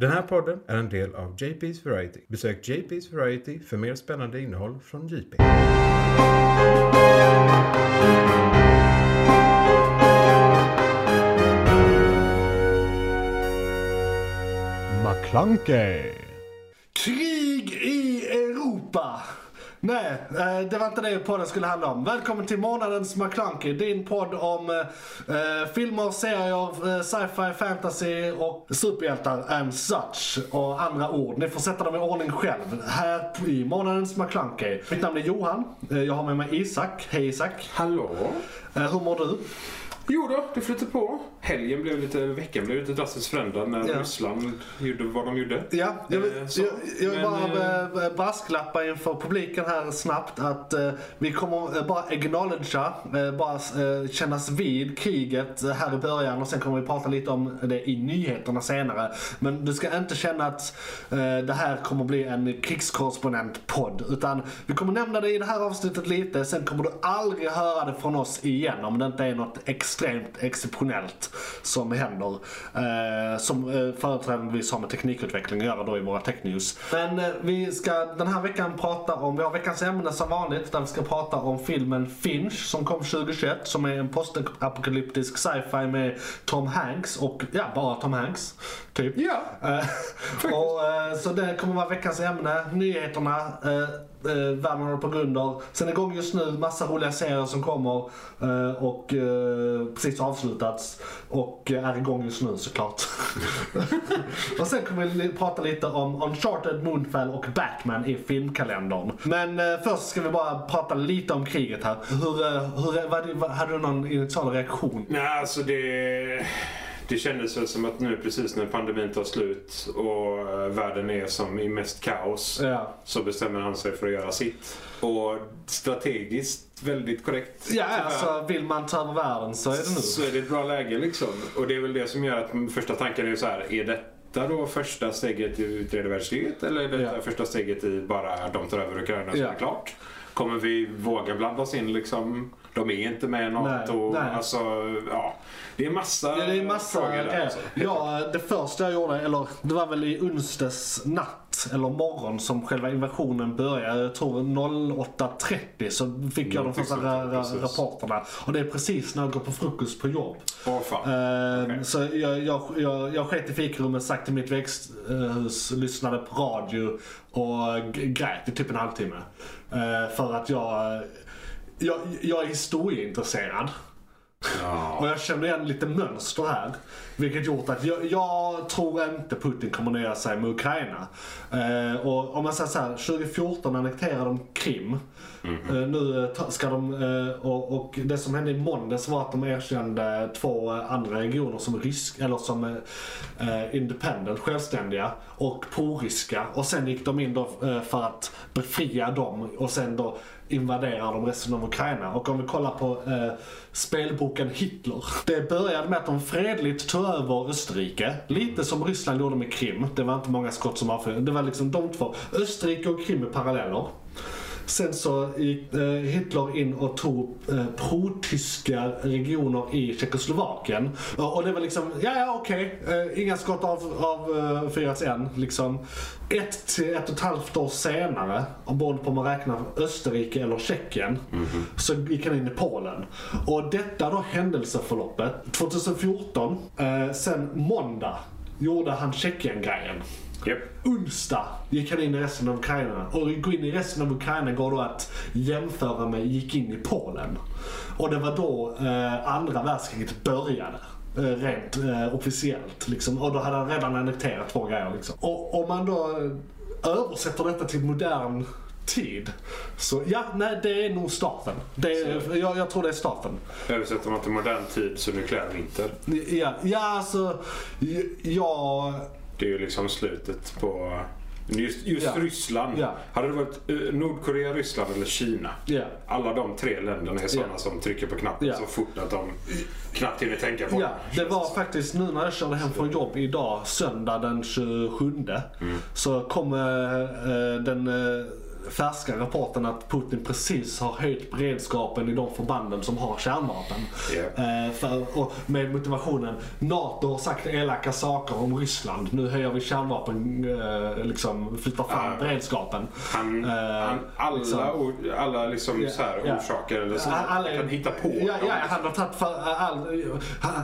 Den här podden är en del av JP's Variety. Besök JP's Variety för mer spännande innehåll från JP. McClunkey. Nej, eh, det var inte det podden skulle handla om. Välkommen till månadens McClunky, din podd om eh, filmer, serier, eh, sci-fi, fantasy och superhjältar and such. Och andra ord. Ni får sätta dem i ordning själv. Här i månadens McClunky. Mitt namn är Johan. Eh, jag har med mig Isak. Hej Isak. Hallå? Eh, hur mår du? Jo då, det flyter på. Helgen blev lite, veckan blev lite drastiskt förändrad när Ja. Ryssland gjorde vad de gjorde. Ja, jag vill, Eh, jag, jag bara eh, brasklappa inför publiken här snabbt att eh, vi kommer eh, bara acknowledgea, bara kännas vid kriget här i början och sen kommer vi prata lite om det i nyheterna senare. Men du ska inte känna att det här kommer bli en krigskorrespondent-podd utan vi kommer nämna det i det här avsnittet lite, sen kommer du aldrig höra det från oss igen om det inte är något extremt exceptionellt som händer. Eh, som eh, företrädesvis har med teknikutveckling att göra då i våra technews. Men eh, vi ska den här veckan prata om, vi har veckans ämne som vanligt där vi ska prata om filmen Finch som kom 2021 som är en postapokalyptisk sci-fi med Tom Hanks och ja, bara Tom Hanks. Typ. Ja, Eh, och, eh, så det kommer vara veckans ämne, nyheterna, eh, eh, världen håller på att gå under. Sen är igång just nu, massa roliga serier som kommer eh, och eh, precis avslutats. Och är igång just nu såklart. och sen kommer vi prata lite om Uncharted, Moonfall och Batman i filmkalendern. Men eh, först ska vi bara prata lite om kriget här. Hur, hur, vad, vad, hade du någon initial reaktion? nej alltså det... Det kändes väl som att nu precis när pandemin tar slut och eh, världen är som i mest kaos Ja. så bestämmer han sig för att göra sitt. Och strategiskt väldigt korrekt. Ja, tyvärr. alltså vill man ta över världen så är det nu. Så är det ett bra läge liksom. Och det är väl det som gör att första tanken är så här. Är detta då första steget i tredje världskriget? Eller är detta Ja. första steget i bara de tar över Ukraina så Ja. är det klart? Kommer vi våga blanda oss in liksom? De är inte med i NATO. Nej, nej. Alltså, ja. Det är massa det är massa frågor där. Alltså. Ja, det första jag gjorde, eller det var väl i onsdags natt eller morgon som själva invasionen började. Jag tror 08.30 så fick jag de Någonting första rapporterna. Och det är precis när jag går på frukost på jobb. Åh fan. Ehm, Okej. Så jag, jag, jag, jag sket i fikarummet, sagt till mitt växthus, lyssnade på radio och grät i typ en halvtimme. Eh, för att jag, jag, jag är historieintresserad. Ja. Och jag känner igen lite mönster här. Vilket gjort att jag, jag tror inte Putin kommer nöja sig med Ukraina. Eh, och om man säger så här, 2014 annekterade de Krim. Eh, nu eh, ska de, eh, och, och det som hände i måndags var att de erkände två eh, andra regioner som rysk, eller som eh, independent, självständiga och pro-ryska. Och sen gick de in då för att befria dem och sen då invaderar de resten av Ukraina. Och om vi kollar på eh, spelboken Hitler. Det började med att de fredligt tog över Österrike. Lite som Ryssland gjorde med Krim. Det var inte många skott som avfyrades. Det var liksom de två. Österrike och Krim är paralleller. Sen så gick eh, Hitler in och tog eh, pro-tyska regioner i Tjeckoslovakien. Och, det var liksom, ja ja okej, eh, inga skott av, av eh, fyrats än. Liksom. Ett till ett och ett halvt år senare, beroende på om man räknar Österrike eller Tjeckien, så gick han in i Polen. Och detta då händelseförloppet, 2014, eh, sen måndag gjorde han Tjeckien-grejen. Japp. Onsdag gick han in i resten av Ukraina. Och gå in i resten av Ukraina går då att jämföra med gick in i Polen. Och det var då eh, andra världskriget började. Eh, rent eh, officiellt liksom. Och då hade han redan annekterat två grejer liksom. Och om man då eh, översätter detta till modern tid. Så ja, nej det är nog starten. Det är, jag, jag tror det är starten. Översätter man till modern tid så nukleär vinter. Ja, ja alltså, ja, Det är ju liksom slutet på... Just, just Ja. Ryssland. Ja. Hade det varit eh, Nordkorea, Ryssland eller Kina. ja. Alla de tre länderna är sådana som trycker på knappen så fort att de knappt hinner tänka på det. det var faktiskt nu när jag körde hem från jobb idag, söndag den 27. Så kom eh, eh, den, eh, färska rapporten att Putin precis har höjt beredskapen i de förbanden som har kärnvapen. Eh, för, och med motivationen, NATO har sagt elaka saker om Ryssland. Nu höjer vi kärnvapen, eh, liksom flyttar fram Ja. beredskapen. Han, Eh, han, alla liksom. o- alla liksom Ja, så här ja. orsaker eller så. Alla- kan hitta på Ja, ja, han har tagit för all, han,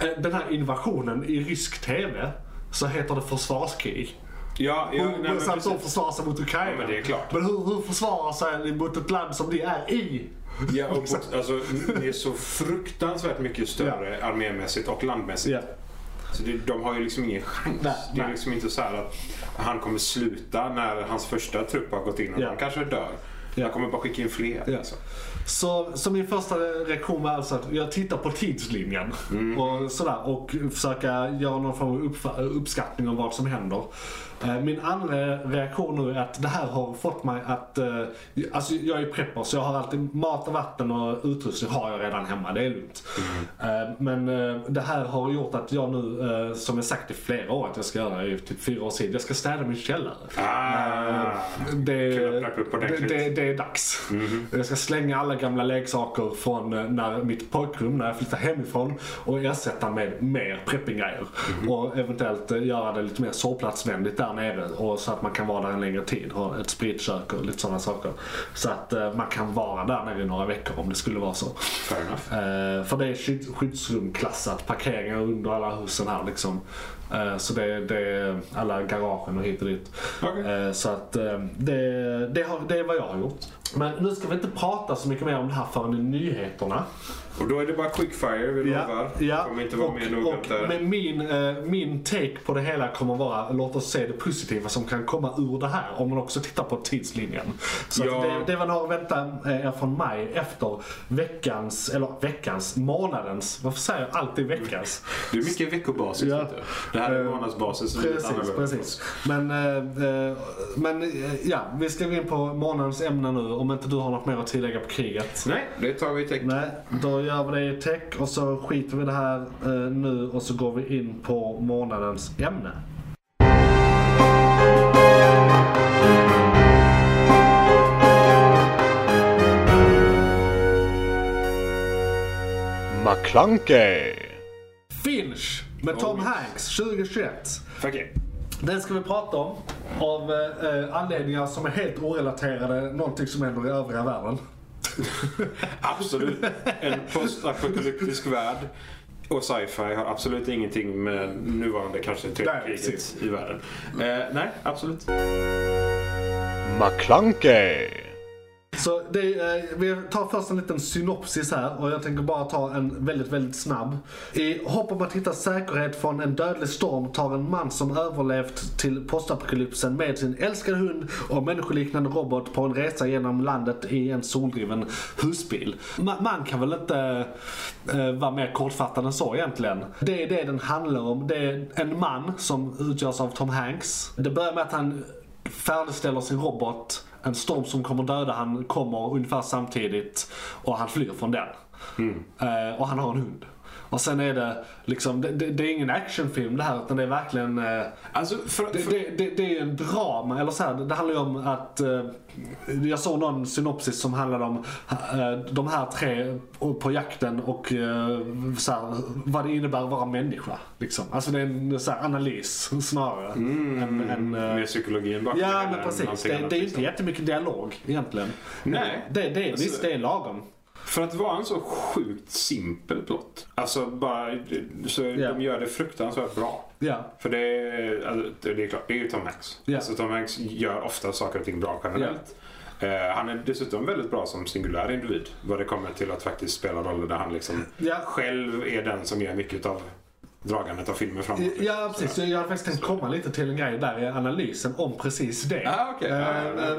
eh, den här invasionen i rysk TV så heter det försvarskrig. Ja, ja, nej, Hur, men så att de precis. försvarar sig mot Ukraina. Ja, men det är klart. Men hur, hur försvarar sig mot ett land som de är i? Ja, och, alltså, det är så fruktansvärt mycket större armémässigt och landmässigt. Ja. Så det, de har ju liksom ingen chans. Nej, det är nej. liksom inte så här att han kommer sluta när hans första trupp har gått in och Ja. de kanske dör. Ja. Han kommer bara skicka in fler. Ja. Liksom. Så, så min första reaktion var alltså att jag tittar på tidslinjen och sådär och försöka göra någon form av uppskattning om vad som händer. Eh, Min andra reaktion nu är att det här har fått mig att, eh, alltså jag är prepper så jag har alltid mat och vatten och utrustning har jag redan hemma, det är lugnt. Eh, Men det här har gjort att jag nu, som jag sagt i flera år att jag ska göra i typ fyra års tid, jag ska städa min källare. Ah, Det, det, det, det är dags. Jag ska slänga alla gamla leksaker från när mitt pojkrum, när jag flyttar hemifrån och ersätta med mer preppinggrejer. Och eventuellt göra det lite mer sovplatsvänligt där nere och så att man kan vara där en längre tid. Ha ett spritkök och lite sådana saker. Så att eh, man kan vara där nere i några veckor om det skulle vara så. fair enough. Eh, för det är skydd, skyddsrumklassat, parkeringar under alla husen här liksom. Eh, så det, det är alla garagen och hit och dit. Eh, så att det, det, har, det är vad jag har gjort. Men nu ska vi inte prata så mycket mer om det här förrän i nyheterna. Och då är det bara quickfire, vi lovar. ja. Kommer inte vara och, mer noggrant där. men min, eh, min take på det hela kommer vara, låt oss se det positiva som kan komma ur det här. Om man också tittar på tidslinjen. Så Ja. att det, det var några vänta eh, er från mig efter veckans, eller veckans, månadens, varför säger jag alltid veckans? Det är mycket veckobasis. Ja. Det här är Eh, månadsbasis. är Precis, precis. Men, eh, eh, men eh, ja, vi ska gå in på månadens ämne nu. Om inte du har något mer att tillägga på kriget. Nej, det tar vi i. Nej, då gör vi det i tech och så skiter vi det här eh, nu och så går vi in på månadens ämne. McClunkey. Finch med Tom Oh. Hanks 2021. Okej. Den ska vi prata om av eh, anledningar som är helt orelaterade någonting som händer i övriga världen. Absolut. En postapokalyptisk värld och sci-fi har absolut ingenting med nuvarande kanske tredje kriget i världen. Eh, nej, absolut. McClunkey. Så det, eh, vi tar först en liten synopsis här och jag tänker bara ta en väldigt, väldigt snabb. I hopp om att hitta säkerhet från en dödlig storm tar en man som överlevt till postapokalypsen med sin älskade hund och människoliknande robot på en resa genom landet i en soldriven husbil. Ma- man kan väl inte eh, vara mer kortfattad än så egentligen. Det är det den handlar om. Det är en man som utgörs av Tom Hanks. Det börjar med att han färdigställer sin robot. En storm som kommer döda han kommer ungefär samtidigt och han flyr från den. Eh, och han har en hund. Och sen är det liksom, det, det, det är ingen actionfilm det här utan det är verkligen eh, Alltså, för, det, för, det, det, är en drama, eller så här, det handlar ju om att eh, jag såg någon synopsis som handlade om eh, de här tre på jakten och eh, så här, vad det innebär att vara människa. Liksom. Alltså det är en så här, analys snarare. än, än, eh, med psykologin bakom Ja men precis. det är ju liksom. inte jättemycket dialog egentligen. Nej. Det, det, är, Alltså- visst, det är lagom. För att vara en så sjukt simpel plott. Alltså bara, så Ja. de gör det fruktansvärt bra. Ja. För det är, alltså, det är klart, det är ju Tom Hanks. Ja. Alltså, Tom Hanks gör ofta saker och ting bra generellt. Eh, han är dessutom väldigt bra som singulär individ. Vad det kommer till att faktiskt spela roller där han liksom själv är den som gör mycket av dragandet av filmen framåt. Ja precis, jag hade faktiskt tänkt komma lite till en grej där i analysen om precis det. Ah, okej. Eh, Ah,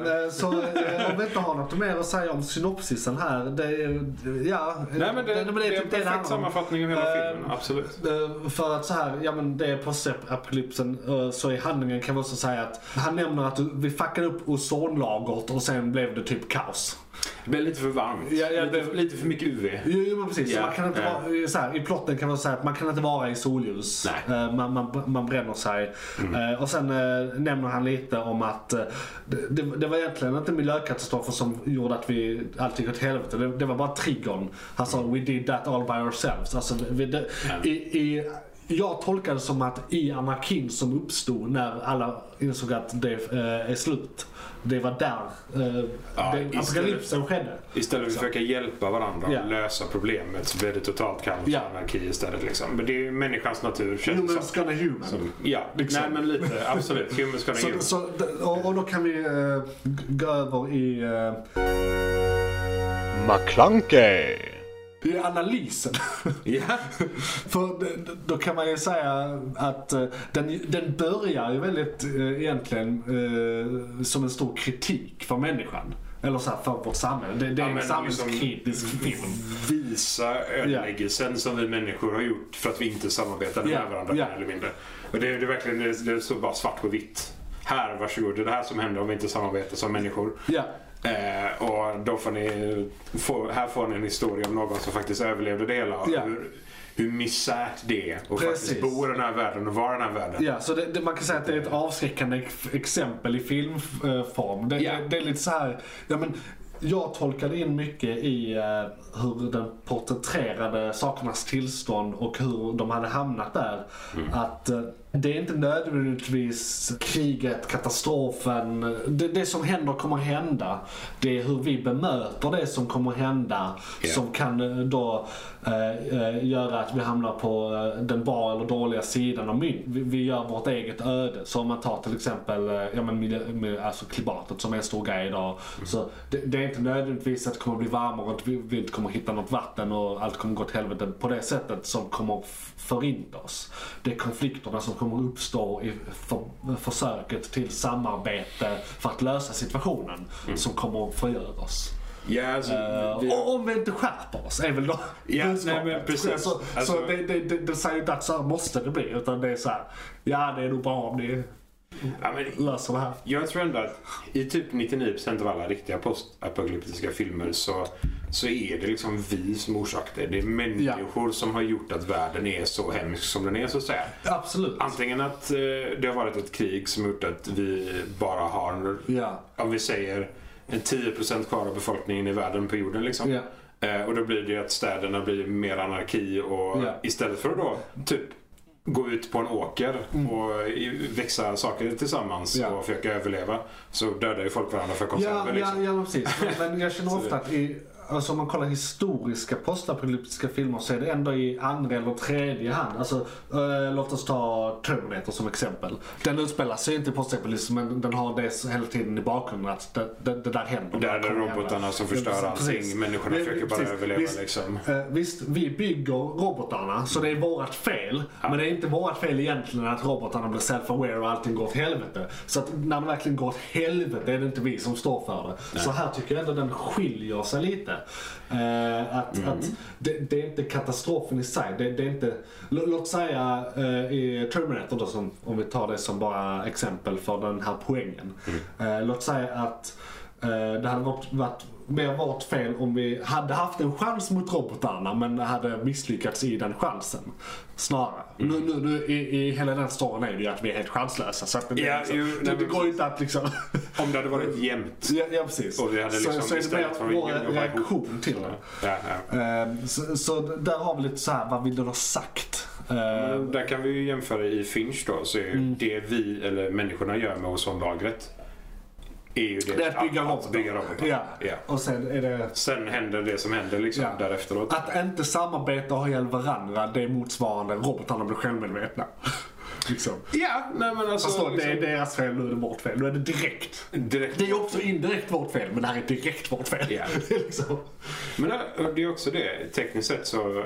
ja. eh, Så eh, om vi inte har något mer att säga om synopsisen här. Det är, ja. Nej men det, det, typ är en det handlar perfekt om. sammanfattning av hela Eh, filmen. Absolut. Eh, För att så här, ja men det är postapokalypsen, eh, så i handlingen kan vi också säga att han nämner att vi fuckade upp ozonlagret och sen blev det typ kaos. Det blir lite för varmt. Ja, ja, lite, lite för mycket UV. Jo, jo men precis. Ja, man kan inte vara, så här, I plotten kan man säga att man kan inte vara i solljus. Eh, Man, man, man bränner sig. Eh, Och sen eh, nämner han lite om att det, det, var egentligen inte miljökatastrofer som gjorde att vi allt gick åt helvete. Det, det var bara triggern. Han sa we did that all by ourselves. Alltså, vi, det, i, i, jag tolkar det som att i anarkin som uppstod när alla insåg att det är slut. Det var där eh, Ja, apokalypsen skedde. Istället för att försöka hjälpa varandra och Ja. lösa problemet så blir det totalt kaos och anarki istället. Liksom. Men det är ju människans natur Humans gonna human. som. Ja, Liksom. nej men lite. Absolut. Humans gonna human. så, och, och då kan vi g- gå över i, eh, McClunkey. I analysen. Ja. För då kan man ju säga att eh, den, den börjar ju väldigt eh, egentligen eh, som en stor kritik för människan. Eller så här, för vårt samhälle. Det, det är Ja, en samhällskritisk liksom- film. Visa ödeläggelsen som vi människor har gjort för att vi inte samarbetade Ja, med varandra mer eller mindre. Och det, är- det är verkligen det, det står bara svart på vitt. Här, varsågod. Det är det här som händer om vi inte samarbetar som människor. Ja, Eh, och då får ni, få, här får ni en historia om någon som faktiskt överlevde det hela. Ja. Hur, hur misärt det är att faktiskt bo i den här världen och vara i den här världen. ja så det, det, man kan säga att det är ett avskräckande ex- exempel i filmform. Det, Ja. det, det är lite så här, ja men jag tolkade in mycket i eh, hur den porträtterade sakernas tillstånd och hur de hade hamnat där. Att eh, det är inte nödvändigtvis kriget, katastrofen. Det, det som händer kommer hända. Det är hur vi bemöter det som kommer hända Ja. som kan eh, då eh, eh, göra att vi hamnar på eh, den bra eller dåliga sidan av mynt. Vi, vi gör vårt eget öde. Så om man tar till exempel ja, men alltså klimatet som är en stor grej idag. Så det, det är inte nödvändigtvis att det kommer bli varmare och att vi, vi inte kommer hitta något vatten och allt kommer gå åt helvete på det sättet som kommer förinta oss. Det är konflikterna som kommer uppstå i för, försöket till samarbete för att lösa situationen som kommer förgöra oss. Ja, alltså, Eh, vi- och om vi inte skärper oss är väl då Ja, nej, men precis. Så, Alltså- så det, det, det, det säger inte att så här måste det bli utan det är så här. ja det är nog bra om ni ja, men, löser det här. Jag tror ändå att i typ 99% av alla riktiga postapokalyptiska filmer så, så är det liksom vi som orsakar det. Det är människor som har gjort att världen är så hemsk som den är så att säga. Absolut. Antingen att eh, det har varit ett krig som gjort att vi bara har, Ja. om vi säger en 10% kvar av befolkningen i världen på jorden liksom. Ja. Eh, och då blir det att städerna blir mer anarki och Ja. istället för att då typ gå ut på en åker och i- växa saker tillsammans Mm. Ja. och försöka överleva så dödar ju folk varandra för konserver Ja, liksom. ja, ja, precis. Men, jag känner ofta att i, alltså om man kollar historiska postapokalyptiska filmer så är det ändå i andra eller tredje hand. Alltså, eh, låt oss ta Terminator som exempel. Den utspelar sig inte i postapokalypsen men den har det hela tiden i bakgrunden att det, det, det där händer. Där är robotarna som förstör Ja, allting. precis. Människorna Vi- försöker bara precis. överleva Visst, liksom. Eh, visst, vi bygger robotarna så det är vårt fel. Men det är inte vårt fel egentligen att robotarna blir self-aware och allting går åt helvete. Så att när det verkligen går åt helvete är det inte vi som står för det. Så här tycker jag ändå den skiljer sig lite. Eh, att, Mm. att det, det är inte katastrofen i sig. Det, det är inte, lå- låt säga eh, i Terminator då, som, om vi tar det som bara exempel för den här poängen. Mm. Eh, låt säga att eh, det hade varit, varit mer vårt fel om vi hade haft en chans mot robotarna men hade misslyckats i den chansen. Snarare. Mm. Nu, nu, nu, i, I hela den storyn är det ju att vi är helt chanslösa. Så att det, Ja, liksom, det, nej, det går ju inte att liksom... Om det hade varit jämnt. ja, ja, precis. Och vi hade liksom så, så är det mer att vår reaktion till det. Ja, ja. Ehm, Så, så där har vi lite så här, vad vill du ha sagt? Ehm, Men Där kan vi ju jämföra i Finch då. Så är ju Mm. det vi, eller människorna gör med ozonlagret. Är ju det, Det är att bygga att, robotar. bygga robotar. Ja. Ja. Och sen är det... Sen händer det som händer liksom Ja. därefteråt. Att inte samarbeta och ha ihjäl varandra, det är motsvarande robotarna blir självmedvetna. liksom. Ja, nej men alltså. Då, liksom, det är deras fel, nu är det vårt fel. Nu är det direkt. direkt. Det är också indirekt vårt fel, men det här är direkt vårt fel. Är liksom. Men det är också det. Tekniskt sett så. äh,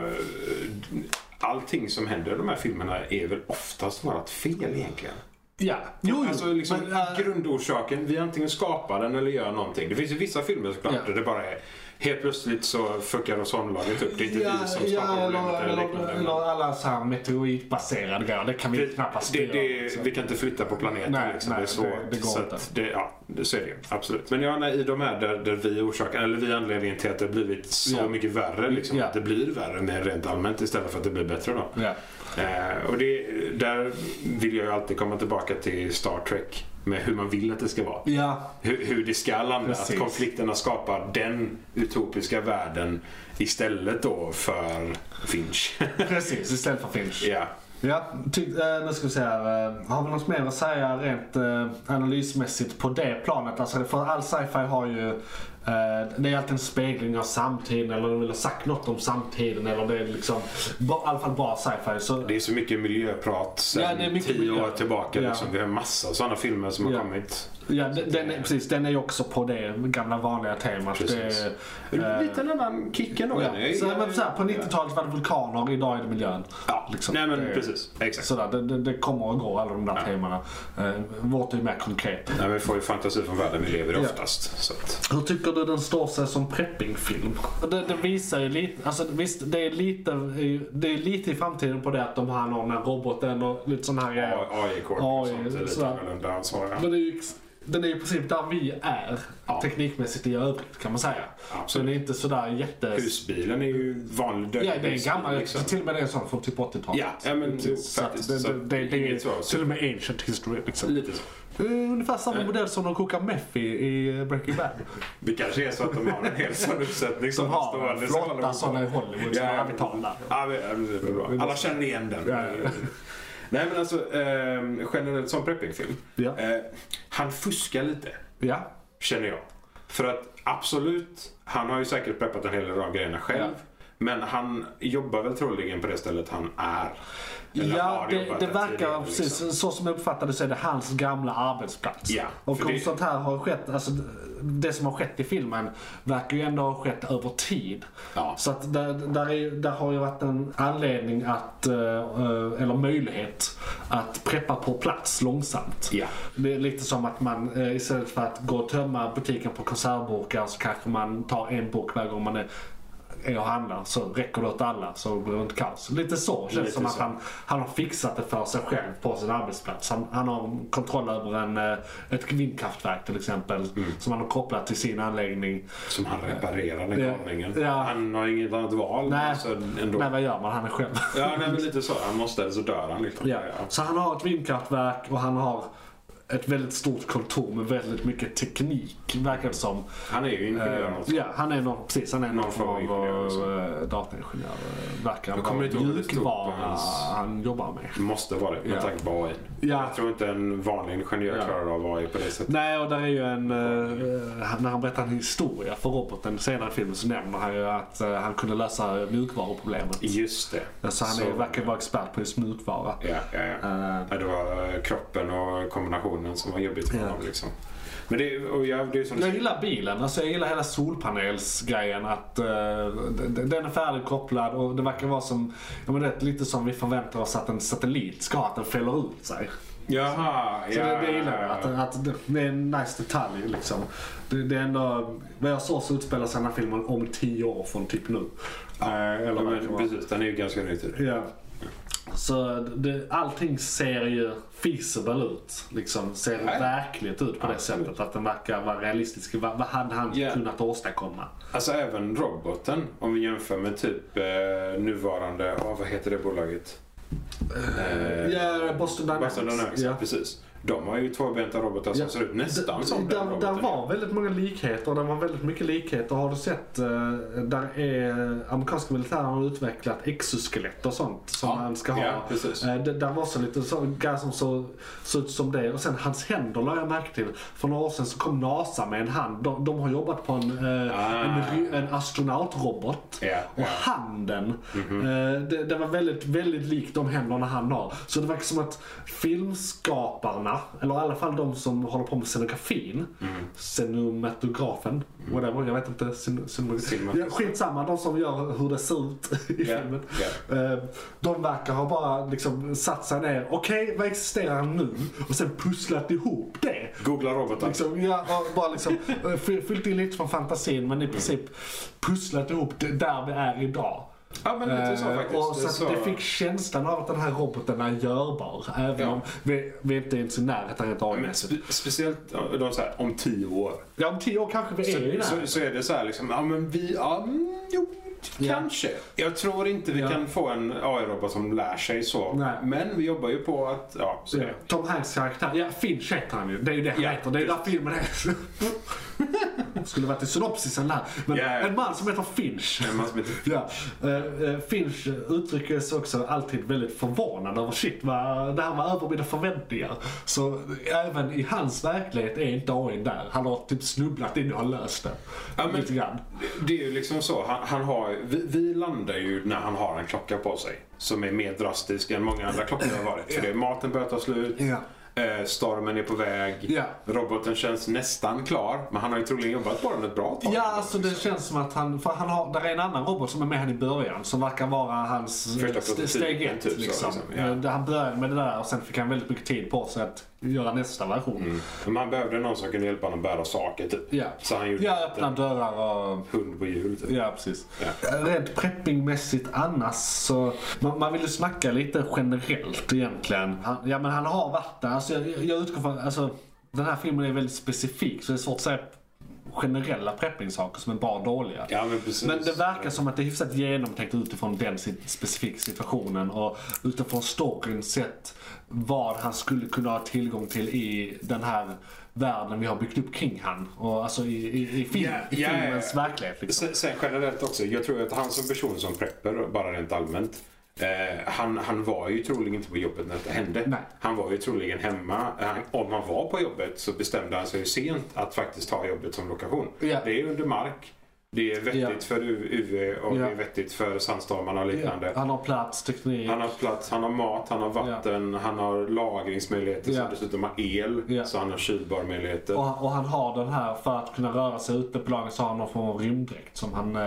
Allting som händer i de här filmerna är väl oftast vårt fel egentligen. Ja, jo. Alltså liksom men, äh, grundorsaken, vi antingen skapar den eller gör någonting. Det finns ju vissa filmer såklart Ja. där det bara är Helt plötsligt så fuckar ozonlagret upp. Det är inte vi som ja, skapar problemet eller, eller liknande. eller alla så här meteoritbaserade grejer. Det kan vi Det, knappast det, det, liksom. vi kan inte flytta på planeten. Nej, liksom. nej, det är svårt. det- det går så inte. det, ja, det, så är det. Absolut. Men ja, nej, i de här där, där vi orsakar, eller vi är anledningen till att det har blivit så Ja. mycket värre. Liksom. Ja. Att det blir värre mer rent allmänt istället för att det blir bättre. Då. Ja. Eh, och det, där vill jag ju alltid komma tillbaka till Star Trek. Med hur man vill att det ska vara. ja, Hur, hur det ska landa. Precis. Att konflikterna skapar den utopiska världen istället då för Finch. precis. Istället för Finch. ja. Ja, ty, eh, nu ska vi se här. Eh, har vi något mer att säga rent eh, analysmässigt på det planet? Alltså, för all sci-fi har ju... Eh, det är alltid en spegling av samtiden eller de vill ha sagt något om samtiden eller det är liksom... I alla fall bra sci-fi. Så, Det är så mycket miljöprat sen Ja, tio miljö. år tillbaka. Ja. Liksom. Vi har massa sådana filmer som har Ja. kommit. Ja, den, den, är, precis, den är ju också på det gamla vanliga temat. Precis. Det, eh, Lite en annan kick ändå. ja. Den är- så, men, så här, på 90-talet var det vulkaner, idag är det miljön. Ja, Liksom, Nej men det- precis. Exakt. Sådär, det, det, det kommer och går alla de där Ja. temana. Eh, vårt är ju mer konkret. Nej, vi får ju fantasi från världen vi lever i Ja. oftast. Så att, Hur tycker du den står sig som preppingfilm? Det, det visar ju lite, alltså visst det är lite, det är lite i framtiden på det att de har någon den roboten och lite sån här grejer. AI-kort och sånt är lite annorlunda. Men det är ju, den är ju i princip där vi är Ja. teknikmässigt i övrigt kan man säga. Så den är inte sådär jätte... Husbilen är ju vanlig Ja, dödlig det är en gammal, liksom. till och med det är en sån från typ 80-talet. Ja, ja, men jo, så att faktiskt. det, Så det, det, det är så. Så- till och med ancient history liksom. Lite så. Det är ungefär samma modell som de kokar meth i, i Breaking Bad. Det kanske är så att de har en hel sån uppsättning Som har flotta sådana i Hollywood som Ja, är vitala. Ja, men- ja, det är bra. Alla känner igen den. Ja, ja. Nej men alltså, eh, generellt som preppingfilm. Ja. Eh, han fuskar lite, Ja. känner jag. För att absolut, han har ju säkert preppat en hel del av grejerna själv. Ja. Men han jobbar väl troligen på det stället han är. Eller Ja, det, det verkar tidigare, precis liksom. så som jag uppfattade så är det hans gamla arbetsplats. Ja, och om det- sånt här har skett, alltså det som har skett i filmen verkar ju ändå ha skett över tid. Ja. Så att där, där, är, där har ju varit en anledning att, eh, eh, eller möjlighet att preppa på plats långsamt. Ja. Det är lite som att man eh, istället för att gå och tömma butiken på konservburkar så kanske man tar en burk varje gång man är är och handlar så räcker det åt alla så blir det inte kaos. Lite så känns det som att så. han, han har fixat det för sig själv på sin arbetsplats. Han, han har kontroll över en, eh, ett vindkraftverk till exempel Mm. som han har kopplat till sin anläggning. Som han reparerar den galningen. Ja. Han har inget annat val. Nej. Så ändå. Nej, vad gör man? Han är själv. Ja, nej, men lite så. Han måste, så dör han liksom. Ja. Så han har ett vindkraftverk och han har ett väldigt stort kontor med väldigt mycket teknik, verkar det som. Han är ju ingenjör. Eh, alltså. ja, han är någon, precis, han är någon Någon form av ingenjör, av så. uh, dataingenjör. Uh, verkar på mjukvara hans- han jobbar med. Det måste vara det med Ja. tanke på AI. Ja. Jag tror inte en vanlig ingenjör Ja. klarar av AI på det sättet. Nej, och där är ju en... eh, han- när han berättar en historia för roboten senare i filmen så nämner han ju att eh, han kunde lösa mjukvaruproblemet. Just det. Så han är, verkar vara expert på just mjukvara. Ja, ja, ja. Eh. Det var eh, kroppen och kombinationen som var jobbigt för Ja. honom. Liksom. Men det, och ja, det är som Jag gillar bilen, alltså jag gillar hela solpanelsgrejen. Att uh, den är färdigkopplad och det verkar vara som, ja, men det är lite som vi förväntar oss att en satellit ska ha, att den fäller ut sig. Jaha, Så ja. det, det gillar jag, att, att det, det är en nice detalj liksom. Det, det är ändå, vad jag såg så utspelar sig den här filmen om tio år från typ nu. Eh, eller Ja, det kan men precis, den är ju ganska ny tid. Ja. Så det, allting ser ju feasible ut. Liksom, ser Ja. verkligt ut på det Absolut. sättet. Att den verkar vara realistisk. Vad, vad hade han Ja. kunnat åstadkomma? Alltså även roboten, om vi jämför med typ eh, nuvarande, oh, vad heter det bolaget? Eh, Ja, Boston Dynamics. Boston Dynamics, Ja. precis. De har ju tvåbenta robotar som Ja. ser ut nästan som den roboten. där var väldigt många likheter. Det var väldigt mycket likheter. Har du sett, eh, där är amerikanska militären har utvecklat exoskelett och sånt som Ja, man ska ha. ja, precis. Eh, det, där var så lite så, grejer som så, såg ut som det. Och sen hans händer la jag märke till. För några år sedan så kom NASA med en hand. De, de har jobbat på en, eh, Ah. en, en astronautrobot. Ja, Och handen, Mhm. eh, det, det var väldigt, väldigt likt de händerna han har. Så det verkar som att filmskaparna forskarna, eller i alla fall de som håller på med scenografin, cinematografen, whatever, jag vet inte. Cin- cin- Cinemat- ja, skitsamma, de som gör hur det ser ut i Ja, filmen. Eh, De verkar ha bara liksom satt sig ner, okej vad existerar nu? Och sen pusslat ihop det. Googla robotar. Liksom, ja, bara liksom eh, fy- fyllt in lite från fantasin men i princip pusslat ihop det där vi är idag. Ja, men lite så Eh, faktiskt. Och så Så- det fick känslan av att den här roboten är görbar. Även Ja. om vi, vi inte är ens i närheten rent AI-mässigt. spe, speciellt de så här, om tio år. Ja, om tio år kanske vi är i Så, det så, så är det så här liksom, ja men vi, ja, mm, jo, Ja. kanske. Jag tror inte vi kan få en AI-robot som lär sig så. Nej. Men vi jobbar ju på att, ja, så. Tom Hanks karaktär, ja Finch heter han ju. Det är ju det han heter. Det är ju där filmen är. Skulle varit i synopsisen där. Men Ja. en man som heter Finch. En man som heter Ja, eh, eh, Finch uttrycker sig också alltid väldigt förvånad över shit, vad, det här var över mina förväntningar. Så även i hans verklighet är inte AI där. Han har typ snubblat in och har löst det. Ja, men- Lite grann. Det- är ju liksom så. Han, han har, vi, vi landar ju när han har en klocka på sig. Som är mer drastisk än många andra klockor har varit. För det, maten börjar ta slut. Ja. Eh, stormen är på väg. Ja. Roboten känns nästan klar. Men han har ju troligen jobbat på den ett bra tag. Ja, alltså det känns som att han, för han har, där är en annan robot som är med här i början som verkar vara hans Första st- steg ett. typ liksom. liksom, ja. Eh, Han började med det där och sen fick han väldigt mycket tid på sig att göra nästa version. Mm. Men han behövde någon som kunde hjälpa honom att bära saker typ. Ja. Så han gjorde Ja, öppna dörrar och hund på hjul typ. Ja, precis. Ja. Rent preppingmässigt annars så, man, man vill ju snacka lite generellt egentligen. Han, ja men han har varit där, alltså jag, jag utgår från, alltså den här filmen är väldigt specifik så det är svårt att säga generella preppingsaker som är bra och dåliga. Ja, men. Men det verkar som att det är hyfsat genomtänkt utifrån den specifika situationen och utifrån storyn sett vad han skulle kunna ha tillgång till i den här världen vi har byggt upp kring han. Och alltså i, i, i, film, i ja, ja, ja. filmens verklighet. Liksom. Sen, sen generellt också, jag tror att han som person som prepper, bara rent allmänt, eh, han, han var ju troligen inte på jobbet när det hände. Nej. Han var ju troligen hemma. Han, om han var på jobbet så bestämde han sig sent att faktiskt ta jobbet som lokation. Ja. Det är under mark. Det är vettigt Ja. för UV och Ja. det är vettigt för sandstormarna och liknande. Han har plats, teknik. Han har plats, han har mat, han har vatten, han har lagringsmöjligheter Ja. som dessutom har el. Så han har kylbarmöjligheter. Och, och han har den här, för att kunna röra sig ute på lagen så har han någon form av rymddräkt som han eh,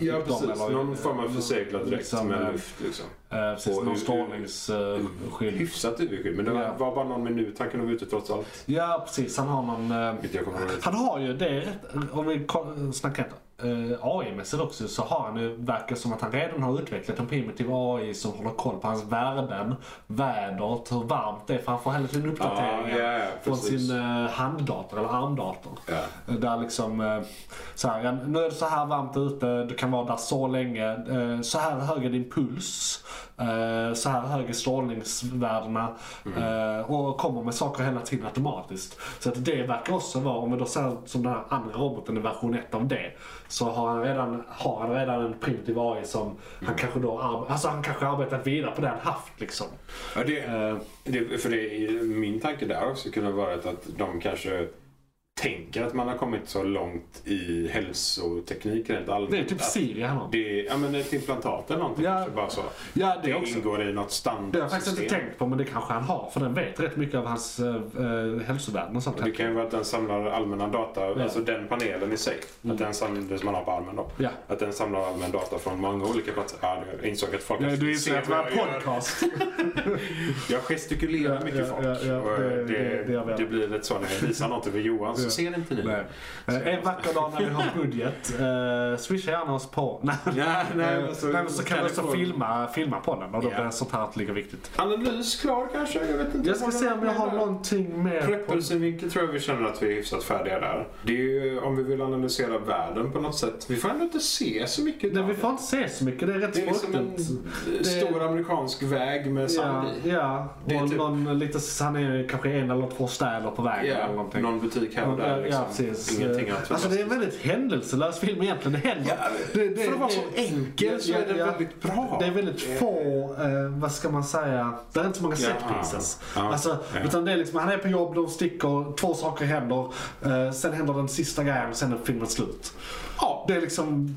Ja precis, eller- någon form av förseglad dräkt liksom, med eh, luft liksom. Eh, precis, Och någon strålningsskydd. Hyfsat UV-skydd men det var, var bara någon minut han kunde vara ute trots allt. Ja, precis. Han har någon... eh, ihåg. Han har ju det, rätt- om vi snackar uh, AI-mässigt också, så har han ju, verkar som att han redan har utvecklat en primitiv AI som håller koll på hans värden, vädret, hur varmt det är, för han får hela tiden uppdateringar ja, ja, från precis. sin uh, handdator eller armdator. Eh, Där liksom, eh, så här, nu är det så här varmt ute, du kan vara där så länge, eh, så här hög är din puls, eh, så här hög är strålningsvärdena eh, och kommer med saker hela tiden automatiskt. Så att det verkar också vara, om vi då ser som den här andra roboten i version 1 av det, så har han redan, har han redan en primitiv AI som han kanske då, alltså han kanske arbetat vidare på det han haft liksom. Ja, det, Eh, det, för det min tanke där också kunde ha varit att de kanske tänker att man har kommit så långt i hälsoteknik rent allmänt. det är typ Siri han har. det, ja men ett implantat eller någonting Ja. kanske bara så. Ja, det Det också. ingår i något Det har jag standardsystem. faktiskt inte tänkt på men det kanske han har för den vet rätt mycket av hans äh, hälsovärden och sånt. Det kan ju vara att den samlar allmänna data, alltså den panelen i sig. Mm. Att den samlar, det som man har på armen då. Ja. Att den samlar allmän data från många olika platser. Ja, jag insåg att folk Ja, du ser inser att det var en podcast. Jag gestikulerar Ja, mycket ja, folk. ja, ja, och det- det, det- blir lite så när jag visar något över Johan så Ja. ser inte ni. Nej. Eh, En vacker dag när vi har budget, uh, swisha gärna oss på. Nej, Nej, eh, så- nej, så kan vi också filma, filma på den och då Ja. blir sånt här lika viktigt. Analys klar kanske? Jag vet inte. Jag ska se om jag har någonting mer. Prepper-synvinkel tror jag vi känner att vi är hyfsat färdiga där. Det är ju om vi vill analysera världen på något sätt. Vi får ändå inte se så mycket Nej, vi det. får inte se så mycket, det är rätt Det är liksom en fruktigt. stor amerikansk väg med Ja, sand i. ja. Det är och typ- någon, lite, han är kanske en eller två städer på vägen eller Ja, någonting. någon butik här och Ja, där. Liksom. ja, precis. Ingenting att Alltså det är en väldigt händelselös film egentligen. Det händer. det, det, För att vara så enkel så Ja, är den ja. väldigt bra. Det är väldigt få, eh, vad ska man säga, det är inte så många set Ja. Ja. Alltså, Ja. Utan det är liksom, han är på jobb, de sticker, två saker händer, eh, sen händer den sista grejen och sen är filmen slut. Ja. Det är liksom...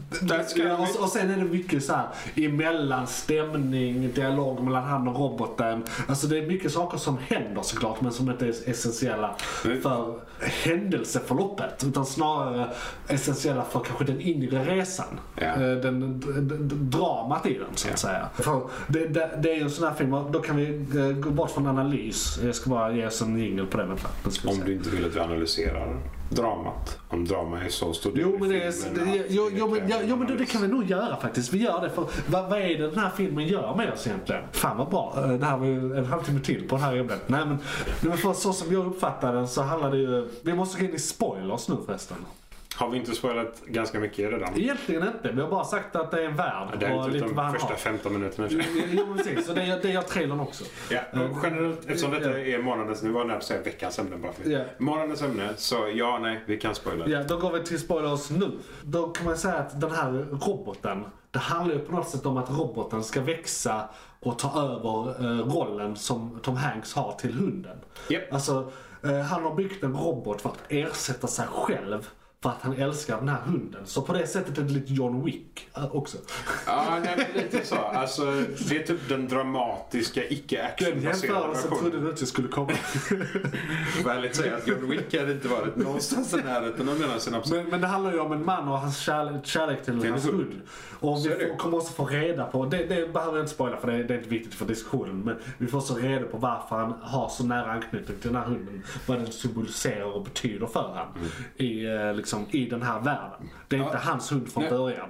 Vi- och, och sen är det mycket så här emellan stämning, dialog mellan han och roboten. Alltså det är mycket saker som händer såklart men som inte är essentiella Mm. för händelseförloppet. Utan snarare essentiella för kanske den inre resan. Ja. Eh, Den, d- d- d- dramat i den så att Ja. säga. För det, det, det är ju en sån här film, då kan vi eh, gå bort från analys. Jag ska bara ge oss en jingle på det. Vi Om du inte vill att vi analyserar dramat. Om drama är så stor Jo men, det är, det, jo, jo, men, ja, jo, men det, det kan vi nog göra faktiskt. Vi gör det för vad, vad är det den här filmen gör med oss egentligen? Fan vad bra. Eh, Det här var ju en halvtimme till på det här ämnet. Nej men, men för så som jag uppfattar den så handlar det ju... Vi måste gå in i spoilers nu förresten. Har vi inte spoilat ganska mycket redan? Egentligen inte. Vi har bara sagt att det är en värld Det här och är lite typ vad han första har. 15 minuterna. Jo precis, och det det gör trailern också. Ja, och generellt, eftersom detta är månadens, nu var jag nära att säga veckans ämne bara för Ja. Månadens ämne, så ja, nej, vi kan spoila. Ja, då går vi till spoilers nu. Då kan man säga att den här roboten, det handlar ju på något sätt om att roboten ska växa och ta över eh, rollen som Tom Hanks har till hunden. Japp. Alltså, eh, han har byggt en robot för att ersätta sig själv för att han älskar den här hunden. Så på det sättet är det lite John Wick eh, också. Ja, nej, lite så. Alltså, det är typ den dramatiska, Den icke-actionbaserade jämförelsen versionen. trodde du inte skulle komma. Får ärligt säga att John Wick hade inte varit någonstans i närheten av denna synopsis. Men, men det handlar ju om en man och hans kärlek, kärlek till en hans hund. hund. Och vi får, kommer också få reda på, det, det behöver jag inte spoila för det, det är inte viktigt för diskussionen. Men vi får också reda på varför han har så nära anknytning till den här hunden. Vad den symboliserar och betyder för honom i, eh, liksom, i den här världen. Det är inte hans hund från Nej. början.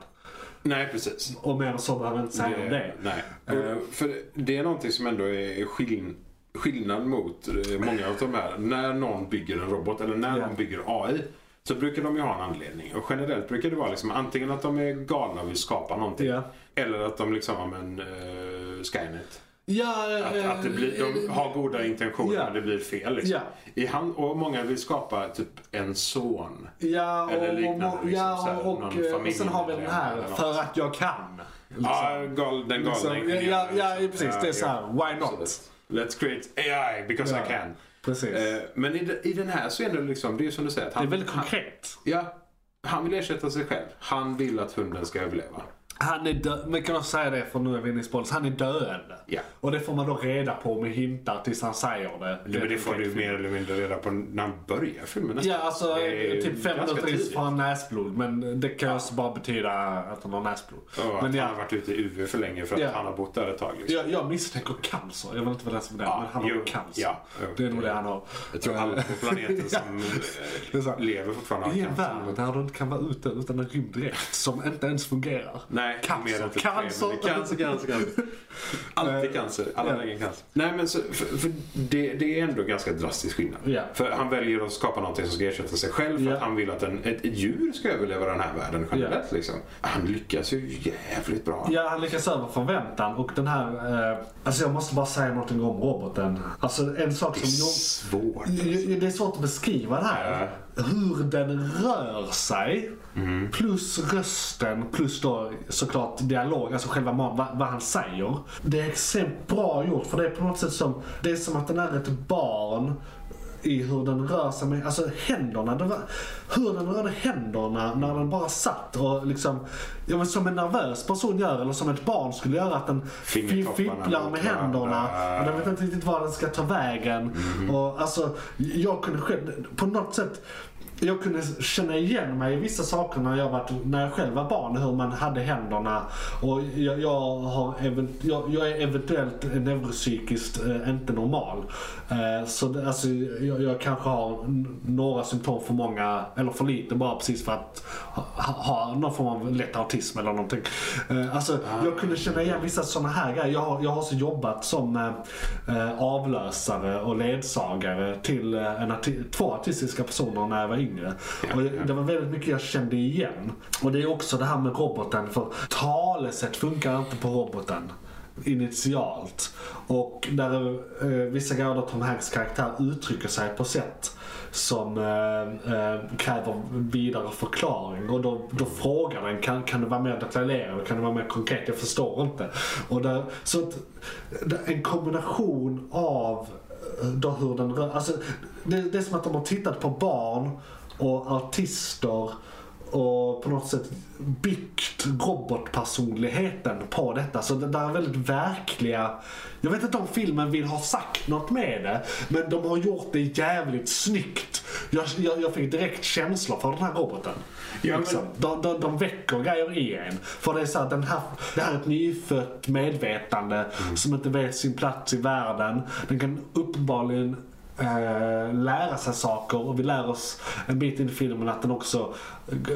Nej, precis. Och mer så behöver jag inte säga om det. Nej. Eh, för det är någonting som ändå är skill skillnad mot eh, många av de här. När någon bygger en robot eller när Ja. någon bygger AI så brukar de ju ha en anledning. Och generellt brukar det vara liksom antingen att de är galna och vill skapa någonting. Ja. Eller att de liksom har en uh, Skynet. Ja, Att, eh, att det blir, de har goda intentioner Ja. men det blir fel. Liksom. Ja. I han, och många vill skapa typ en son. Ja, och, Eller liknande, och, liksom, ja, här, och, och, och sen har vi den här, för att jag kan. Liksom. Ja, gal, den galna Liksom, ingenjören, ja, ja, liksom. precis. Det är så här, why not? absolut. Let's create AI because Ja. I can. Precis. Eh, men i, i den här så är det liksom, det är som du säger. Att det han, är väldigt han, konkret. ja, han vill ersätta sig själv. Han vill att hunden ska överleva. Han är dö- man kan också säga det för nu är vi inne i spoilers. Han är döende. Ja. Och det får man då reda på med hintar tills han säger det. Det, men det får du mer eller mindre reda på när han börjar filmen nästan. Ja, alltså Det är typ fem minuter in får han näsblod. Men det kan också bara betyda att han har näsblod. Och att Men han ja, har varit ute i UV för länge för att Ja. han har bott där ett tag. Liksom. jag, jag misstänker cancer. Jag vill inte vara den som är det. Ja, men han har jo, cancer. ja, det är nog det han har. Jag tror alla på planeten som Det är eh, lever fortfarande har I en cancer. värld där du inte kan vara ute utan en rymddräkt som inte ens fungerar. Nej, Cancer, mer än typ cancer. tre, Cancer, cancer, cancer. Alltid cancer. Alla Ja. lägen cancer. Nej, men så, för, för det, det är ändå ganska drastisk skillnad. Ja. För han väljer att skapa någonting som ska ersätta sig själv för Ja. att han vill att en, ett djur ska överleva den här världen generellt. Liksom. Han lyckas ju jävligt bra. Ja, han lyckas över förväntan och den här... Eh, alltså jag måste bara säga någonting om roboten. Alltså en sak Det är som... svårt. Jag, det är svårt att beskriva det här. Hur den rör sig. Plus rösten, plus då såklart dialog, alltså själva man, vad, vad han säger. Det är extremt bra gjort för det är på något sätt som, det är som att den är ett barn i hur den rör sig med, alltså händerna. Det var, hur den rörde händerna när den bara satt och liksom, ja, men som en nervös person gör eller som ett barn skulle göra att den fipplar med händerna och den vet inte riktigt var den ska ta vägen. Och alltså, jag kunde själv, på något sätt jag kunde känna igen mig i vissa saker när jag, var, när jag själv var barn, hur man hade händerna. Och jag, jag, har, event, jag, jag är eventuellt neuropsykiskt eh, inte normal. Eh, så det, alltså, jag, jag kanske har några symptom för många, eller för lite bara precis för att ha, ha någon form av lätt autism eller någonting. Eh, alltså, Jag kunde känna igen vissa sådana här grejer. Jag har, jag har också jobbat som eh, eh, avlösare och ledsagare till eh, en arti- två artistiska personer när jag var yngre. Och det, det var väldigt mycket jag kände igen. Och det är också det här med roboten, för talesätt funkar inte på roboten initialt. Och där eh, vissa grejer där Tom Hanks karaktär uttrycker sig på sätt som eh, eh, kräver vidare förklaring. Och då, då frågar den, kan, kan du vara mer detaljerad? Kan du vara mer konkret? Jag förstår inte. Och där, så att, en kombination av eh, då hur den rör, alltså, det, det är som att de har tittat på barn och artister och på något sätt byggt robotpersonligheten på detta. Så det där är väldigt verkliga... Jag vet inte om filmen vill ha sagt något med det, men de har gjort det jävligt snyggt. Jag, jag, jag fick direkt känslor för den här roboten. Ja, men- liksom. de, de, de väcker grejer i en. För det är så här, den här, det här är ett nyfött medvetande som inte vet sin plats i världen. Den kan uppenbarligen Eh, lära sig saker. Och vi lär oss en bit in i filmen att den också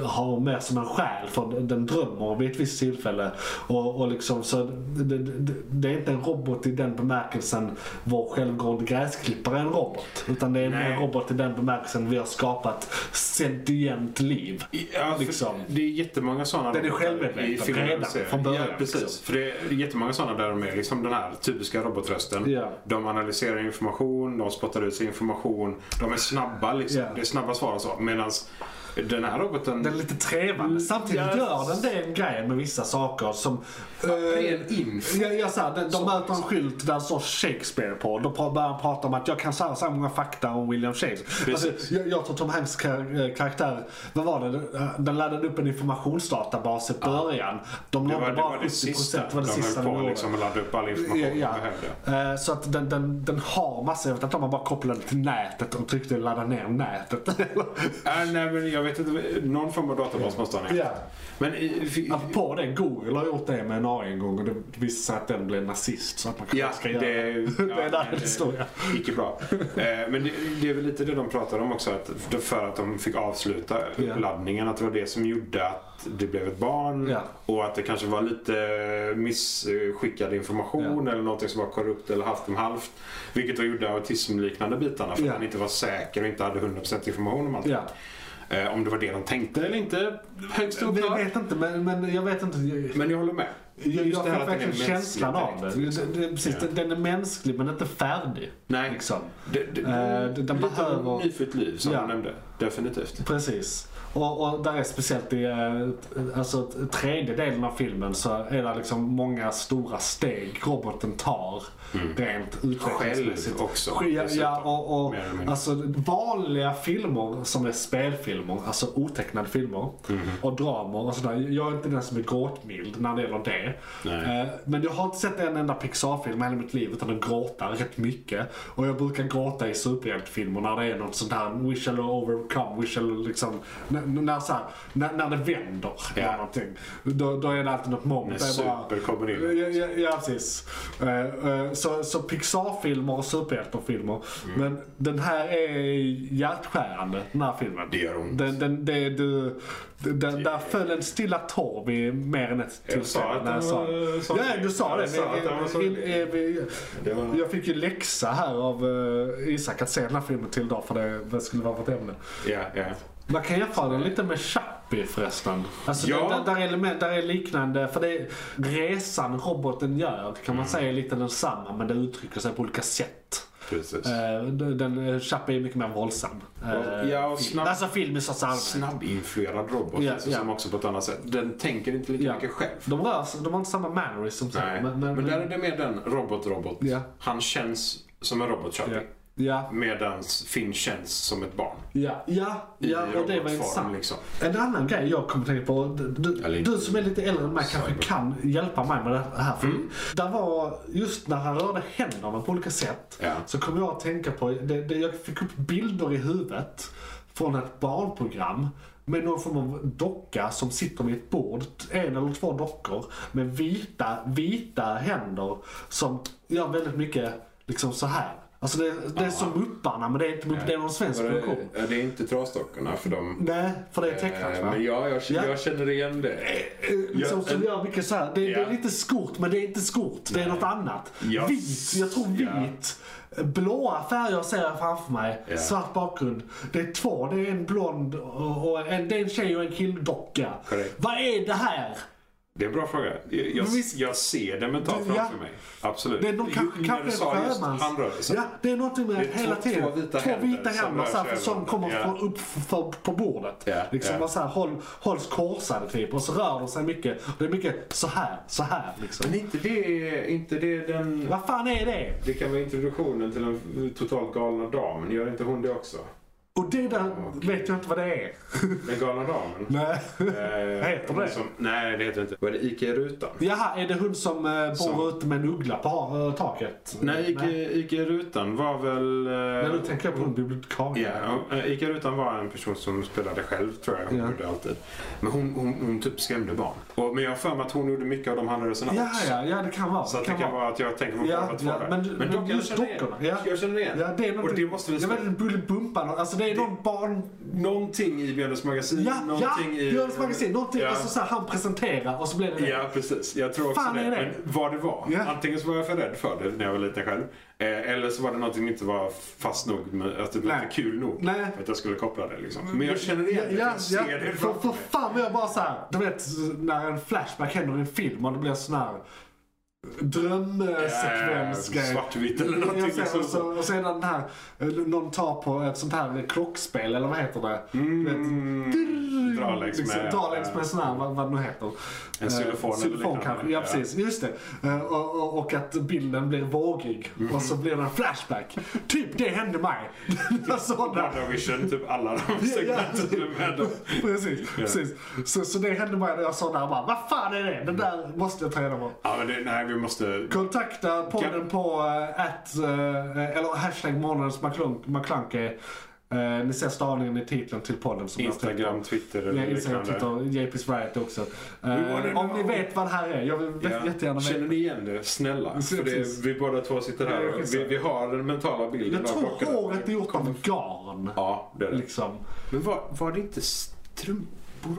har mer som en själ för den- drömmer vid ett visst tillfälle. Och, och liksom, så det, det, det är inte en robot i den bemärkelsen vår självgående gräsklippare är en robot. Utan det är Nej. en robot i den bemärkelsen vi har skapat sentient liv. Ja, Liksom. Det är jättemånga sådana Den är självmedveten redan från början, Ja, precis. liksom. För det är jättemånga sådana där de är liksom den här typiska robotrösten. Ja. De analyserar information, de spottar ut sig information. De är snabba liksom. Ja. Det är snabba svar och så. Medan den här roboten... Den är lite trevande. Samtidigt Ja. gör den den grejen med vissa saker som... ren info. Ja, ja, så här, de, de Så, möter en skylt där det står Shakespeare på. Då börjar han prata om att jag kan så här, så här många fakta om William Shakespeare. Precis. Alltså, jag, jag tror Tom Hanks eh, karaktär, vad var det? Den laddade upp en informationsdatabas i början. De Det nådde var det, bara var 70 det sista. Det var det de sista höll på gjorde. liksom att ladda upp all information Ja, de ja. behövde. Eh, Så att den, den, den har massa, jag vet inte om man bara kopplade till nätet och tryckte ladda ner nätet. Äh, nej, men jag vet inte. Någon form av databas måste han ha. ja. Men fi- Apropå det, Google har gjort det med en AI en gång och det visade sig att den blev nazist. Så att man Ja, ska det, göra ja, det är där det står ja. Icke bra. Eh, men det, det är väl lite det de pratar om också. Att för att de fick avsluta Ja. uppladdningen. Att det var det som gjorde att det blev ett barn. Ja. Och att det kanske var lite missskickad information. Eller någonting som var korrupt eller halvt om halvt. Vilket då gjorde autismliknande bitarna. För att man inte var säker och inte hade 100% information om allt. Eh, om det var det de tänkte eller inte. Högst Men jag oklart. vet inte, men, men jag vet inte. Men jag håller med. jag, jag fick verkligen känslan av det. direkt, liksom. det, det precis, Ja. Den är mänsklig men inte färdig. Nej. Liksom. Det, det, Eh, den lite behöver- nyfött liv som Ja. du nämnde. Definitivt. Precis. Och, och där är speciellt i eh, alltså, tredje delen av filmen så är det liksom många stora steg roboten tar rent utvecklingsmässigt. Själv också, Ja, ja och, och alltså vanliga filmer som är spelfilmer, alltså otecknade filmer Mhm. och dramer och sådär. Jag är inte den som är gråtmild när det gäller det. Nej. Eh, Men jag har inte sett en enda Pixar-film i hela mitt liv utan att gråta rätt mycket. Och jag brukar gråta i superhjältefilmer när det är något sånt här We shall overcome, we shall liksom, när, så här, när, när det vänder. Ja. Eller någonting. Då, då är det alltid något moment. När Det är bara- super kommer in. Ja, ja, ja precis. Eh, eh, Så, så Pixar-filmer och superhjältefilmer. Mm. Men den här är hjärtskärande, den här filmen. Det gör ont. Den, den, det, du, den, där föll en stilla tår vid mer än ett Jag sa att den var Ja, du sa det. Jag fick ju läxa här av eh, Isak att se den här filmen till idag för det, det skulle vara vårt ämne. Ja, ja. Man kan jämföra den lite med Chappie förresten. Alltså Ja. där, där, är element, där är liknande, för det är, resan roboten gör kan Mm. man säga är lite densamma men det uttrycker sig på olika sätt. Precis. Eh, den, eh, Chappie är mycket mer våldsam. Eh, Ja, och snabb- Alltså film i största allmänhet. Snabbinfluerad robot Ja, liksom, som också på ett annat sätt. Den tänker inte lika Ja. mycket själv. De rör sig, de har inte samma mannerism som Nej. men, Men, men, där är det mer den robot-robot. Ja. Han känns som en robot. Chappie. Ja, Medan Finn känns som ett barn. ja, ja, ja och det var intressant. liksom. En annan grej jag kommer tänka på. Du, du, som är lite äldre än mig kanske kan hjälpa mig med det här. Mm. Där var, just när han rörde händerna på olika sätt, Ja. så kom jag att tänka på, det, det, jag fick upp bilder i huvudet från ett barnprogram med någon form av docka som sitter vid ett bord, en eller två dockor med vita, vita händer som gör väldigt mycket liksom så här. Alltså det, det är som Mupparna men det är inte Mupp, det är någon svensk Var produktion. det, ja, det är inte trasdockorna för dem. Nej, för det är tecknat Eh, va? Men ja, jag, Ja. jag känner igen det. Eh, som, Ja, som gör mycket så här. Det, det Ja. är lite skort men det är inte skort. Det är något annat. Ja. Vit, jag tror Ja. vit. Blåa färger ser jag framför mig. Ja. Svart bakgrund. Det är två. Det är en blond och, en, det är en tjej och en killdocka. Vad är det här? Det är en bra fråga. Jag, visst- jag ser det mentalt Ja. framför mig. Absolut. Det är nog kanske, kanske sjömans... Ja, det är någonting med Det att hela två- tiden. två vita två händer som händer här, som över kommer från upp för, på bordet. Ja, liksom ja. bara så här, håll, hålls korsade typ och så rör de sig mycket. Det är mycket så här, så här liksom. Men inte det, inte det den... Vad fan är det? Det kan vara introduktionen till den totalt galna damen. Gör inte hon det också? Och det där vet jag inte vad det är. Den galna damen. Nej. Eh, Heter hon det? Som, nej, det heter inte. Vad är det? Ica Rutan? Jaha, är det hon som eh, bor Som- ute med en uggla på ha- taket? Nej, Ica, Ica Rutan var väl... Nej, Eh, nu tänker jag på en bibliotekarie. Ja, och, eh, Ica Rutan var en person som spelade själv tror jag. Hon Ja. gjorde alltid. Men hon, hon, hon typ skrämde barn. Och, men jag har för mig att hon gjorde mycket av de handrörelserna Ja, också. ja, ja, det kan vara. Så det kan vara att jag tänker på Ja, ja, men- men dock, jag just dockorna, ja. Jag känner igen. Ja, det är något, och det måste vi Jag vet inte, Bullybumpan, alltså det är någon barn... Någonting i Björnes magasin. Ja, ja! någonting i... Björns magasin. Någonting, Ja. alltså så här, han presenterar och så blir det det. Ja, precis. Jag tror också Fan det. det? Men vad det var. Ja. Antingen så var jag för rädd för det när jag var liten själv. Eh, eller så var det någonting som inte var fast nog. Med, att det blev Nej. inte kul nog. Nej. För att jag skulle koppla det liksom. Men jag känner igen det. Ja, jag ser ja, det för, för fan vad jag bara så här, du vet när en flashback händer i en film och det blir sån här drömsekvens Eh, svartvitt eller någonting ser, liksom och, så, och sedan den här, eh, någon tar på ett sånt här klockspel eller vad heter det? Du vet, Mm, dra längs liksom, med... dra längs med en sån här, vad, vad det nu heter. En xylofon Eh, eller xylofon liknande. kanske, ja Ja. precis. Just det. Eh, Och, och, att bilden blir vågig Mm. och så blir det en flashback. Typ det hände mig. Sådana. WandaVision, typ alla de Ja, segmenten ja. med med dem. Precis, precis. Så, så det hände mig när jag såg det här bara, vad fan är det? Det där måste jag ta reda på. Ja, men det, nej, vi måste... Kontakta podden på uh, at, eh, eller hashtag månadens McClunk- McClunky. Eh, ni ser stavningen i titeln till podden. Som Instagram. Twitter Ja, eller Instagram, liknande. Twitter, JP's Variety också. Wanna om ni vet vad det här är, jag vill Ja. jättegärna Känner veta. ni igen det? Snälla. För det, vi båda två sitter här Ja, och vi, vi har den mentala bilden Jag tror håret är gjort av garn. Ja, det är det. Liksom. Men var, var det inte strumpor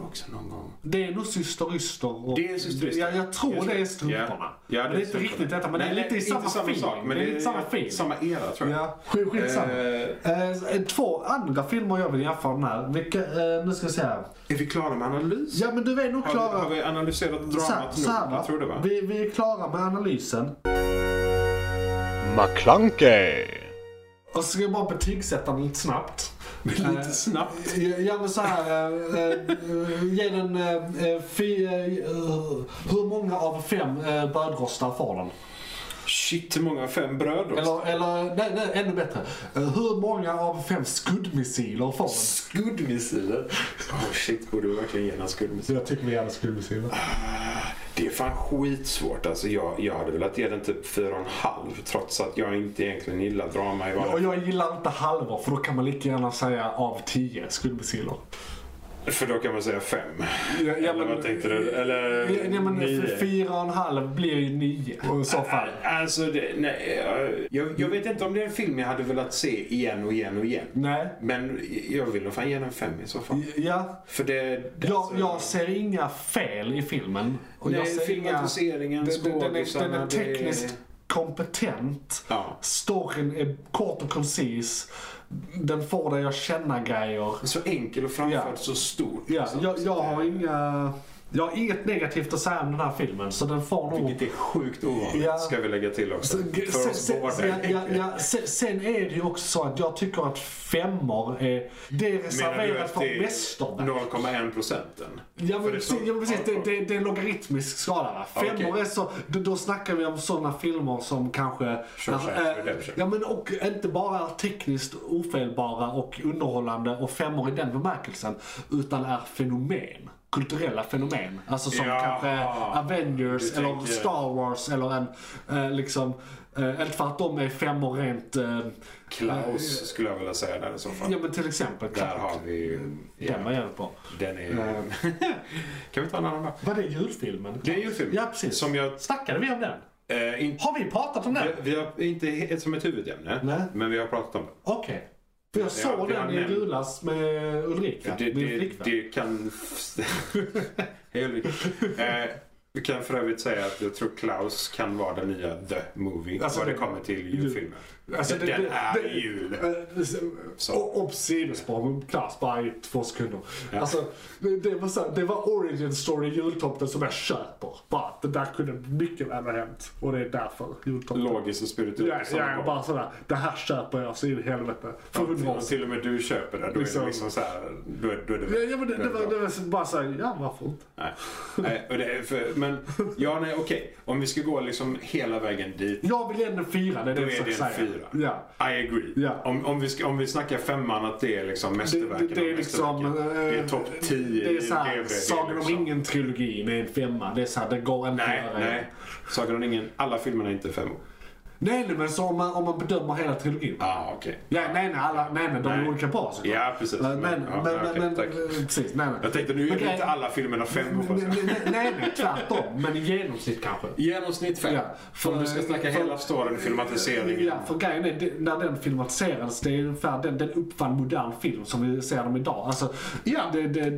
också någon gång? Det är nog syster Yster. Och, Det är Syster Yster. Ja, jag tror Just det det. är strumporna. Ja. Ja, det är inte strumporna. riktigt detta, men det är Nej, lite i inte samma, samma feeling. sak, men det är lite samma feeling. Samma era tror jag. Ja, skit- skitsamma. Eh, Eh, två andra filmer jag vill jämföra den här. Vilka, eh, nu ska jag här. är vi klara med analys? Ja men du är nog Har, klara. vi, har vi analyserat dramat så nog? Jag tror det va? Vi, vi är klara med analysen. McClunkey. Och så ska jag bara betygsätta den lite snabbt. Lite Eh, snabbt. Ja, ja men så här. eh, eh, ge den eh, eh, eh, Hur många av fem eh, brödrostar får den? Shit, hur många? Fem bröd då? Eller, eller nej, nej, ännu bättre. Eh, hur många av fem skuddmissiler får den? Skuddmissiler? Oh shit, borde vi verkligen ge en skuddmissil? Jag tycker vi gärna skuddmissiler. Det är fan skitsvårt. Alltså jag, jag hade velat ge den typ fyra och en halv trots att jag inte egentligen gillar drama i Och vanliga jag gillar inte halvor för då kan man lika gärna säga av tio skuddmissiler. För då kan man säga fem. Ja, ja, Eller vad tänkte du? Eller Ja, men nio? fyra och en halv blir ju nio i så fall. Alltså, det, nej, jag, jag vet inte om det är en film jag hade velat se igen och igen och igen. Nej. Men jag vill nog fan ge den fem i så fall. Ja, För det... det jag, alltså- jag ser inga fel i filmen. Och jag Nej, ser filmatiseringen, den, den, den, är, skådisarna, är det tekniskt kompetent. Ja. Storyn är kort och koncis. Den får dig att känna grejer. Så enkel och framförd, Ja. så stort. Ja, liksom. jag, jag har inga... Jag har inget negativt att säga om den här filmen, så den får nog... Vilket är sjukt ovanligt, Ja. ska vi lägga till också. Så, För sen, oss sen, sen, ja, ja, sen, sen är det ju också så att jag tycker att femmor är, det är reserverat för mästerverk. 0,1 procenten? Ja men, det är så- precis, ja, precis, det, det, det är en logaritmisk skala. Femmor Okej. är så, då, då snackar vi om sådana filmer som kanske... Shawshank eh, Redemption. ja men och inte bara tekniskt ofelbara och underhållande och femmor i den bemärkelsen. Utan är fenomen. Kulturella fenomen. Alltså som Ja, kanske Avengers eller tänker- Star Wars eller en eh, liksom... Eh, inte för att de är femmor rent... Eh, Klaus skulle jag vilja säga där i så fall. ja men till exempel. Där har vi ju... Den var jävligt bra. Den är... Eh. kan vi ta en annan då? Var det julfilmen? Det är ju en film. Ja precis. Som jag... Snackade vi om den? Eh, in, Har vi pratat om den? vi, vi har inte som ett huvudämne, Nej. men vi har pratat om det. Okej. För jag såg den i julas med Ulrika, det, min det, flickvän. det kan... Hej Ulrika. eh, Vi kan för övrigt säga att jag tror Klaus kan vara den nya The Movie Alltså, vad det- kommer till julfilmer. Alltså, den det- är det- jul. Eh, Så. Och och sidospår, klass bara i två sekunder. Ja. Alltså, det, det, var så, det var origin story jultomten som jag köper. Bara, det där kunde mycket väl ha hänt. Och det är därför jultomten. Logiskt och spirituellt Ja, ja, gång. bara sådär, det här köper jag så in i helvete. För hundra år till, och med du köper det, då är Liksom- det liksom så här, då är, då är det Ja, ja, men det, det, var, det var så- bara såhär, ja varför inte? Nej. Nej, och det, är för, men ja, nej, okej. Om vi ska gå liksom hela vägen dit. Jag vill en fyra, det är det Då är det en säga. Fyra. Ja. I agree. Ja. Om, om, vi ska, om vi snackar femman att det är liksom mästerverken Det, det, det är liksom... mästerverken. Det är eh, topp 10 Det är såhär, Sagan om liksom. ringen-trilogin är en femma. Det är såhär, det går inte Nej, att göra. nej. Sagan om ringen, alla filmerna är inte femmor. Nej, nej, men så om man, om man bedömer hela trilogin. Ah, okej. Ja, nej, nej, alla, nej, men de är Nej. olika bra såklart. Ja, precis. Men, men, ja, men, okej, men, tack. precis, nej, nej. Jag tänkte nu är Okej. inte alla filmerna får jag Nej, nej, nej, nej, tvärtom. Men i genomsnitt kanske. I genomsnitt fem. Ja, för, om du ska snacka för- hela storyn, filmatiseringen. Ja, för grejen är, det- när den filmatiserades, det är ungefär, den, den uppfann modern film som vi ser dem idag. Alltså, Ja. det, det,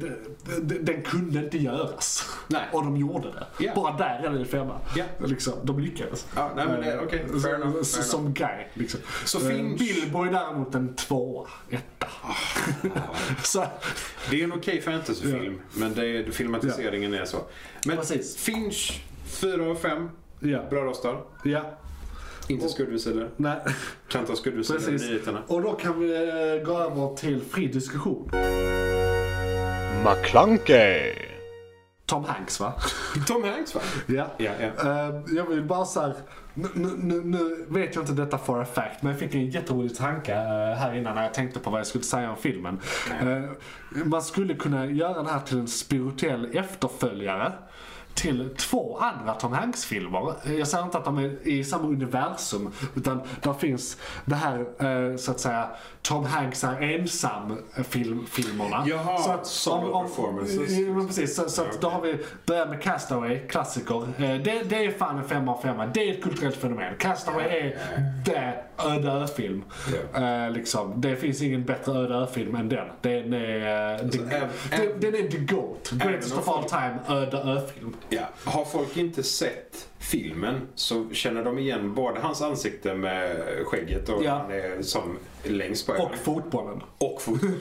det, den kunde inte göras. Nej. Och de gjorde det. Ja. Bara där är det femma. Ja. Liksom, de lyckades. Ja, nej, men det- Eh, så- enough, Som guy. Liksom. Så Eh, Finch- Bilbo är däremot en tvåa, etta. så, Det är en okej fantasyfilm, men det är, filmatiseringen är så. Men Precis. Finch, 4 av 5. ja. Bra röstar. ja. Inte skuddvisor. Nej. Kan ta skuddvisor i Precis. nyheterna. Och då kan vi eh, gå över till fri diskussion. McClunkey. Tom Hanks va? Tom Hanks va? Ja. Ja, ja. Eh, jag vill bara så här, nu, nu, nu, nu vet jag inte detta for a fact, men jag fick en jätterolig tanke eh, här innan när jag tänkte på vad jag skulle säga om filmen. Eh, man skulle kunna göra den här till en spirituell efterföljare till två andra Tom Hanks-filmer. Jag säger inte att de är i samma universum, utan där finns det här, eh, så att säga, Tom Hanks är ensam-filmerna. Jaha, solo performances. Ja, precis. Så, så att då har vi börjat med Castaway, klassiker. Eh, Det, det är fan en femma av femma. Det är ett kulturellt fenomen. Castaway är det öde ö-film. Eh, liksom. Det finns ingen bättre öde ö-film än den. Den är, eh, the, äv- den, den är the GOAT. Greatest of all time öde ö-film. Ja. Har folk inte sett filmen så känner de igen både hans ansikte med skägget och Ja. han är som längst på ögonen. Och fotbollen. och fotbollen.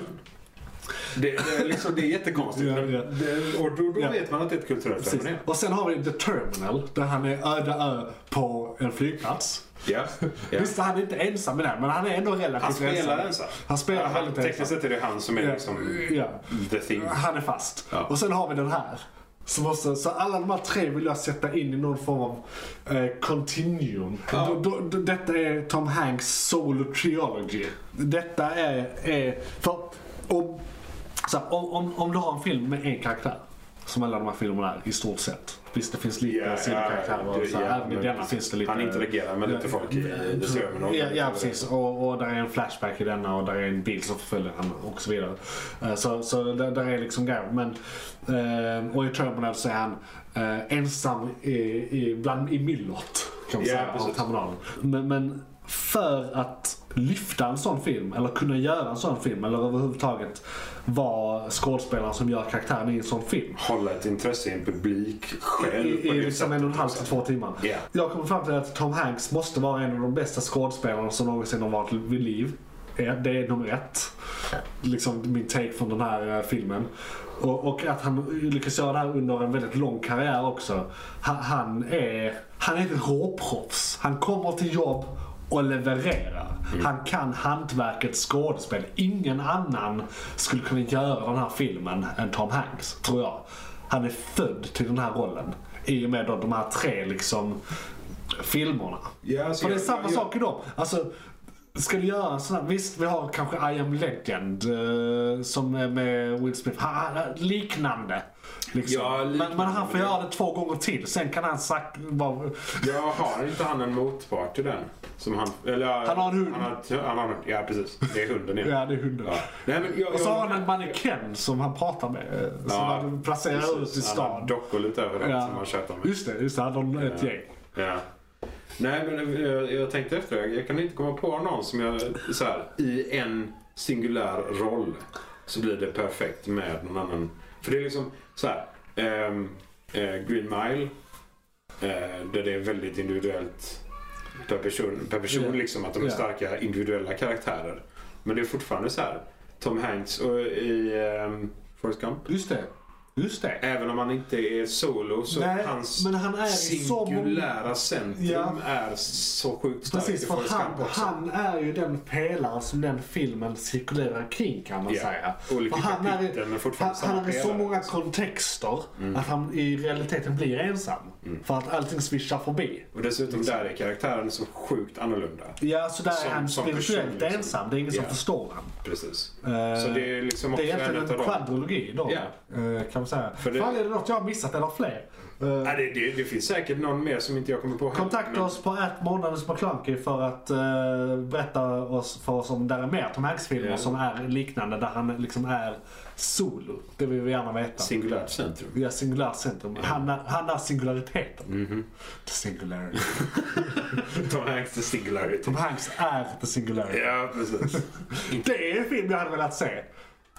Det, det, är liksom, det är jättekonstigt. Ja, ja. Det, och då, då Ja. vet man att det är ett kulturellt fenomen. Och sen har vi The Terminal, där han är öde ö på en flygplats. Ja. Ja. Visst, han är inte ensam med det, men han är ändå relativt Han spelar ensam. ensam. Han spelar han, Tekniskt ensam. sett är det han som är liksom the thing. Han är fast. Och sen har vi den här. Så, måste, så alla de här tre vill jag sätta in i någon form av eh, continuum. Ja. Då, då, då, detta är Tom Hanks solo trilogy. Detta är... är för, om, så här, om, om, om du har en film med en karaktär, som alla de här filmerna är i stort sett. Visst, det finns lite Ja, sidokaraktärer här, ja, även i denna precis. finns det lite... Han interagerar med lite folk i The Terminal. Ja, ja precis. Och, och där är en flashback i denna och där är en bil som förföljer honom och så vidare. Eh, Så, så där, där är liksom grejer. Men, eh, och i Terminal så är han eh, ensam i, i, bland, i myllret. Kan man säga, av terminalen. Men, men för att lyfta en sån film, eller kunna göra en sån film, eller överhuvudtaget vara skådespelaren som gör karaktären i en sån film. Hålla ett intresse i en publik själv. I, i liksom en och en halv till två timmar. Ja. Jag kommer fram till att Tom Hanks måste vara en av de bästa skådespelarna som någonsin har varit vid liv. Det är nummer ett. Liksom min take från den här eh, filmen. Och, och att han lyckas göra det här under en väldigt lång karriär också. Han, han är, han är ett råproffs. Han kommer till jobb och levererar. Han kan hantverkets skådespel. Ingen annan skulle kunna göra den här filmen än Tom Hanks, tror jag. Han är född till den här rollen. I och med då de här tre liksom filmerna. Ja, alltså, För det är jag- samma jag- sak i dem. Alltså, ska du göra en sån här, visst vi har kanske I am legend eh, som är med Will Smith. Ha, liknande. Liksom. Ja, men, liknande, men han får men göra det två gånger till. Sen kan han sagt vara... Jag har inte han en motpart till den? Som han, eller, Han har en hund. Han har, han har, ja, precis. Det är hunden ja. Ja, det är hunden. Ja. Nej, men jag, Och så jag- har han en mannekäng som han pratar med. eh, Som Ja, han placerar precis. ut i Han har stan. dockor lite överallt Ja. som han tjötar med. Just det, just det. Han har ett Ja. gäng. Ja. Nej, men jag, jag tänkte efter. Jag, jag kan inte komma på någon som jag, så här, i en singulär roll så blir det perfekt med någon annan. För det är liksom så här. ehm, eh, Green Mile. Eh, där det är väldigt individuellt per person, per person Ja. liksom att de är starka individuella karaktärer. Men det är fortfarande så här. Tom Hanks och i um, Forrest Gump. Just det. Just det. Även om han inte är solo så Nej, hans men han är singulära centrum Ja. är så sjukt starkt Precis, för han, han är ju den pelare som den filmen cirkulerar kring kan man Ja. säga. Olika För han är, men han, fortfarande han samma är i så många kontexter att han i realiteten blir ensam. Mm. För att allting svischar förbi. Och dessutom där är karaktären så sjukt annorlunda. Ja, så där Som- är han som spirituellt person, liksom. ensam. Det är ingen som Ja. förstår han. Precis. Eh, Så det är liksom det också är en egentligen en dem. kvadrologi då. Ja. eh, Kan man säga. För det- Fan, är det något jag har missat eller fler? Eh, Nej, det, det, det finns säkert någon mer som inte jag kommer på Kontakta men- oss på ett månadens McClunky för att uh, berätta oss för oss om det är mer Tom Hanks-filmer Ja. som är liknande där han liksom är solo. Det vill vi gärna veta. Singulärt centrum. Har singulärt centrum. Han, är, han är singulariteten. Mhm. The singularity. Tom Hanks the Singularity. Tom Hanks är the singularity. Ja, precis. Det är en film jag hade velat se.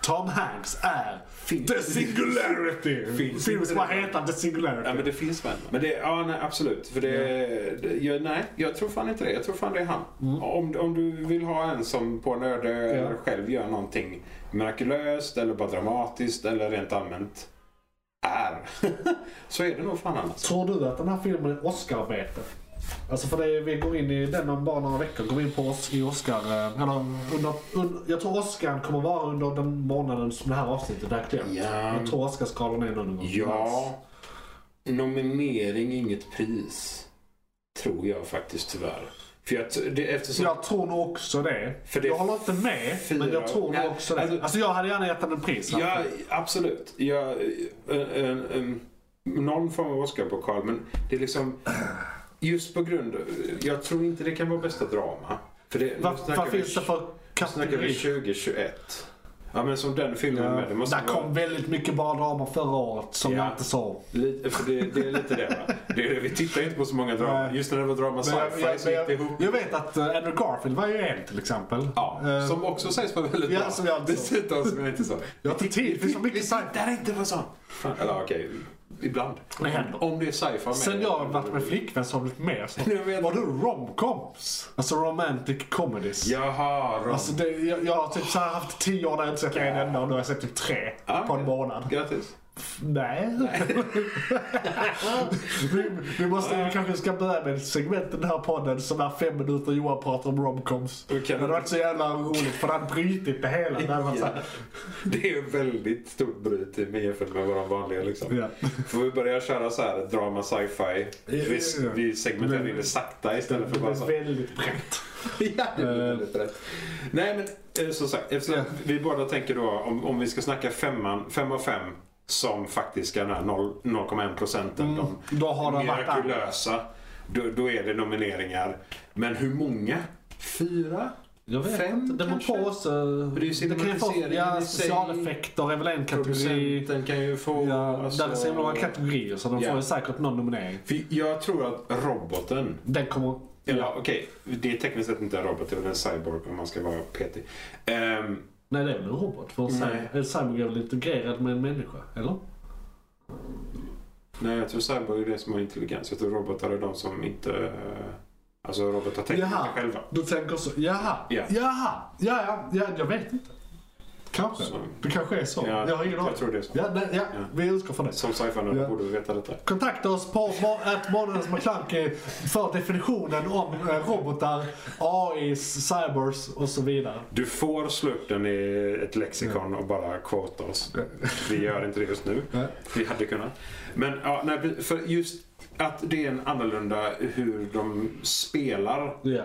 Tom Hanks är Finns- the singularity. Finns Film inte som bara det? heter the singularity. Ja, men det finns väl. Men det, ja, nej, absolut. För det, det jag, nej, jag tror fan inte det. Jag tror fan det är han. Om, om du vill ha en som på en öde eller själv gör någonting mirakulöst eller bara dramatiskt eller rent allmänt är. så är det nog fan han alltså. Tror du att den här filmen är Oscar-bete? Alltså för det, vi går in i den om bara några veckor. Går vi in på oss i Oscar... eh, Eller under, under, jag tror Oscar kommer vara under den månaden som det här avsnittet är aktuellt. Ja. Jag tror Oscarsgalan är någon gång. Ja, nominering inget pris. Tror jag faktiskt tyvärr. För jag, det, eftersom... Jag tror nog också det. För det jag håller inte med, fyra- men jag tror nog också det. alltså- Alltså, jag hade gärna gett den en pris. här. Ja, absolut. Jag, en, en, en, någon form av Oscarpokal, men det är liksom... Just på grund Jag tror inte det kan vara bästa drama. För det, snackar vad vi- finns det för nu snackar vi kategori? 2021. Ja, men som den filmen Ja, med. Det måste där vara... kom väldigt mycket bra drama förra året som Ja. jag inte såg. Lite, för det, det är lite det va? Det är, det, vi tittar inte på så många drama. Just när det var drama sci-fi så gick det ihop. jag vet att uh, Andrew Garfield var ju en till exempel. Ja, Eh, som också sägs vara väldigt ja, bra. som jag inte såg. Dessutom som jag inte sa. Jag har inte tid, det finns så mycket. Det är inte på sån. Fan, Eller okej, ibland. Det händer. Om det är sci-fi med. Sen jag har varit med flickvän så har det blivit mer så. Nu vet Var du romcoms? Alltså romantic comedies. Jaha, Ron. Alltså det, jag, jag har typ så här haft tio år där jag inte sett en enda och nu har jag sett typ tre Ja, på en månad. Grattis. Nej. vi, vi måste vi kanske ska börja med ett segment i den här podden som är fem minuter Johan pratar om romcoms. Okej. Det hade varit så jävla roligt för det hade brutit det hela. Det varit så Det är väldigt stort bryt i- jämfört med våra vanliga liksom. ja. Får vi börja köra så här drama sci-fi? Vi, vi segmenterar in det sakta istället för Det bara är så. väldigt brett. Ja, det blir väldigt rätt. Nej men eh, som sagt, eftersom vi båda tänker då om, om vi ska snacka femman, fem av fem som faktiskt är den här 0 0,1 procenten. Mm, då har de det mirakulösa. Då, då är det nomineringar. Men hur många? Fyra? Jag vet Fem. Det beror kanske? på också. det är ju Det kan ju få, ja, specialeffekter är väl en kategori. Producenten kan ju få... Ja, alltså- där är så himla många kategorier så de Ja. får ju säkert någon nominering. För jag tror att roboten Den kommer... Eller okej, det är tekniskt sett inte en robot, det är väl en cyborg om man ska vara petig. Ehm, Nej, det är väl en robot? För. Nej. Cyborg är väl integrerad med en människa? Eller? nej, jag tror cyborg är det som har intelligens. Jag tror robotar är de som inte... eh, Alltså robotar tänker inte Jaha, själva. du tänker så. Jaha, Ja. jaha, ja, ja, ja, jag vet inte. Kanske. Så. Det kanske är så. Ja, jag har ingen aning. jag tror det är så. Ja, nej, ja, Ja. vi utgår från det. Som sci-fi Ja. borde vi veta detta. Kontakta oss på månadens McClunky för definitionen om eh, robotar, AI, cyborgs och så vidare. Du får slå upp den i ett lexikon och bara quota oss. Vi gör inte det just nu. Vi hade kunnat. Men ja, nej, för just att det är en annorlunda hur de spelar Ja.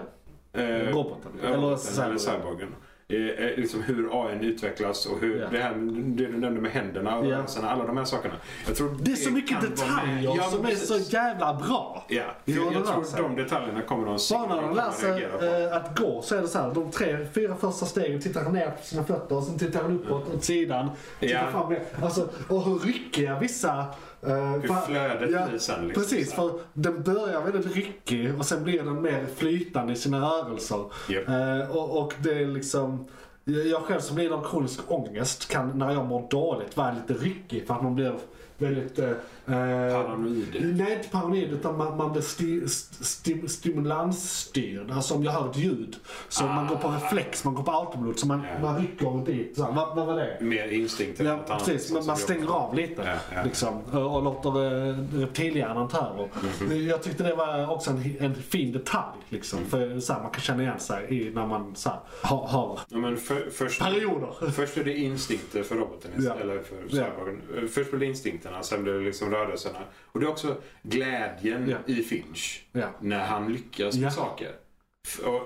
eh, Roboten. Eller roboten, eller cyborgen. Eh, liksom hur AI utvecklas och hur Ja. det här det du nämnde med händerna och Ja. rörelserna, alla de här sakerna. Jag tror Det är så mycket detaljer Ja, som är precis. så jävla bra. Ja, hur jag rör tror sig. de detaljerna kommer de Bara när de lär sig reagera på. eh, att gå så är det så här, de tre, fyra första stegen tittar han ner på sina fötter och sen tittar han uppåt åt sidan. Tittar Ja. fram. Alltså, och hur ryckiga vissa... Uh, Hur flödet blir sen, liksom, Precis, för den börjar väldigt ryckig och sen blir den mer flytande i sina rörelser. Japp. Eh, och, och det är liksom... Jag själv som lider av kronisk ångest kan när jag mår dåligt vara lite ryckig för att man blir väldigt... Eh, eh, Paranoid. Nej, inte paranoid utan man, man blir sti, sti, stimulansstyrd. Alltså om jag hör ett ljud så man går på reflex, man går på autopilot så man, Ja. man rycker dit. Så vad, vad var det? Mer instinkt än Ja, precis. Man, man stänger av lite Ja, ja. Liksom, och låter eh, reptilhjärnan ta över. Mhm. Jag tyckte det var också en, en fin detalj. Liksom, Mm. för så här, man kan känna igen sig i när man så här, har, har Ja, men för, först, perioder. först är det instinkter för roboten, eller för cyborgen. Först blir det instinkterna, sen blir det liksom rörelserna. Och det är också glädjen Ja. i Finch. Ja. När han lyckas med saker.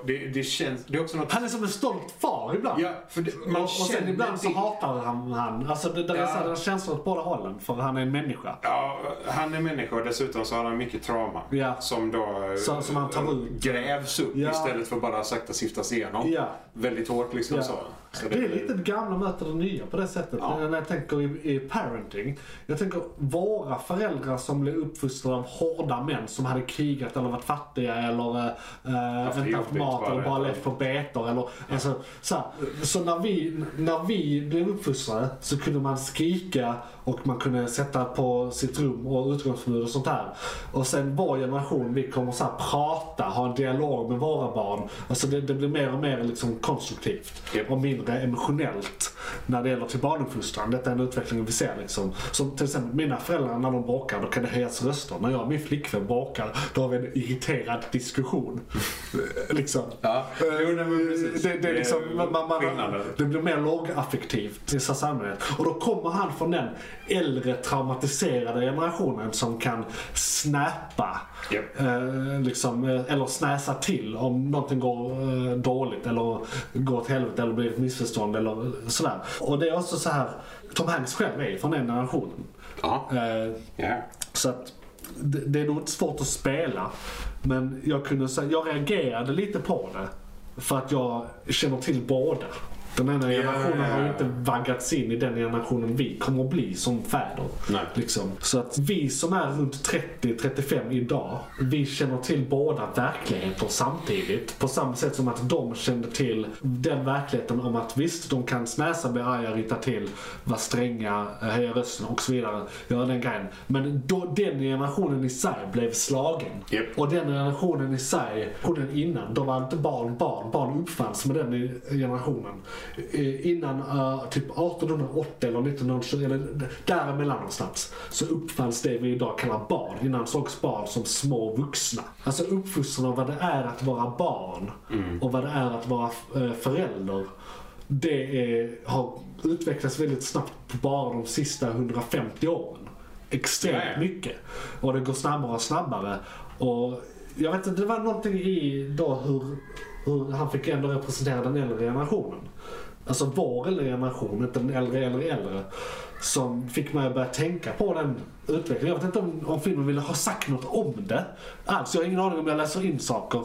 Det, det känns, det är också något... Han är som en stolt far ibland. Ja, det, man och, och sen ibland så det- hatar han han. Alltså det, det är Ja. så här, en känsla åt båda hållen. För han är en människa. Ja, han är människa och dessutom så har han mycket trauma. Ja. Som då eh, Så- som han tar ut. grävs upp Ja. istället för bara sakta siftas igenom. Ja. Väldigt hårt liksom så. Så Det är lite det gamla möter det nya på det sättet. Ja. När jag tänker i, i parenting. Jag tänker våra föräldrar som blev uppfostrade av hårda män som hade krigat eller varit fattiga eller det inte haft mat eller bara levt på betor. Eller, alltså, så, här, så när, vi, när vi blev uppfostrade så kunde man skrika och man kunde sätta på sitt rum och utgångsförbud och sånt här. Och sen vår generation, vi kommer så här prata, ha en dialog med våra barn. Alltså det, det blir mer och mer liksom konstruktivt Japp. och mindre emotionellt när det gäller till barnuppfostran. Detta är en utveckling vi ser. Liksom. Som till exempel mina föräldrar när de bråkar, då kan det höjas röster. När jag och min flickvän bråkar, då har vi en irriterad diskussion. liksom. Ja, jo, precis. Det, det, är liksom, man, man, det blir mer lågaffektivt i allmänhet. Och då kommer han från den äldre traumatiserade generationen som kan snappa. Japp. Eh, liksom, eh, eller snäsa till om någonting går eh, dåligt eller går åt helvete eller blir ett missförstånd eller sådär. Och det är också så här, Tom Hanks själv är från den generationen. Ja. Eh, ja. så att det, det är nog inte svårt att spela. Men jag kunde säga, jag reagerade lite på det. För att jag känner till båda. Den ena generationen ja, har ju inte vaggats in i den generationen vi kommer att bli som fäder. Nej. Liksom. Så att vi som är runt 30-35 idag, vi känner till båda verkligheter samtidigt. På samma sätt som att de kände till den verkligheten om att visst, de kan snäsa, bli arga, ryta till, vara stränga, höja rösten och så vidare. Göra den grejen. Men då, den generationen i sig blev slagen. Japp. Och den generationen i sig, generationen innan, då var inte barn barn. Barn uppfanns med den generationen. Eh, Innan eh, typ 1880 eller 1920, eller däremellan någonstans, så uppfanns det vi idag kallar barn. Innan sågs barn som små vuxna. Alltså uppfostran av vad det är att vara barn och vad det är att vara eh, förälder. Det är, har utvecklats väldigt snabbt på bara de sista 150 åren. Extremt ja. mycket. Och det går snabbare och snabbare. Och jag vet inte, det var någonting i då hur, hur han fick ändå representera den äldre generationen. Alltså vår äldre generation, inte den äldre, äldre, äldre. Som fick mig att börja tänka på den utvecklingen. Jag vet inte om, om filmen ville ha sagt något om det alls. Jag har ingen aning om jag läser in saker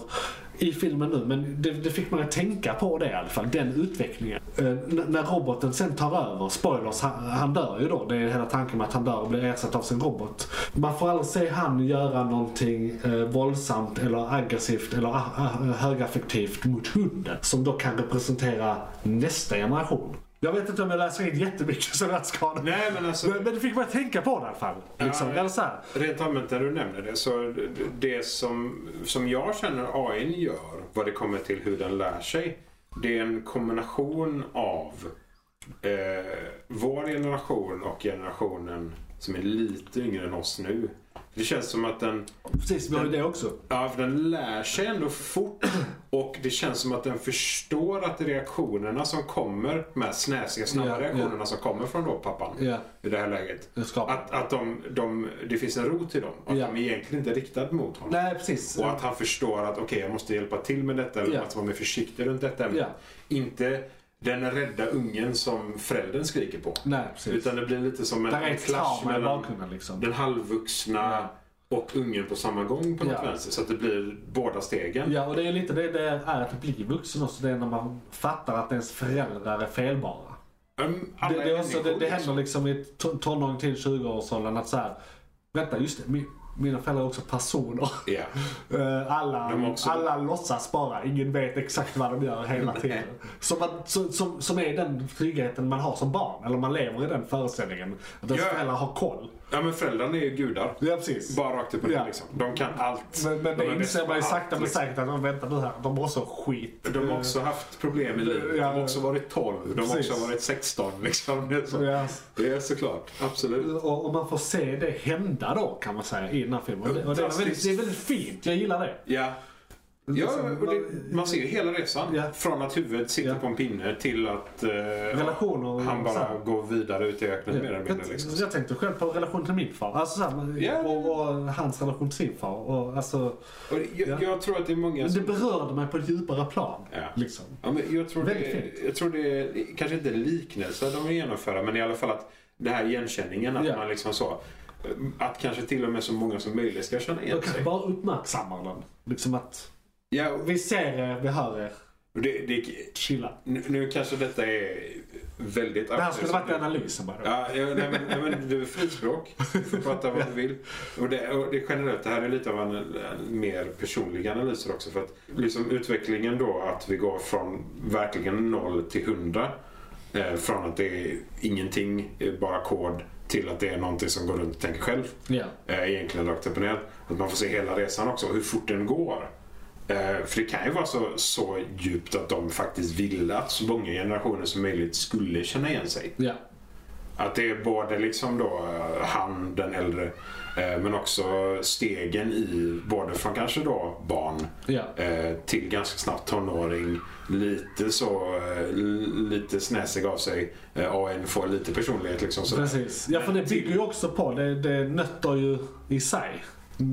i filmen nu. Men det, det fick mig att tänka på det i alla fall. Den utvecklingen. Eh, när roboten sen tar över, spoilers, han, han dör ju då. Det är hela tanken med att han dör och blir ersatt av sin robot. Man får aldrig se han göra någonting eh, våldsamt eller aggressivt eller ah, ah, högaffektivt mot hunden. Som då kan representera nästa generation. Jag vet inte om jag läser in jättemycket sådär Nej, men alltså... men, men det fick att tänka på i alla fall. Liksom. Ja, Eller så här. Rent allmänt när du nämner det så det som, som jag känner AI gör vad det kommer till hur den lär sig. Det är en kombination av eh, vår generation och generationen som är lite yngre än oss nu. Det känns som att den, Precis, vi har ju det också. ja, för den lär sig ändå fort och det känns som att den förstår att reaktionerna som kommer, de här snäsiga, snabba ja. reaktionerna som kommer från då pappan Ja, i det här läget. Att, att de, de, det finns en ro till dem. Att Ja. de är egentligen inte riktade mot honom. Nej, precis. Och att han förstår att okej, jag måste hjälpa till med detta. Eller jag måste vara mer försiktig runt detta ämne. Ja. Inte den rädda ungen som föräldern skriker på. Nej, precis. Utan det blir lite som en, en clash mellan liksom. den halvvuxna och ungen på samma gång på något Ja. vänster. Så att det blir båda stegen. Ja, och det är lite det det är att bli vuxen också. Det är när man fattar att ens föräldrar är felbara. Um, Det, det, är också, det, det liksom. händer liksom i to- tonåring till 20-årsåldern att så här, vänta just det, min, mina föräldrar är också personer. Eh, Alla, också- alla låtsas bara, ingen vet exakt vad de gör hela tiden. Som, man, som, som, som är den tryggheten man har som barn, eller man lever i den föreställningen. Att ens Ja. föräldrar har koll. Ja, men föräldrarna är ju gudar. Ja, precis. Bara rakt upp och ner Ja. liksom. De kan allt. Men, men de det inser man ju sakta men liksom. säkert att de väntar nu här, de har också skit. De har också haft problem i livet. De Ja. har också varit 12. De har Precis. också varit 16. Liksom. Det, är så. Ja. det är såklart. Absolut. Och, och man får se det hända då kan man säga i den här filmen. Och det, och det, är, väldigt, det är väldigt fint, jag gillar det. Ja. Ja, Liksom, och det, man ser ju hela resan. Ja. Från att huvudet sitter Ja. på en pinne till att eh, Relationer och han bara här. går vidare ut i öknen mer eller jag, mindre. Liksom. jag tänkte själv på relation till min far. Alltså, så här, Ja. och, och hans relation till sin far. Och, alltså, Och jag, Ja. jag tror att det är många det som... berörde mig på ett djupare plan. Ja. Liksom. Ja, men jag, tror Väldigt det, fint. jag tror det är kanske inte en liknelse de vill genomföra men i alla fall att det här igenkänningen att man liksom så att kanske till och med så många som möjligt ska känna igen Jag kanske sig. bara uppmärksammar den. Liksom att Ja, vi ser er, vi hör er, det, det, chilla. nu, nu kanske detta är väldigt... Det här skulle varit analysen bara. Ja, ja nej, men, nej, men du är frispråk. Du får prata vad du vill. Och det, och det generellt, det här är lite av en, en mer personlig analys också. För att liksom utvecklingen då att vi går från verkligen noll till hundra. Eh, från att det är ingenting, eh, bara kod, till att det är någonting som går runt och tänker själv. Eh, egentligen rakt upp och ner. Att man får se hela resan också, hur fort den går. Eh, för det kan ju vara så, så djupt att de faktiskt ville att så många generationer som möjligt skulle känna igen sig. Ja. Att det är både liksom då eh, han, den äldre, eh, men också stegen i både från kanske då barn Ja. till ganska snabbt tonåring. Lite så, lite snäsig av sig och en får lite personlighet liksom. Så. Precis. Ja, för det bygger ju också på, det, det nötter ju i sig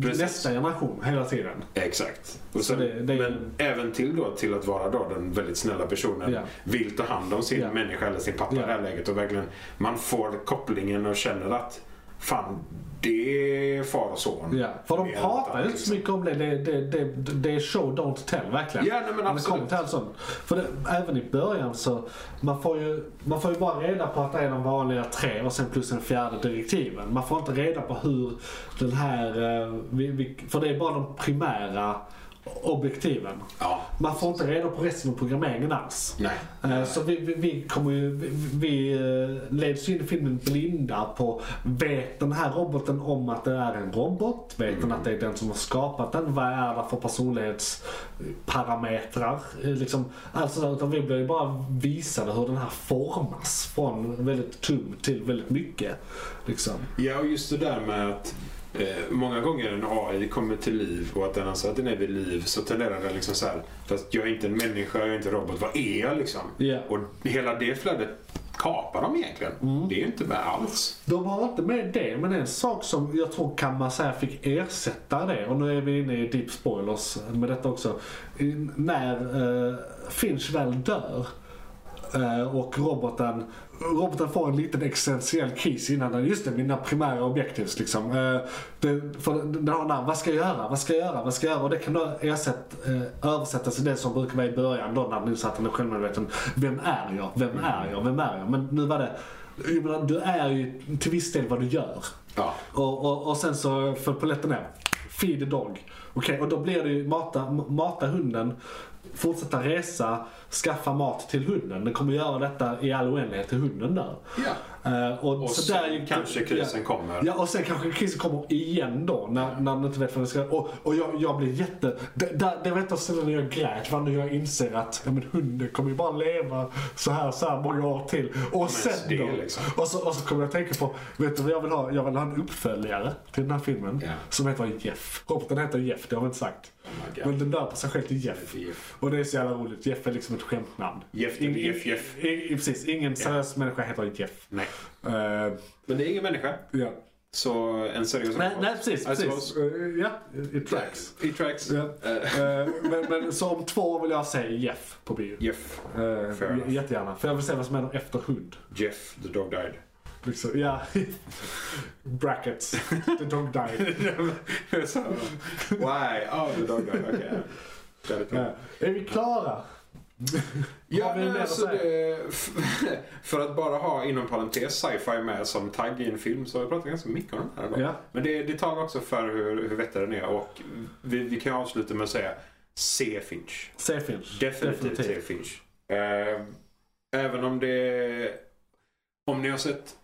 Precis. nästa generation hela tiden. Exakt. Så sen, det- det är- Men även till då till att vara då den väldigt snälla personen. Ja. Vill ta hand om sin Ja. människa eller sin pappa i Ja. det här läget. Och verkligen man får kopplingen och känner att fan, det är far och son. Ja. För de pratar ju inte så mycket om det. Det, det, det, det är show, don't tell verkligen. Ja, nej, men det absolut. allt sånt. För det, även i början så, man får, ju, man får ju bara reda på att det är de vanliga tre och sen plus en fjärde direktiven. Man får inte reda på hur den här, eh, för det är bara de primära objektiven. Ja. Man får inte reda på resten av programmeringen alls. Nej. Eh, Så vi, vi, vi kommer ju, vi, vi eh, leds in i filmen blinda på, vet den här roboten om att det är en robot? Vet den att det är den som har skapat den? Vad är det för personlighetsparametrar? Eh, Liksom, alltså, utan vi blir ju bara visade hur den här formas från väldigt tum till väldigt mycket. Liksom. Ja, och just det där med att eh, många gånger en AI kommer till liv och att den alltså att den är vid liv så tenderar den liksom så här. Fast jag är inte en människa, jag är inte en robot. Vad är jag liksom? Ja. Och hela det flödet kapar de egentligen. Mm. Det är ju inte med alls. De har inte med det, men en sak som jag tror kan man säga fick ersätta det, och nu är vi inne i deep spoilers med detta också. När uh, Finch väl dör eh, och roboten, roboten får en liten existentiell kris innan den, just det, mina primära objektiv liksom. Eh, det, för den har här, vad ska jag göra, vad ska jag göra, vad ska jag göra? Och det kan då ersätt, eh, översättas till det som brukar vara i början då när den insatte är självmedveten. Vem är jag? Vem är jag? Vem är jag? Men nu var det, jag menar, du är ju till viss del vad du gör. Ja. Och, och, och sen så föll polletten ner. Feed the dog. Okej, och då blir det ju mata, mata hunden, fortsätta resa, skaffa mat till hunden. Den kommer göra detta i all oändlighet till hunden dör. Ja. Eh, och Och så sen där kanske krisen ja. kommer. Ja, och sen kanske krisen kommer igen då när, när den inte vet vad den ska Och, och jag, jag blir jätte... Det, där, det var ett av ställena jag grät var när jag inser att ja, men hunden kommer ju bara leva så här, så här många år till. Och sen det då. liksom. Och så, och så kommer jag tänka på, vet du vad jag vill ha? Jag vill ha en uppföljare till den här filmen. Ja. Som heter Jeff. Roboten heter Jeff, det har vi inte sagt. Oh Men den döper sig själv till Jeff. Jeff. Och det är så jävla roligt. Jeff är liksom ett skämtnamn. Jeff till Jeff, Jeff. I, i, precis, ingen seriös människa heter Jeff. Nej. Eh, Men det är ingen människa. ja. Så en seriös Nej, nej precis. I precis. Eh, ja, it tracks. It tracks. Ja. Eh, Eh, men, men så om två år vill jag se Jeff på bio. Jeff. Fair enough. jättegärna. För jag vill se vad som händer efter hund. Jeff, the dog died. Liksom, ja. Brackets. The dog died. Why? Oh, the dog died. Okej. Okay. Är vi klara? Ja, men alltså det, för att bara ha inom parentes sci-fi med som tagg i en film så har vi pratat ganska mycket om den här idag. Ja. Men det, det talar också för hur, hur vettig den är och vi, vi kan avsluta med att säga se Finch. Se Finch. Definitivt, se Finch. Eh, även om det... Om ni har sett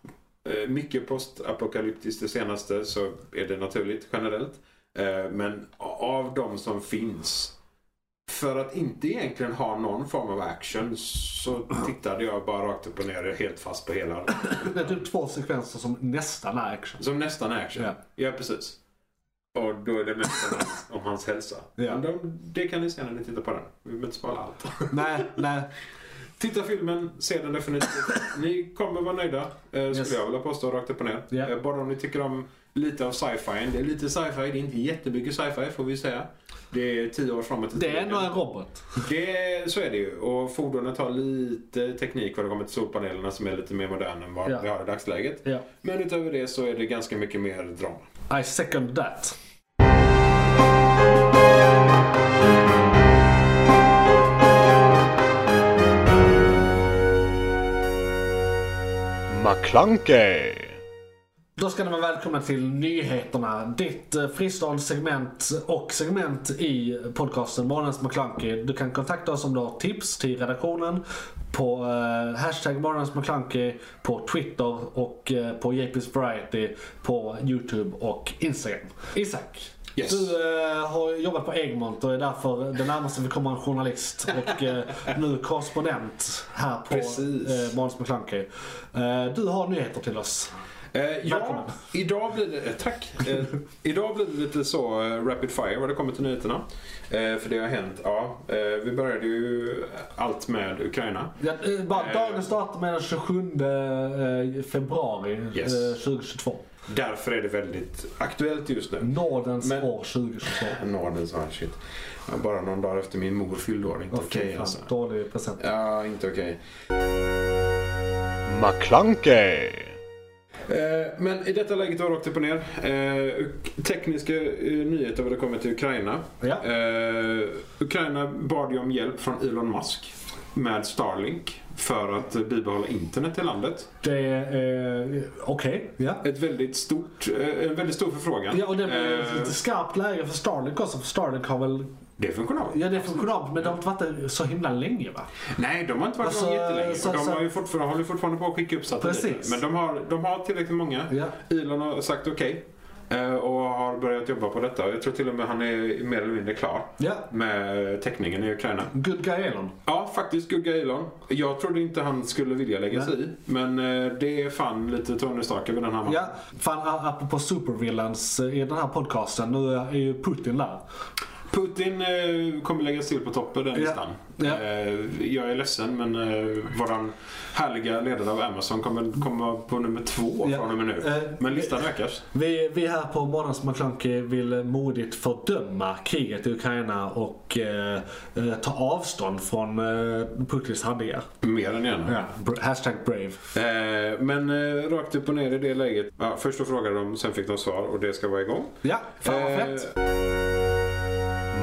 eh, mycket postapokalyptiskt det senaste så är det naturligt generellt. Eh, men av de som finns för att inte egentligen ha någon form av action så tittade jag bara rakt upp och ner helt fast på hela. Det är typ två sekvenser som nästan är action. Som nästan är action. Ja. Ja, precis. Och då är det mest om hans, hälsa. Ja. Men de, det kan ni se när ni tittar på den. Vi behöver inte spara allt. nej, nej. Titta filmen, se den definitivt. Ni kommer vara nöjda, eh, skulle Yes. jag vilja påstå rakt upp och ner. Eh, bara om ni tycker om lite av sci-fi. Det är lite sci-fi, det är inte jättemycket sci-fi får vi säga. Det är tio år framåt i Det är ändå en robot. Det, så är det ju. Och fordonet har lite teknik vad det kommer till solpanelerna som är lite mer modern än vad Ja. vi har i dagsläget. Ja. Men utöver det så är det ganska mycket mer drama. I second that. McClunkey! Då ska ni vara välkomna till nyheterna. Ditt eh, friståndssegment och segment i podcasten Morgonens McClunky. Du kan kontakta oss om du har tips till redaktionen på eh, hashtag Morgonens McClunky på Twitter och eh, på JP's Variety på YouTube och Instagram. Isak. Yes. Du eh, har jobbat på Egmont och är därför det närmaste vi kommer en journalist och eh, nu korrespondent här på Precis. eh, Måns McClunky. Eh, du har nyheter till oss. Eh, ja, idag blir det... Eh, tack. Eh, idag blir det lite så eh, rapid fire vad det kommer till nyheterna. Eh, för det har hänt, ja. Eh, vi började ju allt med Ukraina. Ja, eh, bara, Eh. dagens datum är den 27 eh, februari Yes. eh, 2022. Därför är det väldigt aktuellt just nu. Nådens Men- år 2022. Nådens ah, shit. Bara någon dag efter min mor fyllde år. Inte okej fan, alltså. Dålig present. Ja, inte okej. McClunkey! Eh, Men i detta läget var rakt upp och ner. Eh, tekniska eh, nyheter vad det kommer till Ukraina. Ja. Ukraina bad ju om hjälp från Elon Musk med Starlink för att eh, bibehålla internet i landet. Det är... Eh, Okej. Ja. Ett väldigt stort, en väldigt stor förfrågan. Ja, och det är lite skarpt läge för Starlink också. För Starlink har väl... det är funktionabelt. Ja, det är funktionabelt men de har inte varit så himla länge va? Nej, de har inte varit Alltså, igång jättelänge. så- de så- har ju fortfarande, håller fortfarande på att skicka upp satelliter. Men de har, de har tillräckligt många. Ja. Elon har sagt okej. eh, och har börjat jobba på detta. Jag tror till och med han är mer eller mindre klar Ja. med täckningen i Ukraina. Good guy Elon. Ja, faktiskt Gugga Elon. Jag trodde inte han skulle vilja lägga sig i. Men eh, det är fan lite Tony över den här mannen. Ja, fan apropå supervillains eh, i den här podcasten. Nu är ju Putin där. Putin eh, kommer läggas till på toppen den Ja. listan. Ja. Eh, jag är ledsen men eh, våran härliga ledare av Amazon kommer komma på nummer två Ja. från och med nu. Eh, Men listan ökar. Vi, vi här på Månads McClunky vill modigt fördöma kriget i Ukraina och eh, eh, ta avstånd från Putins handlingar. Mer än gärna. Ja. Hashtag brave. Men rakt upp och ner i det läget. Ja, först då frågade de, sen fick de svar och det ska vara igång. Ja, fan vad fett.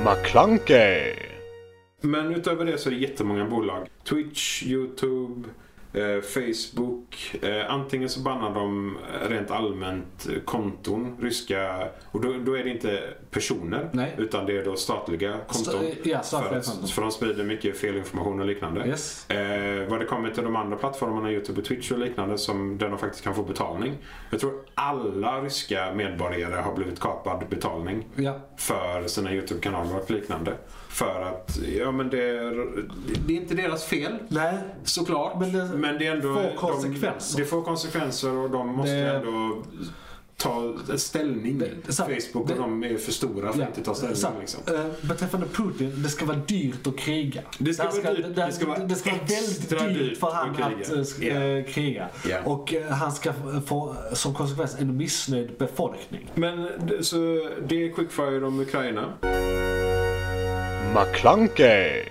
McClunkey! Men utöver det så är det jättemånga bolag. Twitch, YouTube, Facebook. Eh, antingen så bannar de rent allmänt eh, konton, ryska. Och då, då är det inte personer. Nej. Utan det är då statliga konton. Sta- ja, statliga för, konton. för de sprider mycket felinformation och liknande. Yes. Eh, vad det kommer till de andra plattformarna, YouTube och Twitch och liknande, som där de faktiskt kan få betalning. Jag tror alla ryska medborgare har blivit kapad betalning Ja. för sina YouTube-kanaler och liknande. För att, ja men det är, det är inte deras fel Nej, såklart. Men Men det det, är ändå... får de- konsekvenser. det får konsekvenser och de måste Det- ändå ta ställning. Det- det- så- det- Facebook och de är för stora för att inte ta ställning. Så, liksom. eh, beträffande Putin, det ska vara dyrt att kriga. Det ska här vara dyrt. Det, Det ska vara det ska vara väldigt dyrt dyrt för han att kriga. att Ja. eh, kriga. Ja. Och eh, han ska få som konsekvens en missnöjd befolkning. Men det- så det är quickfire om Ukraina. McClunkey!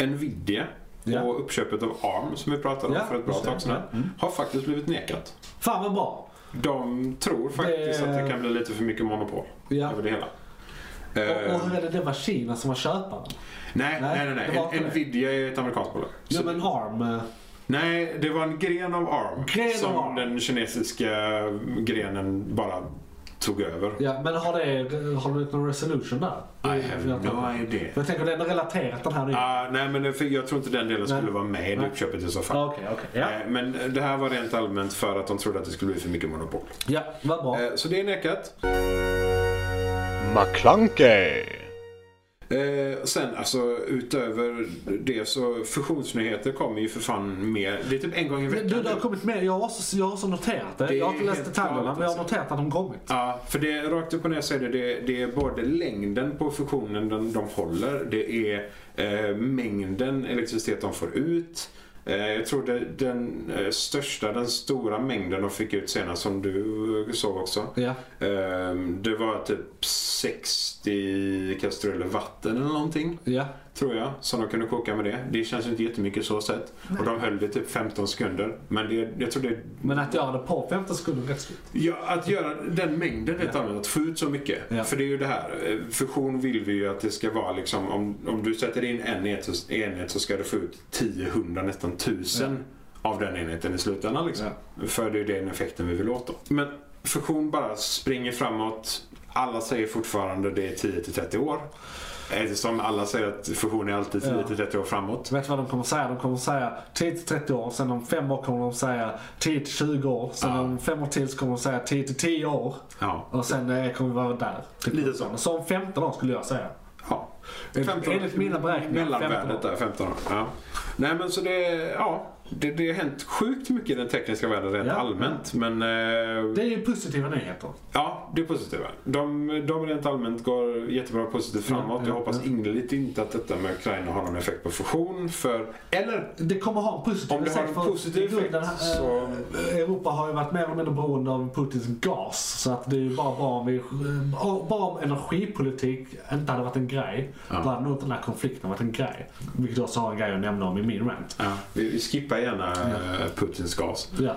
Nvidia Ja. och uppköpet av ARM som vi pratade om Ja, för ett bra tag sedan Mm. har faktiskt blivit nekat. Fan vad bra. De tror faktiskt Det- att det kan bli lite för mycket monopol Ja. över det hela. Och, och hur är det, det var Kina som var köparen? Nej, nej, nej. nej. Nvidia är ett amerikanskt bolag. Ja men ARM. eh, Nej, det var en gren av ARM. Gren som av ARM. den kinesiska grenen bara tog över. Ja, men har, det, har du någon resolution där? I have no idea. Jag tänker det är relaterat den här. Ah, nej, men det- för jag tror inte den delen skulle Nej. vara med i Nej. uppköpet i så fall. Ah, Okej, okej. Ja. Eh, Men det här var rent allmänt för att de trodde att det skulle bli för mycket monopol. ja, vad bra. Eh, Så det är nekat. McClunkey. Eh, sen alltså utöver det så fusionsnyheter kommer ju för fan mer. Det är typ en gång i veckan. Du, det har kommit med. Jag har också, jag har också noterat det. Det jag har inte läst detaljerna, men jag har alltså. noterat att de kommit. Ja, för det rakt upp och ner så är det, det, det är både längden på fusionen de, de håller, det är eh, mängden elektricitet de får ut. Eh, jag tror det, den eh, största, den stora mängden de fick ut senast som du eh, såg också. Ja. Eh, det var typ 60 kastruller vatten eller någonting. Ja. Tror jag, som de kunde koka med det. Det känns ju inte jättemycket så sett. Och de höll det typ 15 sekunder. Men det, jag tror det Men att göra det på 15 sekunder är rätt snyggt. Ja, att göra den mängden rätt allmänt, att få ut så mycket. Ja. För det är ju det här, eh, fusion vill vi ju att det ska vara liksom, om, om du sätter in en enhet så, enhet så ska du få ut 10, 100, nästan 1000 av den enheten i slutändan. Liksom. För det är den effekten vi vill åt då. Men fusion bara springer framåt. Alla säger fortfarande det är 10 till 30 år. Eftersom alla säger att fusion är alltid 10 Ja. till 30 år framåt. Vet du vad de kommer säga? De kommer säga 10-30 år, sen om fem år kommer de säga 10-20 år, sen Ja. om fem år till så kommer de säga 10-10 år Ja. och sen eh, kommer vi vara där. Typ. Lite så. Så om 15 år skulle jag säga. Ja. Enligt mina beräkningar, 15 Mellanvärdet där, 15 år. Ja. Nej men så det, ja. Det, det har hänt sjukt mycket i den tekniska världen rent Ja. allmänt. Men eh, Det är ju positiva nyheter. ja, det är positiva. De, de rent allmänt går jättebra positivt framåt. Ja, Jag ja, hoppas ja. innerligt inte att detta med Ukraina har någon effekt på fusion. För, eller Det kommer ha en positiv Om det har en positiv i grunden, effekt, eh, så- Europa har ju varit mer eller mindre beroende av Putins gas. Så att det är ju bara bra om, vi, eh, bara om energipolitik inte hade varit en grej. Ja. Nog inte den här konflikten varit en grej. Vilket också har en grej att nämna om i min rant. ja, vi, vi skippar gärna eh, Putins gas. Ja.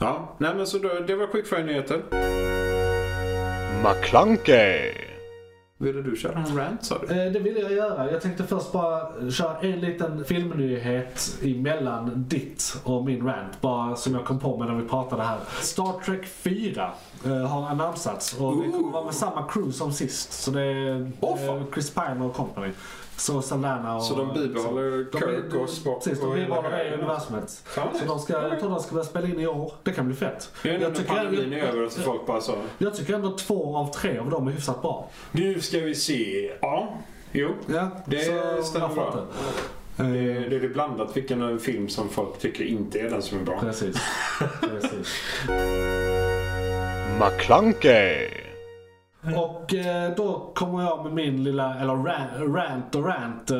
Ja, nej men så då, det var quickfire-nyheter. McClunkey. Ville du köra en rant sa du? Eh, Det vill jag göra. Jag tänkte först bara köra en liten filmnyhet emellan ditt och min rant. Bara som jag kom på med när vi pratade här. Star Trek 4 eh, har annonsats och vi kommer vara med samma crew som sist. Så det är eh, Chris Pine och company. Så Saldana och... Så de bibehåller de- Kirk och Spock Precis, de bibehåller det universumet. Så de ska, jag tror de ska börja spela in i år. Det kan bli fett. Jag när tycker- pandemin är jag- över så folk bara så. Jag tycker ändå två av tre av dem är hyfsat bra. Nu ska vi se. Ja, jo. Ja, Det stämmer varför bra. Det, Eh, det är blandat vilken film som folk tycker inte är den som är bra. Precis. Precis. McClunkey. Och eh, då kommer jag med min lilla, eller rant, rant och rant. Eh,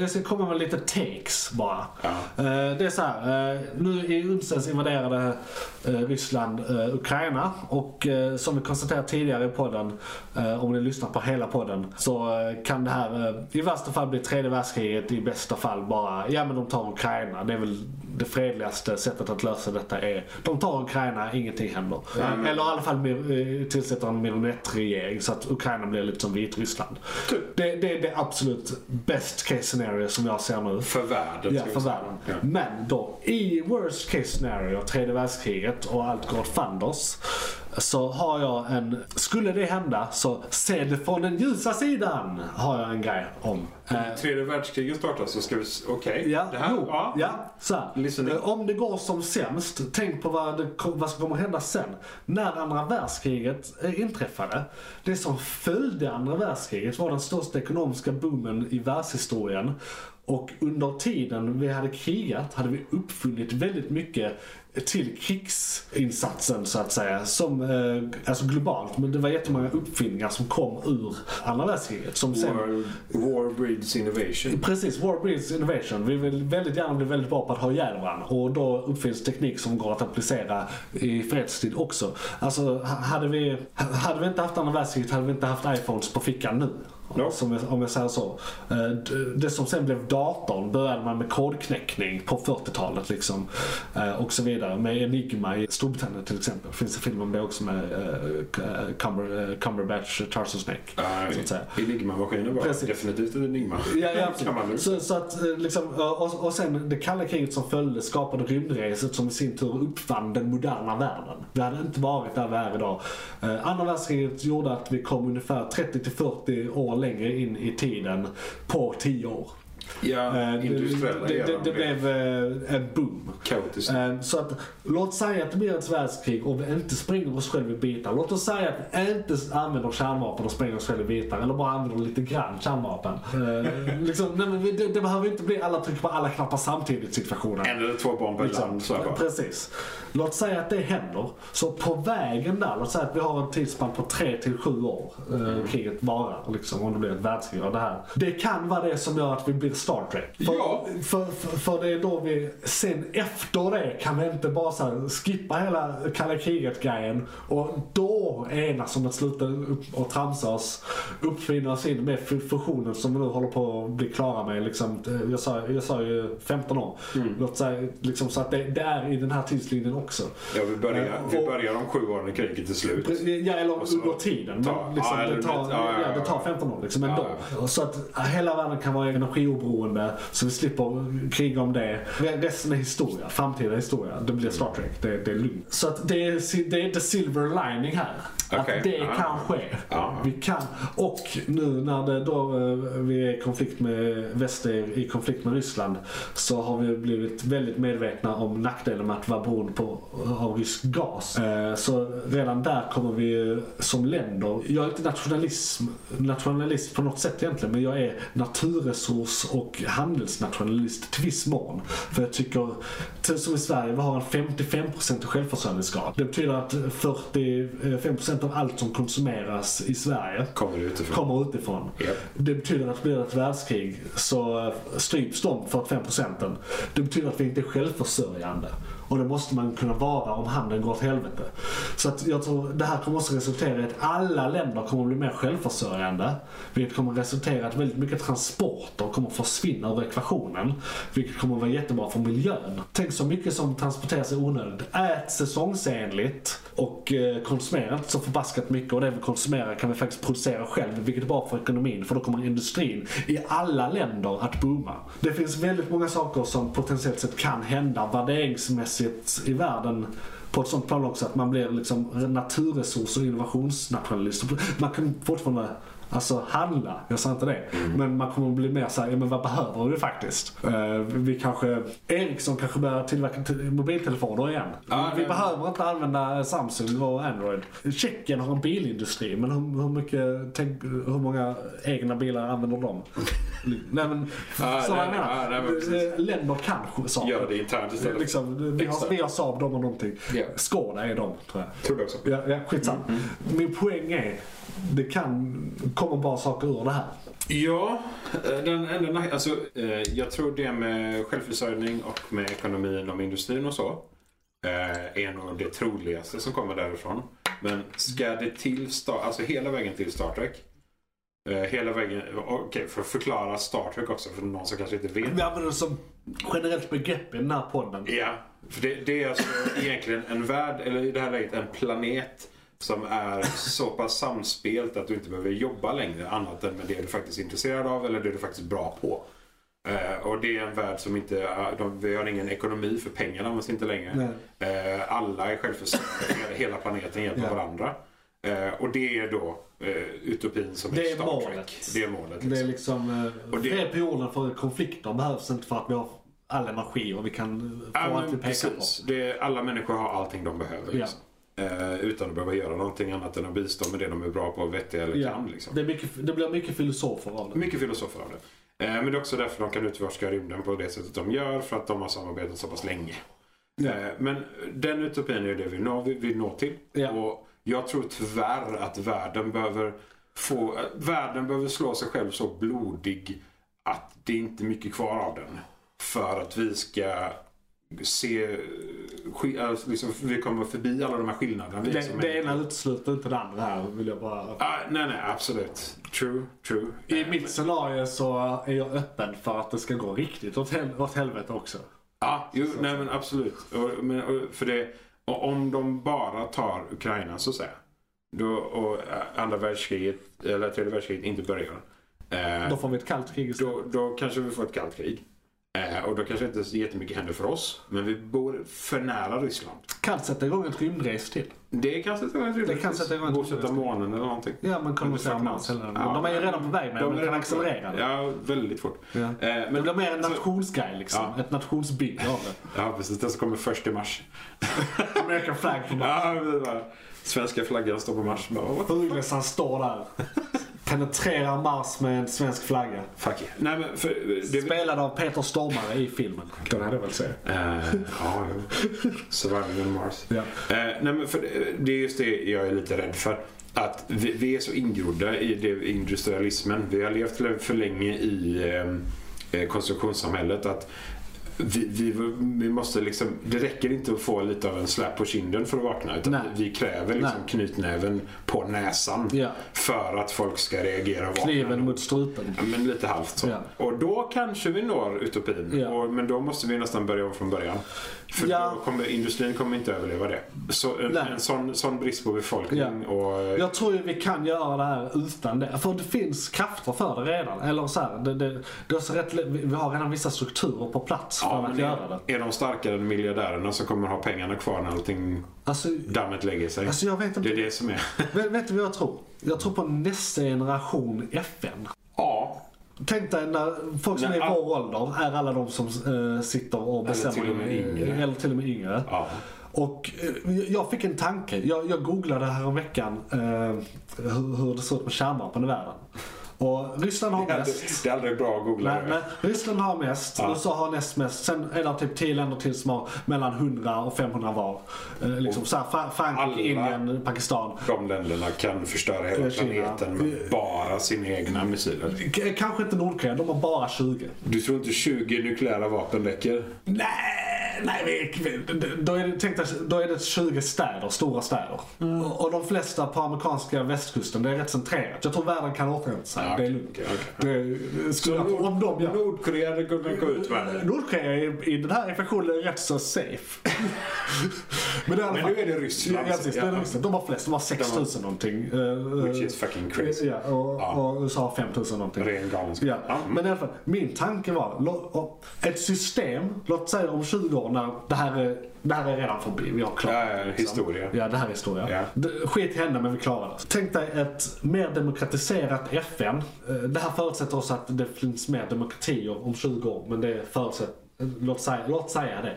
jag ska komma med lite takes bara. Ja. Eh, det är så här, nu i onsdags invaderade Ryssland Ukraina och som vi konstaterat tidigare i podden, om ni lyssnar på hela podden, så kan det här i värsta fall bli tredje världskriget, i bästa fall bara, ja men de tar Ukraina. Det är väl det fredligaste sättet att lösa detta är, de tar Ukraina, ingenting händer. Men- Eller i alla fall eh, tillsätter en marionettregering så att Ukraina blir lite som Vitryssland. Typ. Det, det är det absolut best case scenario som jag ser nu. För världen. Ja, för världen. Ja. Men då, i worst case scenario, tredje världskriget och allt går åt fanders. Så har jag en, skulle det hända så se det från den ljusa sidan. Har jag en grej om. Eh, Tredje världskriget startar så ska vi... Okej. Ja, Det här, jo, ja. ja. Så här. Eh, Om det går som sämst, tänk på vad, det, vad som kommer hända sen. När andra världskriget eh, inträffade, det som följde andra världskriget var den största ekonomiska boomen i världshistorien. Och under tiden vi hade krigat hade vi uppfunnit väldigt mycket till krigsinsatsen så att säga. Som, eh, alltså globalt, men det var jättemånga uppfinningar som kom ur andra världskriget. Som sen, War, war breeds innovation. Precis, War breeds innovation. Vi vill väldigt gärna bli väldigt bra på att ha ihjäl varandra. Och då uppfinns teknik som går att applicera i fredstid också. Alltså, ha- hade vi, hade vi inte haft andra världskriget hade vi inte haft iPhones på fickan nu. Ja. Som om jag säger så. Eh, Det som sen blev datorn började man med kodknäckning på 40-talet liksom. Eh, Och så vidare. Med Enigma i Storbritannien till exempel. Finns det film om det också med eh, Cumber, Cumberbatch, Snake. Så att säga. Enigma-maskinen var Precis. definitivt en Enigma. Ja, ja. Så, så att, liksom, och, och sen det kalla kriget som följde skapade rymdreset som i sin tur uppfann den moderna världen. Vi hade inte varit där vi är idag. Andra världskriget gjorde att vi kom ungefär 30-40 år längre in i tiden på 10 år. Ja, Eh, det- industriella det, det, det blev eh, en boom. kaotiskt. Eh, Så att, låt säga att det blir ett världskrig och vi inte springer oss själva i bitar. Låt oss säga att vi inte använder kärnvapen och springer oss själva i bitar. Eller bara använder lite grann kärnvapen. Eh, liksom, nej, men det, det behöver inte bli alla trycker på alla knappar samtidigt situationen. En eller två per Liksom, land. Så bara. precis. Låt säga att det händer. Så på vägen där, låt säga att vi har en tidsspann på 3 till 7 år. Eh, kriget varar, liksom, om det blir ett världskrig av det här. Det kan vara det som gör att vi blir Star Trek. För, Ja. för, för, för det är då vi, sen efter det kan vi inte bara så här, skippa hela kalla kriget-grejen och då enas om att sluta upp och tramsa oss, uppfinna oss in med fu- fusionen som vi nu håller på att bli klara med. Liksom, eh, jag, sa, jag sa ju 15 år. Låt säga, liksom, så att det, det är i den här tidslinjen också. Ja, vi börjar, Eh, vi och- börjar om sju år när kriget är slut. Ja, eller under tiden. ta- Men liksom, ja, det, tar, ja, ja, ja, det tar ja. 15 år liksom ändå. Ja, Så att hela världen kan vara energioberoende så vi slipper kriga om det. Resten är historia, framtida historia. Det blir Star Trek, det, det är lugnt. Så att det är, det är the silver lining här. Okej. Att det Ja. kan ske. Ja. Vi kan. Och nu när det då, eh, vi är i konflikt med väst i konflikt med Ryssland så har vi blivit väldigt medvetna om nackdelen med att vara beroende på, av rysk gas. Eh, Så redan där kommer vi som länder, jag är inte nationalism, nationalist på något sätt egentligen men jag är naturresurs och handelsnationalist till viss mån. För jag tycker, som i Sverige, vi har en 55% självförsörjningsgrad. Det betyder att 45% av allt som konsumeras i Sverige Kommer utifrån. kommer utifrån. Japp. Det betyder att blir det ett världskrig så eh, stryps de 45 procenten. Det betyder att vi inte är självförsörjande. Och det måste man kunna vara om handeln går åt helvete. Så att jag tror det här kommer också resultera i att alla länder kommer att bli mer självförsörjande. Vilket kommer resultera i att väldigt mycket transporter kommer försvinna ur ekvationen. Vilket kommer vara jättebra för miljön. Tänk så mycket som transporteras i onödigt. Ät säsongsenligt och eh, konsumera inte så förbaskat mycket. Och det vi konsumerar kan vi faktiskt producera själv. Vilket är bra för ekonomin. För då kommer industrin i alla länder att booma. Det finns väldigt många saker som potentiellt sett kan hända värderingsmässigt i världen på ett sånt plan också att man blir liksom naturresurs och innovationsnationalist. Man kan fortfarande Alltså handla, jag sa inte det. Men man kommer att bli mer såhär, ja men vad behöver vi faktiskt? Eh, vi kanske, Ericsson kanske börjar tillverka mobiltelefoner igen. Ja, vi det- behöver inte använda Samsung och Android. Tjeckien har en bilindustri, men hur, hur mycket, tänk, hur många egna bilar använder de? nej men, Ja, så vad jag nej, menar. ja, nej, men. Eh, Länder kan saker. Gör det internt istället. Liksom, vi, har, vi har Saab, de har någonting. Ja. Skoda är de, tror jag. Tror det också. Ja, ja skitsamma. Mm, Min poäng är, det kan komma bra saker ur det här. Ja, eh, den enda alltså, eh, jag tror det med självförsörjning och med ekonomin och industrin och så eh, är nog det troligaste som kommer därifrån. Men ska det till, Star- alltså hela vägen till Star Trek Hela vägen, okej för att förklara Star Trek också för någon som kanske inte vet. Vi använder det som generellt begrepp i den här podden. Ja, för det, det är alltså egentligen en värld, eller i det här läget en planet som är så pass samspelt att du inte behöver jobba längre annat än med det du faktiskt är intresserad av eller det du faktiskt är bra på. Eh, och det är en värld som inte, eh, de, vi har ingen ekonomi för pengarna används inte längre. Eh, alla är självförsörjande, hela planeten hjälper Ja. varandra. Och det är då utopin som Det är Star målet. Trek. Det är målet. Det är Liksom. liksom, Och det- fred på jorden för konflikter behövs inte för att vi har all energi och vi kan få Ja, allt vi pekar precis. Det är, alla människor har allting de behöver. Liksom. Eh, utan att behöva göra någonting annat än att bistå med det de är bra på, vettiga eller. Ja. kan. Liksom. Det, mycket, det blir mycket filosofer av det. Mycket filosofer av det. Eh, men det är också därför de kan utforska rymden på det sättet de gör, för att de har samarbetat så pass länge. Ja. Eh, men den utopin är det vi når, vi, vi når till. Ja. Och jag tror tyvärr att världen behöver få, världen behöver slå sig själv så blodig att det inte är mycket kvar av den. För att vi ska se alltså, liksom, vi kommer förbi alla de här skillnaderna. Det, som det ena utesluter inte det andra här vill jag bara... Ah, nej, nej, absolut. True, true. I Eh, mitt scenario så är jag öppen för att det ska gå riktigt åt, hel åt helvete också. Ja, jo, nej men absolut. Och, men, och, för det, och om de bara tar Ukraina så att säga. Då, och eh, andra världskriget, eller tredje världskriget inte börjar. Eh, Då får vi ett kallt krig istället. då, då kanske vi får ett kallt krig. Eh, och då kanske inte så jättemycket händer för oss. Men vi bor för nära Ryssland. Kan sätta igång ett rymdrace till. Det kan sätta igång ett Det kan sätta igång ett Bosätta rymdrace. månen eller någonting. Ja, man kommer fucking Mars eller Ja, De är ju redan på väg med de är kan accelerera. Ja, väldigt fort. Ja. Eh, men, Det blir mer en nationsgrej liksom. Ja. Ett nationsbygge av det. Ja, precis. Den som kommer först i mars. American flag på Mars. Ja, svenska flaggan står på Mars. Han står där. Penetrerar Mars med en svensk flagga. Fuck yeah. Nej, men för, det, Spelad av Peter Stormare i filmen. Den hade jag väl säga. Eh, ja. Surviving on Mars. Ja. Eh, nej, men för det- är just det jag är lite rädd för. Att vi, vi är så ingrodda i det, industrialismen. Vi har levt för länge i eh, eh, konstruktionssamhället. att vi, vi, vi måste liksom, det räcker inte att få lite av en släp på kinden för att vakna. Utan Nej. vi kräver liksom Nej. knytnäven på näsan Ja. för att folk ska reagera och vakna. Kniven mot strupen. Ja, men lite halvt så. Ja. Och då kanske vi når utopin. Och, men då måste vi nästan börja om från början. För Ja. då kommer, industrin kommer inte överleva det. Så en, en sån, sån brist på befolkning och... Jag tror ju vi kan göra det här utan det. För det finns krafter för det redan. Eller så här, det, det, det är så rätt, vi har redan vissa strukturer på plats för Ja, att göra det. är, de starkare än miljardärerna som kommer ha pengarna kvar när allting Alltså, dammet lägger sig? alltså jag vet inte. det är det som är... Vet, vet du vad jag tror? Jag tror på nästa generation FN. ja. Tänk dig när folk som Nej, är i vår ålder är alla de som eh, sitter och bestämmer. till och med yngre. Eller till och med yngre. ja. Och eh, jag fick en tanke. Jag, jag googlade häromveckan eh, hur, hur det ser ut med kärnvapen i världen. Och Ryssland har Det, mest. det är aldrig bra att googla Nej, nej, Ryssland har mest, Ja. USA har näst mest. Sen är det typ 10 länder till som har mellan 100 och 500 var. Eh, liksom så här, Fra- Frankrike, Indien, Pakistan. De länderna kan förstöra hela Eh, Kina. planeten med bara sina egna missiler. K- Kanske inte Nordkorea, de har bara 20. Du tror inte 20 nukleära vapen räcker? Nej, nej då, är det, tänk dig, då är det 20 städer, stora städer. Och, och de flesta på amerikanska västkusten, det är rätt centrerat. Jag tror världen kan återhämta sig. Ja, det är lugnt. okej, okej. Det, skulle jag, om de gör Nordkorea hade kunnat gå ut världen. Nordkorea i, i den här infektionen är rätt så safe. Men, Men nu är det Ryssland. Ja, precis, det är Ja. Ryssland. De har flest, de har 6000 någonting. Eh, Which is fucking crazy. Ja, och, Ja. och USA har 5000 någonting. Ren galenskap. Ja. Ja. Men i alla fall, min tanke var, ett system, låt säga om 20 år när det här är, det här är redan förbi, vi har klarat Ja, det, ja, liksom. historia. Ja, det här är historia. Ja. Det, skit hände men vi klarade det. Tänk dig ett mer demokratiserat FN. Eh, Det här förutsätter också att det finns mer demokratier om 20 år, men det förutsätter, låt säga, låt säga det.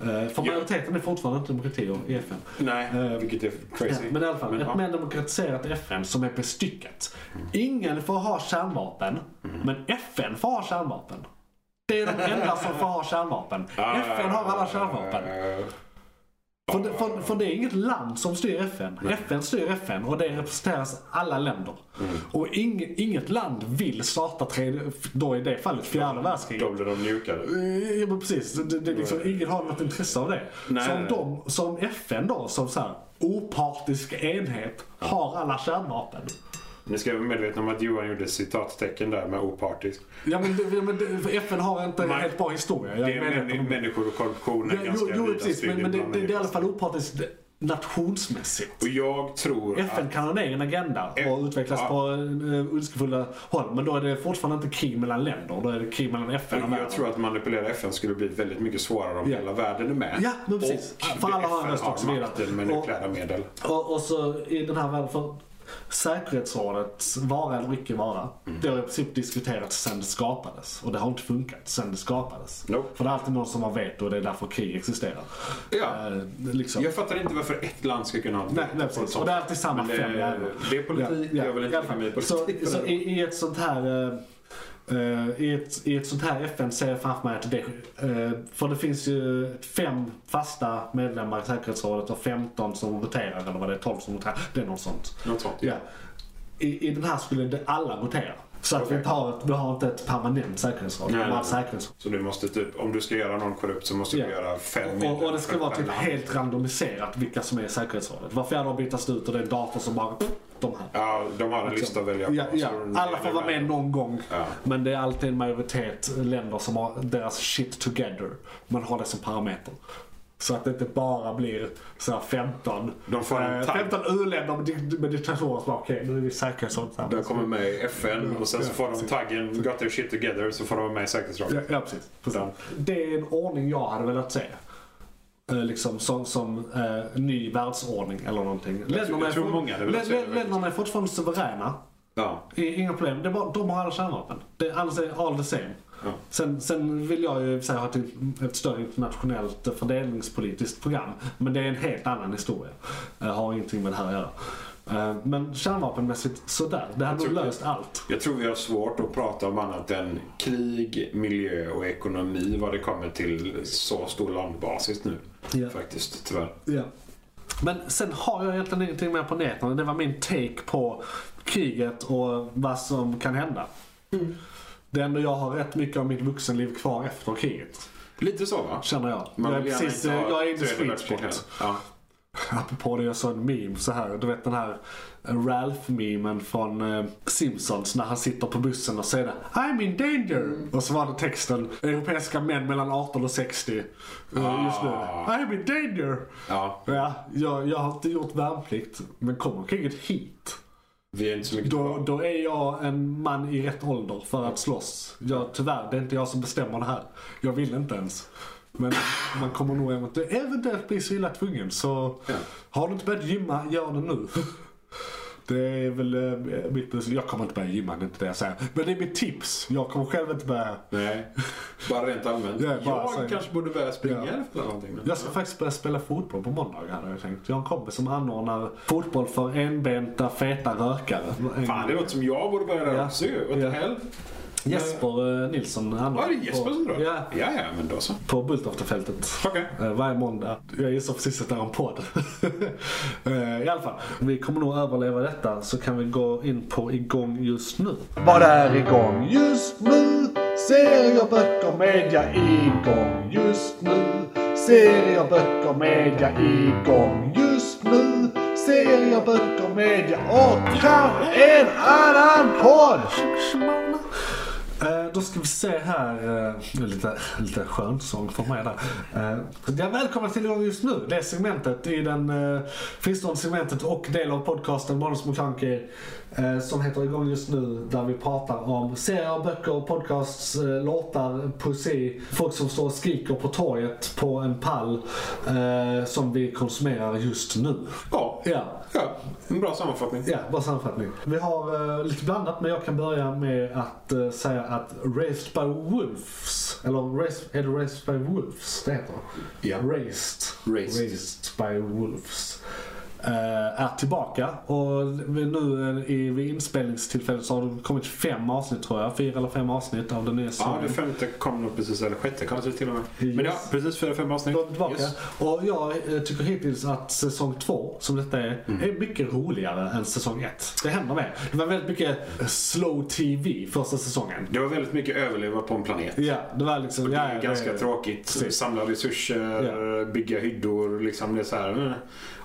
Eh, För majoriteten är fortfarande inte demokratier i FN. Nej, Eh, vilket är crazy. men i alla fall, Men, ett ja. mer demokratiserat FN som är bestyckat. Ingen får ha kärnvapen, men FN får ha kärnvapen. Det är de enda som får ha kärnvapen. FN har alla kärnvapen. För det, för, för det är inget land som styr FN. FN styr FN och det representeras alla länder. Och ing, inget land vill starta tredje, då i det fallet fjärde världskriget. Då blir de njukade. Eh, Ja men precis, det, det, liksom, ingen har något intresse av det. Nej, som, nej. de, som FN då, som så här, opartisk enhet, har alla kärnvapen. Ni ska vara medvetna om att Johan gjorde citattecken där med opartisk. Ja men, det, men det, FN har inte en helt bra historia. Jag Det är män, människor och korruption är Ja, jo, ganska jo vida precis, men, men det, det, det är i alla fall opartiskt nationsmässigt. Och jag tror FN att... kan ha en egen agenda och Eh, utvecklas ja. på uh, önskefulla håll. Men då är det fortfarande inte krig mellan länder. Då är det krig mellan FN och Jag världen. tror att manipulera FN skulle bli väldigt mycket svårare om Ja. hela världen är med. Ja, men precis. Och För alla har en röst och så vidare. med nukleära medel. Och, och så i den här världen, för säkerhetsrådets vara eller icke vara, Mm. det har i princip diskuterats sedan det skapades. Och det har inte funkat sedan det skapades. Nope. För det är alltid någon som har veto och det är därför krig existerar. Ja. Eh, liksom. Jag fattar inte varför ett land ska kunna ha Nej, nej, precis. Och det är alltid samma Men det- fem jävlar. det är politik, jag vill inte lägga mig politik. Så, så i, i ett sånt här eh, eh, i, ett, I ett sånt här FN ser jag framför mig att det, eh, för det finns ju fem fasta medlemmar i säkerhetsrådet och 15 som roterar, eller vad det är, 12 som roterar. Det är något sånt. Något sånt. Ja. I, I den här skulle alla rotera. Så att vi, Okej. inte har vi har inte ett permanent säkerhetsråd. Nej, Vi nej, säkerhetsråd. Så du måste typ, om du ska göra någon korrupt så måste du göra fem Och, och det ska vara typ land. helt randomiserat vilka som är i säkerhetsrådet. Var fjärde år bytas ut och det är en dator som bara... De här. Ja, de har en lista att välja på. Ja, ja. Alla får vara med någon gång. Ja. Men det är alltid en majoritet länder som har deras shit together. Man har det som parameter. Så att det inte bara blir så här 15, De får en eh, tagg. 15 u-länder med, med diktatorer som bara okej, nu är vi säkerhetsrådet här. De kommer med i FN och sen så får de taggen Got their shit together så får de vara med i säkerhetsrådet. Ja, ja precis. precis. Det är en ordning jag hade velat se. Eh, Liksom som, som eh, ny världsordning eller någonting. Länderna är for- fortfarande suveräna. Ja. Inga problem. Det är bara, de har alla kärnvapen. Det är är all the same. Ja. Sen, sen vill jag ju sig ha ett, ett större internationellt fördelningspolitiskt program. Men det är en helt annan historia. Eh, har ingenting med det här att göra. Eh, Men kärnvapenmässigt sådär. Det hade nog löst allt. Jag tror vi har svårt att prata om annat än krig, miljö och ekonomi vad det kommer till så stor landbasis nu. Ja. Faktiskt, tyvärr. Ja. Men sen har jag egentligen ingenting mer på nätet. Det var min take på kriget och vad som kan hända. Det ändå jag har rätt mycket av mitt vuxenliv kvar efter kriget. Lite så va? Känner jag. Man jag är precis, inte ha jag är inne i tredje sweet spot. Ja. Apropå det, jag såg en meme så här. Du vet den här Ralph-memen från eh, Simpsons när han sitter på bussen och säger I'm in danger. Och så var det texten, europeiska män mellan 18 och 60 eh, just nu. Ah. I'm in danger. ja. Ja, jag, jag har inte gjort värnplikt, men kommer kriget hit, Vi är inte så mycket då, då är jag en man i rätt ålder för att slåss. Jag, tyvärr, det är inte jag som bestämmer det här. Jag vill inte ens. Men man kommer nog eventuellt bli så illa tvungen. Så Ja. har du inte börjat gymma, gör det nu. Det är väl eh, mitt. Jag kommer inte börja gymma, det är inte det jag säger. Men det är mitt tips. Jag kommer själv inte börja. Nej, bara rent allmänt. Ja, bara jag så- kanske borde börja springa Ja. efter någonting. Jag ska faktiskt börja spela fotboll på måndag hade jag tänkt. Jag har en kompis som anordnar fotboll för enbenta feta rökare. Fan, det låter som jag borde börja där Ja. också ju. Ja. hell? Jesper eh, Nilsson anordnar. Ja, det är Jesper som drar? Ja, ja, ja, men då så. på Bulltoftafältet. Okej. Eh, Varje måndag. Jag gissar precis att det är en podd. Eh, I alla fall. Vi kommer nog överleva detta så kan vi gå in på igång just nu. Vad är igång just nu? Serier, böcker, media igång just nu. Serier, böcker, media igång just nu. Serier, böcker, media och kanske en annan podd. Eh, då ska vi se här. Eh, lite, lite skönsång för mig där. Eh, ja, välkomna till igång just nu. Det segmentet i den eh, fristående segmentet och del av podcasten Bonus McClunky som heter igång just nu. Där vi pratar om serier, böcker, podcasts, låtar, poesi. Folk som står och skriker på torget på en pall som vi konsumerar just nu. Ja. Ja, ja, en bra sammanfattning. Ja, bara sammanfattning. Vi har eh, lite blandat men jag kan börja med att eh, säga att Raised by Wolves, eller raised, är det Raised by Wolves det heter? Ja. Raised. Raised. Raised by Wolves. Eh, är tillbaka och nu eh, i, vid inspelningstillfället så har det kommit fem avsnitt tror jag. Fyra eller fem avsnitt av den nya Ja, serien. det femte kom nog precis, eller sjätte kanske till och med. Yes. Men ja, precis fyra, fem avsnitt. Tillbaka. Yes. Och jag eh, tycker hittills att säsong två, som detta är, Mm. är mycket roligare än säsong ett. Det händer mer. Det var väldigt mycket slow TV första säsongen. Det var väldigt mycket överleva på en planet. Ja, det var liksom... Det ja, är ganska det- tråkigt. Precis. Samla resurser, bygga hyddor. Liksom det är så här.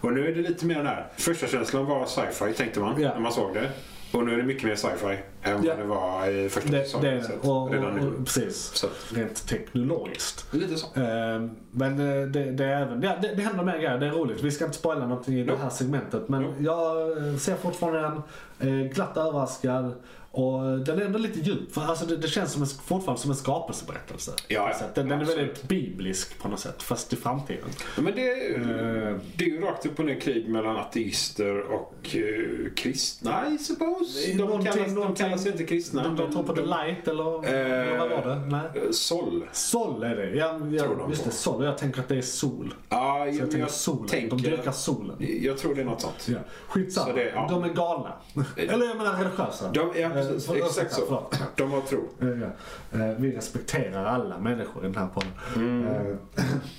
Och nu är det lite mer den här. Första känslan var sci-fi tänkte man Ja. när man såg det. Och nu är det mycket mer sci-fi än Ja. vad det var i första Det, säsongen. det, det. och, redan nu. och, precis. Så Rent teknologiskt. lite så. Eh, Men eh, det, det är även, det, det händer mer grejer, det är roligt. Vi ska inte spoila någonting i det Jo. här segmentet. Men Jo. jag eh, ser fortfarande den eh, glatt överraskad. Och eh, den är ändå lite djup. För alltså det, det känns som en, fortfarande som en skapelseberättelse. Ja, den, den är väldigt biblisk på något sätt, fast i framtiden. Ja, Men det, Eh. det är ju rakt upp och ner krig mellan ateister och uh, kristna, I suppose. De Någonting- kallas, de kallas inte kristna. De, de tror på the light eller, eller vad var det? Nej. Eh, Sol. Sol är det. Ja, Tror ja, de just det, sol. Jag tänker att det är sol. Ja, Så jag jag, tänker jag solen. tänker... De dyrkar solen. Jag tror det är något sånt. Ja. Skitsamma. Det- ja. De är galna. Eller jag menar religiösa. De, ja, Eh, Exakt så. förlåt. De har tro. Eh, ja. Vi respekterar alla människor i den här podden. Mm. Eh,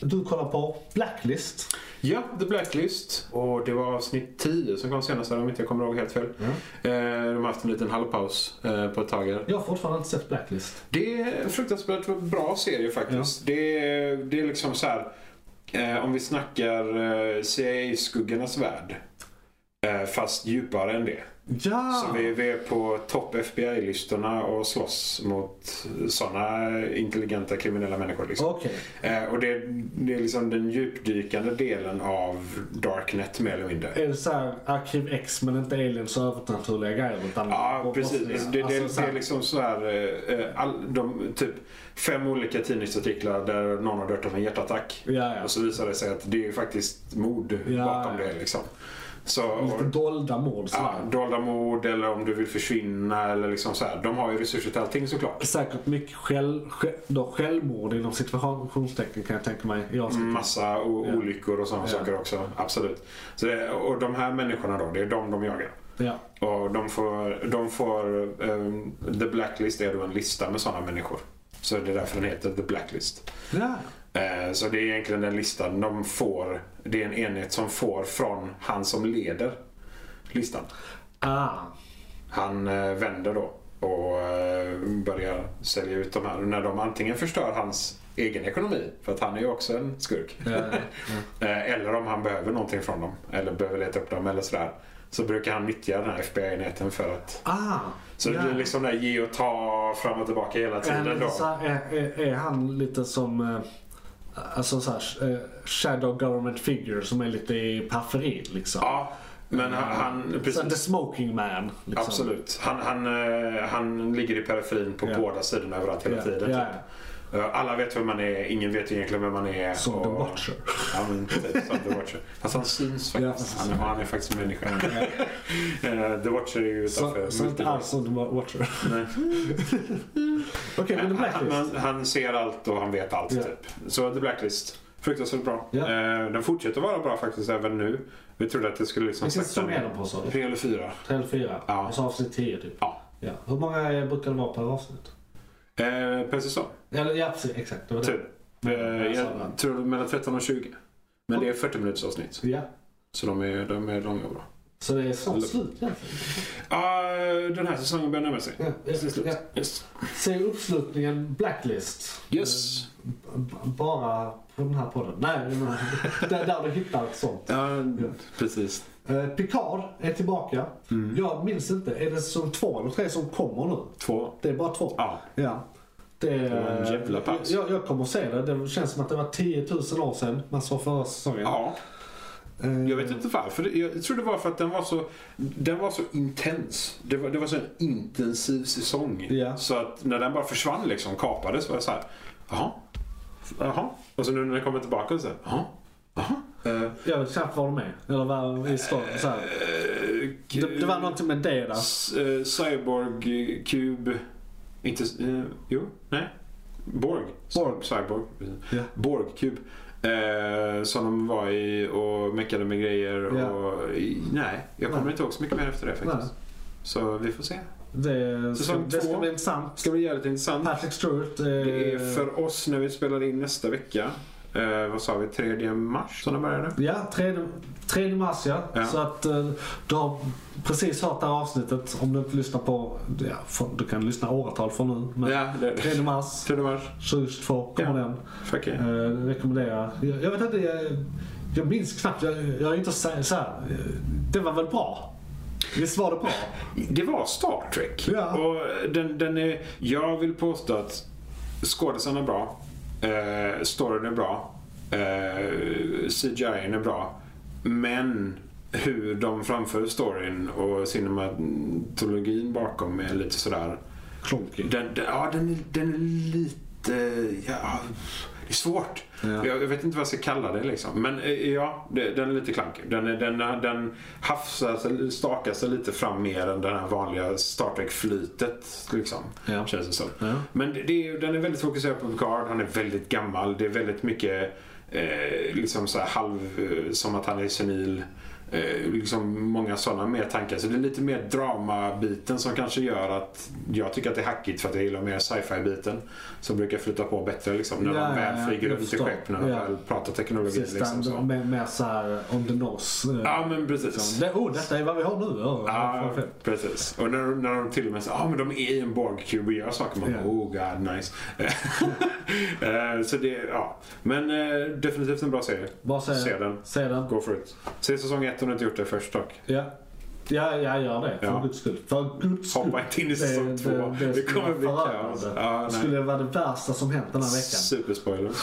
Du kollar på Blacklist. Ja, The Blacklist. Och det var avsnitt 10 som kom senast om inte jag kommer ihåg helt fel. Mm. De har haft en liten halvpaus på ett tag här. Jag har fortfarande inte sett Blacklist. Det är en fruktansvärt bra serie faktiskt. Det, är, det är liksom så här. Om vi snackar CIA-skuggornas värld. Fast djupare än det. Ja! Så vi, vi är på topp FBI-listorna och slåss mot sådana intelligenta kriminella människor. Liksom. Okej. Eh, och det, det är liksom den djupdykande delen av Darknet mer eller mindre. Är det såhär Arkiv X men inte aliens och övernaturliga grejer? Utan Ja, precis. och- Det, det, alltså, så det är liksom så här, eh, all, de, typ fem olika tidningsartiklar där någon har dött av en hjärtattack. Ja, ja. Och så visar det sig att det är faktiskt mord Ja, bakom det. Liksom. Så, Lite och, dolda mord ja, dolda mord eller om du vill försvinna. Eller liksom så här. De har ju resurser till allting såklart. Säkert mycket själv, själv, då självmord inom situationstecken kan jag tänka mig. Jag ska Massa o- Ja. olyckor och sådana Ja. saker också. Absolut. Så det, och de här människorna då, det är de de jagar. Ja. Och de får, de får ehm, The Blacklist är då en lista med sådana människor. Så det är därför den heter The Blacklist. ja. Eh, så det är egentligen den listan de får. Det är en enhet som får från han som leder listan. Ah. Han eh, vänder då och eh, börjar sälja ut de här. När de antingen förstör hans egen ekonomi, för att han är ju också en skurk. Ja, Eh, eller om han behöver någonting från dem. Eller behöver leta upp dem eller sådär. Så brukar han nyttja den här FBI-enheten för att... Ah. Så det ja. blir liksom där ge och ta fram och tillbaka hela tiden då. är, är, är han lite som alltså så här, eh, shadow government figure som är lite i periferin liksom? Ja, men han... han Så, the smoking man. Liksom. Absolut. Han, han, eh, han ligger i periferin på Ja. båda sidorna överallt hela Ja, tiden. typ. Eh, Alla vet vem man är, ingen vet egentligen vem man är. Som och- The Watcher. Ja, men typ som The Watcher. Fast han syns faktiskt. Ja, han, är- han är faktiskt en människa. Eh, The Watcher är ju utanför så inte alls som The Watcher. Okej, men The Blacklist. han, han ser allt och han vet allt Ja. typ. Så The Blacklist. Fruktansvärt bra. Eh, den fortsätter vara bra faktiskt även nu. Vi trodde att det skulle liksom Vilken säsong är ner. de på sa? Tre eller fyra. Tre eller fyra? Ja. Och så avsnitt 10 typ? Ja. ja. Hur många är- brukar det vara per avsnitt? Eh, per säsong. Eller ja, precis. Exakt. Det var det. Typ. Eh, jag jag tror mellan 13 och 20. Men det är 40 minuters avsnitt. Ja. Så de är, de är långa och bra. Så det är snart slut egentligen? Ja, den här säsongen börjar närma sig. Ja, ja, slut. ja. Yes. Se uppslutningen Blacklist. yes. B- b- bara på den här podden. Nej, men- där, där du hittar sånt. Ja, precis. Eh, Picard är tillbaka. Mm. Jag minns inte, är det säsong två eller tre som kommer nu? Två. Det är bara två? Ja. Ja. Det, Det var en jävla paus. Jag, jag kommer att se det. Det känns som att det var 10 000 år sedan man såg förra säsongen. ja. Eh, Jag vet inte varför. Jag tror det var för att den var så, den var så intens. Det var, det var så en intensiv säsong. Ja. Så att när den bara försvann liksom, kapades, var jag så här. Jaha. Jaha. Och så nu när den kommer tillbaka så här. Jaha. Jaha. Eh, Jag vet knappt var de är. Eller vad i storyn. Så här. eh, Det, det var någonting med det där. S- eh, Cyborg, eh, Cube, inte, eh, jo, nej. Borg. Borg. Cyborg. Ja. Borg, Cube. Eh, som de var i och meckade med grejer och i, nej, jag kommer Nej. inte ihåg så mycket mer efter det faktiskt. Nej. Så vi får se. Det, Säsong det ska två. bli intressant. Ska bli jävligt intressant. Patrick Stewart. Eh, Det är för oss när vi spelar in nästa vecka. Eh, vad sa vi? 3 mars som det började? Ja, 3, 3 mars ja. Ja. Så att eh, du har precis hört det här avsnittet. Om du inte lyssnar på, ja, för, du kan lyssna åratal från nu. Men Ja, det 3 mars 3 mars. 2022 kommer Ja. den. Yeah. Eh, rekommenderar. Jag, jag vet inte, jag, jag minns knappt. Jag, jag är inte så, så här, Det var väl bra? Visst var det bra? Det var Star Trek. Ja. Och den, den är, jag vill påstå att skådisen är bra. Eh, storyn är bra. Eh, CGI är bra. Men hur de framför storyn och cinematologin bakom är lite sådär. Klonky. Den, den, ja, den, är- den är lite... Ja, det är svårt. Ja. Jag, jag vet inte vad jag ska kalla det liksom. Men eh, ja, det, den är lite klankig. Den, den, den hafsar sig, stakar sig lite fram mer än det här vanliga Star Trek-flytet. Liksom, Ja. Känns det som. Ja. Men det, den är väldigt fokuserad på Picard. Han är väldigt gammal. Det är väldigt mycket eh, liksom så halv... eh, Som att han är senil. Eh, liksom många sådana mer tankar. Så det är lite mer dramabiten som kanske gör att jag tycker att det är hackigt för att jag gillar mer sci-fi-biten. Som brukar flyta på bättre liksom, när Ja, de väl ja, flyger i förstår. skepp när de väl pratar teknologi. Sista, Liksom, så. mer, mer såhär on the nose. eh, Ja men precis. liksom. det, oh, detta är vad vi har nu. Ja, Ja, precis. Och när, när de till och med säger att ah, men de är i en borg och gör saker. Man bara, oh god, nice. Eh, så det, ja. Men eh, definitivt en bra serie. Bara se, Se den. Se den. Go for it. Se säsong ett om du inte gjort det först dock. Ja. Ja, jag gör det. För Ja. guds skull. För guds skull. Hoppa inte in i säsong två. Det, skulle kommer bli kaos. Ja, det skulle vara det värsta som hänt den här veckan. Superspoiler.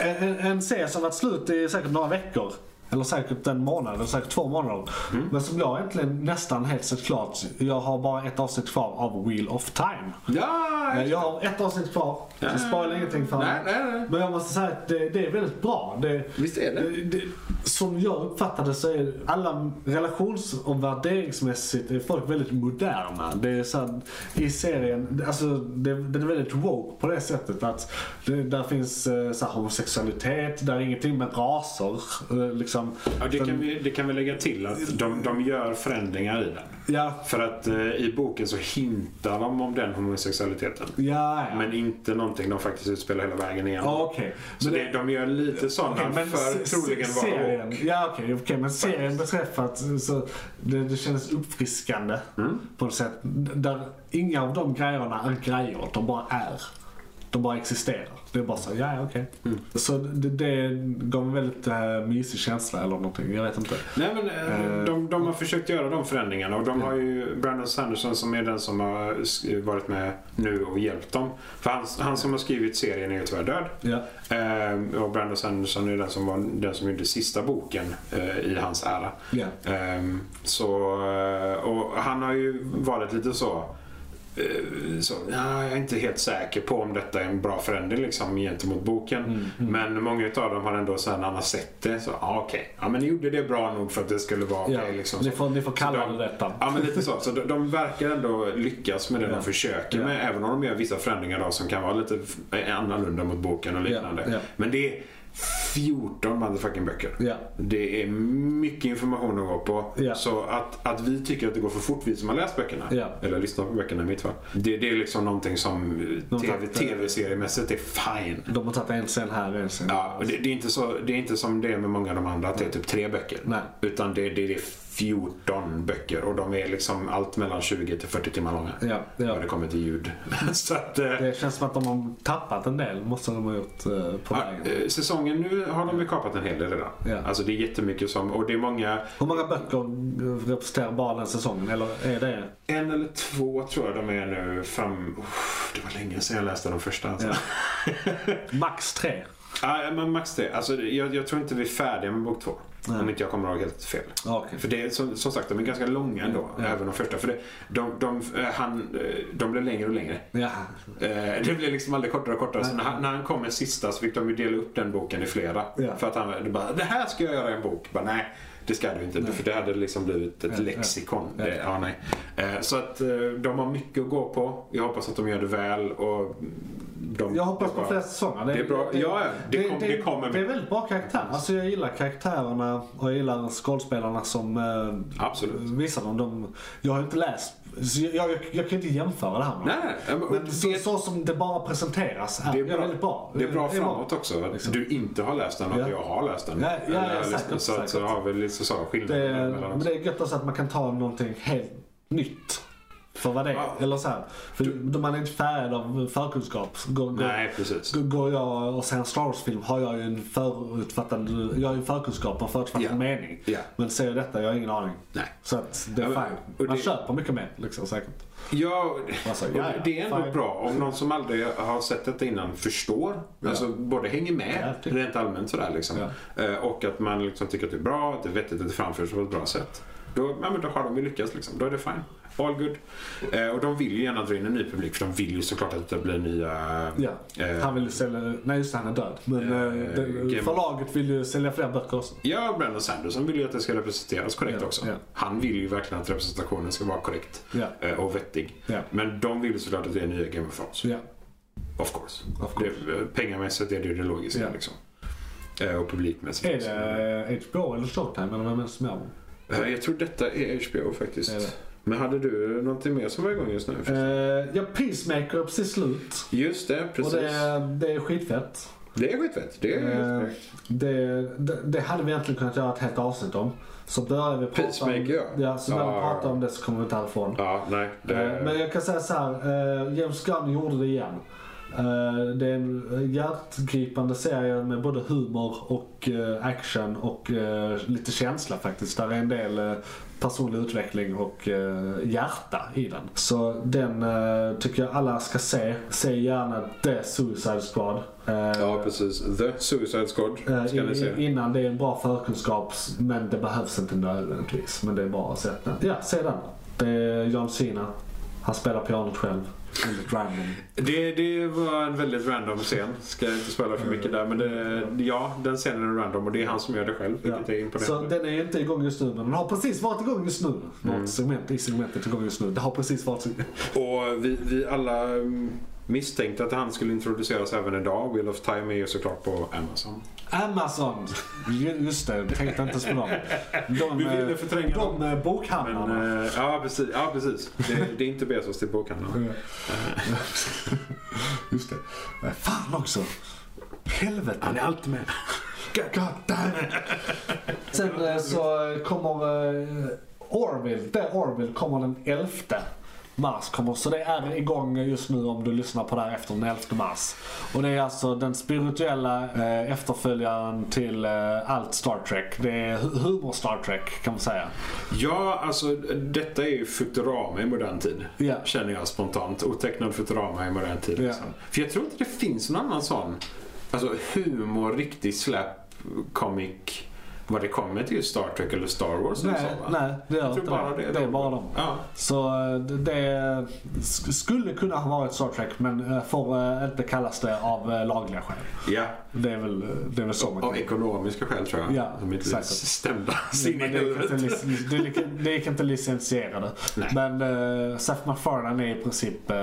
En, en serie som varit slut i säkert några veckor. Eller säkert en månad, eller säkert två månader. Mm. Men som jag egentligen nästan helt sett klart. Jag har bara ett avsnitt kvar av Wheel of Time. Ja! Jag har ett avsnitt kvar. Ja. Så spoila ingenting för Nej, mig. nej, nej. Men jag måste säga att det, det är väldigt bra. Det, Visst är det? det, det, som jag uppfattade så är alla relations och värderingsmässigt är folk väldigt moderna. Det är så här, I serien, alltså det, den är väldigt woke på det sättet att det, där finns eh, så här, homosexualitet, där är ingenting med raser. eh, Liksom. Ja, det, Den- kan vi, det kan vi lägga till att de, de gör förändringar i den. Ja, För att eh, i boken så hintar de om den homosexualiteten. ja, ja. Men inte någonting de faktiskt utspelar hela vägen igen. Ja, okej. Så Men det, de gör lite sådana men för troligen serien, woke. Ja okej, okej, men serien beträffat så det, det kändes uppfriskande Mm. på något sätt. Där inga av de grejerna är grejer, de bara är. De bara existerar. Det är bara så, ja okej. Mm. Så det, det gav en väldigt uh, mysig känsla eller någonting, jag vet inte. Nej men Eh, de, de har försökt göra de förändringarna och de har ju Brandon Sanderson som är den som har varit med nu och hjälpt dem. För han, han som har skrivit serien är ju tyvärr död. Ja, Eh, och Brandon Sanderson är den som, var, den som gjorde sista boken i hans ära. ja. Så, och han har ju varit lite så, så ja, jag är inte helt säker på om detta är en bra förändring liksom, gentemot boken. Mm, Men många av dem har ändå så här, när har sett det så, ja okej, ja men ni gjorde det bra nog för att det skulle vara ja. okej. liksom, ni, får, ni får kalla de- det detta. Ja men lite så. Så de, de verkar ändå lyckas med det Ja. de försöker Ja. med. Även om de gör vissa förändringar då, som kan vara lite annorlunda mot boken och liknande. Ja, ja. Men det 14 motherfucking böcker. Ja. Det är mycket information att gå på. Ja. Så att, att vi tycker att det går för fort, vi som har läst böckerna, Ja. eller lyssnat på böckerna i mitt fall. Det, det är liksom någonting som TV, tv-seriemässigt är fine. De har tagit en scen här, en scen Ja, och det, det, är inte så, det är inte som det är med många av de andra, att det är typ tre böcker. Nej. Utan det, det är 14 böcker och de är liksom allt mellan 20 till 40 timmar långa. Ja, ja. Vad det kommer till ljud. så att, eh, Det känns som att de har tappat en del, måste de ha gjort eh, på vägen. eh, säsongen nu har de ju kapat en hel del redan. Ja. Alltså det är jättemycket som, och det är många, Hur många böcker representerar bara den säsongen? Eller är det... en eller två tror jag de är nu fram, Uff, det var länge sedan jag läste de första. Alltså. Ja. Max tre? Ja, men max det. Alltså, jag, jag tror inte vi är färdiga med bok två. Nej. Om inte jag kommer ihåg helt fel. Okej. För det är som, som sagt, de är ganska långa ändå. Ja. Även de första. För det, de, de, eh, han, eh, de blev längre och längre. Ja. Eh, Det blev liksom aldrig kortare och kortare. Så Nej. när han, när han kom med sista så fick de ju dela upp den boken i flera. Ja. För att han bara, det här ska jag göra i en bok. Bara, nej, det ska du inte. För det hade liksom blivit ett Ja, lexikon. ja. Det, ja, nej. Eh, Så att eh, de har mycket att gå på. Jag hoppas att de gör det väl. Och de, Jag hoppas på fler säsonger. Det är bra. Ja, ja. Det kom- det kommer Det är med. väldigt bra karaktär. Alltså jag gillar karaktärerna och jag gillar skådespelarna som eh, Absolut. visar dem. De, jag har inte läst, jag, jag, jag kan inte jämföra det här med. Nej, nej. Men- Men så, det- så som det bara presenteras är, Det är, bra. väldigt bra. Det är bra framåt också. Att Liksom. du inte har läst den och Ja. jag har läst den. Ja, ja, ja, Eller, säkert, så, att, så säkert. har vi lite så skillnader Det, men det är gött också att man kan ta någonting helt nytt. För vad det är. Ja. Eller så här. För då man är inte färgad av förkunskap. Går, Nej, precis. Går- jag och ser en Star Wars-film har jag ju en förutfattad, jag har en förkunskap och förutfattad Ja. mening. Ja. Men ser jag detta, jag har ingen aning. Nej. Så att det är Ja, fine. Man det- köper mycket mer liksom säkert. Ja, Alltså, ja, ja, det är ändå fine. bra om någon som aldrig har sett detta innan förstår. Alltså både hänger med Ja, typ. rent allmänt sådär liksom. Eh, Och att man liksom tycker att det är bra, att det är vettigt att det framförs på ett bra sätt. Då, ja, men då har de ju lyckats liksom. Då är det fine. All good. Eh, och de vill ju gärna dra in en ny publik för de vill ju såklart att det blir nya... Ja. eh, Han vill ju sälja, nej just det, han är död. Men Eh, eh, det, förlaget vill ju sälja fler böcker också. Ja, Brandon Sanderson vill ju att det ska representeras korrekt Ja, också. ja. Han vill ju verkligen att representationen ska vara korrekt eh, och vettig. Men de vill ju såklart att det är nya Game of Thrones. Of course. Of course. Det, eh, pengamässigt är det ju det logiska. Liksom. Eh, Och publikmässigt. Är det HBO eller Showtime eller vem är det som? Eh, Jag tror detta är HBO faktiskt. Men hade du någonting mer som var igång just nu? Eh, ja, Peacemaker är precis slut. Just det, precis. Och det, är- det är skitfett. Det är skitfett. Det är korrekt. Det, det, det hade vi egentligen kunnat göra ett helt avsnitt om. Så börjar vi prata om, Peacemaker, ja. ja, så börjar vi Ja, prata ja. om det så kommer vi inte härifrån. Ja, nej. Det... Eh, Men jag kan säga så här, eh, James Gunn gjorde det igen. Det är en hjärtgripande serie med både humor och action och lite känsla faktiskt. Där är en del personlig utveckling och eh, hjärta i den. Så den eh, tycker jag alla ska se. Se gärna The Suicide Squad. Eh, Ja, precis. The Suicide Squad Eh, ska ni se. Innan det är en bra förkunskap men det behövs inte nödvändigtvis. Men det är bra att se den. Ja, se den. Det är John Cena. Han spelar pianot själv. Väldigt random. Det, det var en väldigt random scen. Ska inte spela för mycket där. Men det, ja, den scenen är random och det är han som gör det själv. Ja. Vilket är Så imponerande. den är inte igång just nu men den har precis varit igång just nu. Mm. Något segment i segmentet är igång just nu. Det har precis varit igång. Och vi, vi alla mm, misstänkte att han skulle introduceras även idag. Wheel of Time är ju såklart på Amazon. Amazon! Ju- Just det, tänkte inte ens på dem. De, Vi ville förtränga dem. de eh, bokhandlarna. Men, eh, ja, precis. Ja, precis. Det, det är inte Bezos till bokhandeln. Just det. Eh, Fan också! Helvete! Han är alltid med. God damn it. Sen så kommer Orville, det Orville kommer den 11 mars. Kommer, så det är igång just nu om du lyssnar på det här efter den 11 mars. Och det är alltså den spirituella eh, efterföljaren till eh, allt Star Trek. Det är hu- humor Star Trek kan man säga. Ja, alltså detta är ju Futurama i modern tid. Ja. Känner jag spontant. Otecknad Futurama i modern tid. Ja. Liksom. För jag tror inte det finns någon annan sån alltså, humor, riktig slap comic vad det kommer till Star Trek eller Star Wars. eller Nej, så, va? nej det gör inte bara det. det. Det är bara dem. Ja. Så eh, det, det sk- skulle kunna ha varit Star Trek men eh, får eh, inte kallas det av lagliga skäl. ja, Det är väl, det är väl så man av kan ekonomiska skäl tror jag. Ja, De är inte säkert. stämda Men in i det, gick inte, huvudet. lic- det. Men uh, Seth MacFarlane är i princip eh,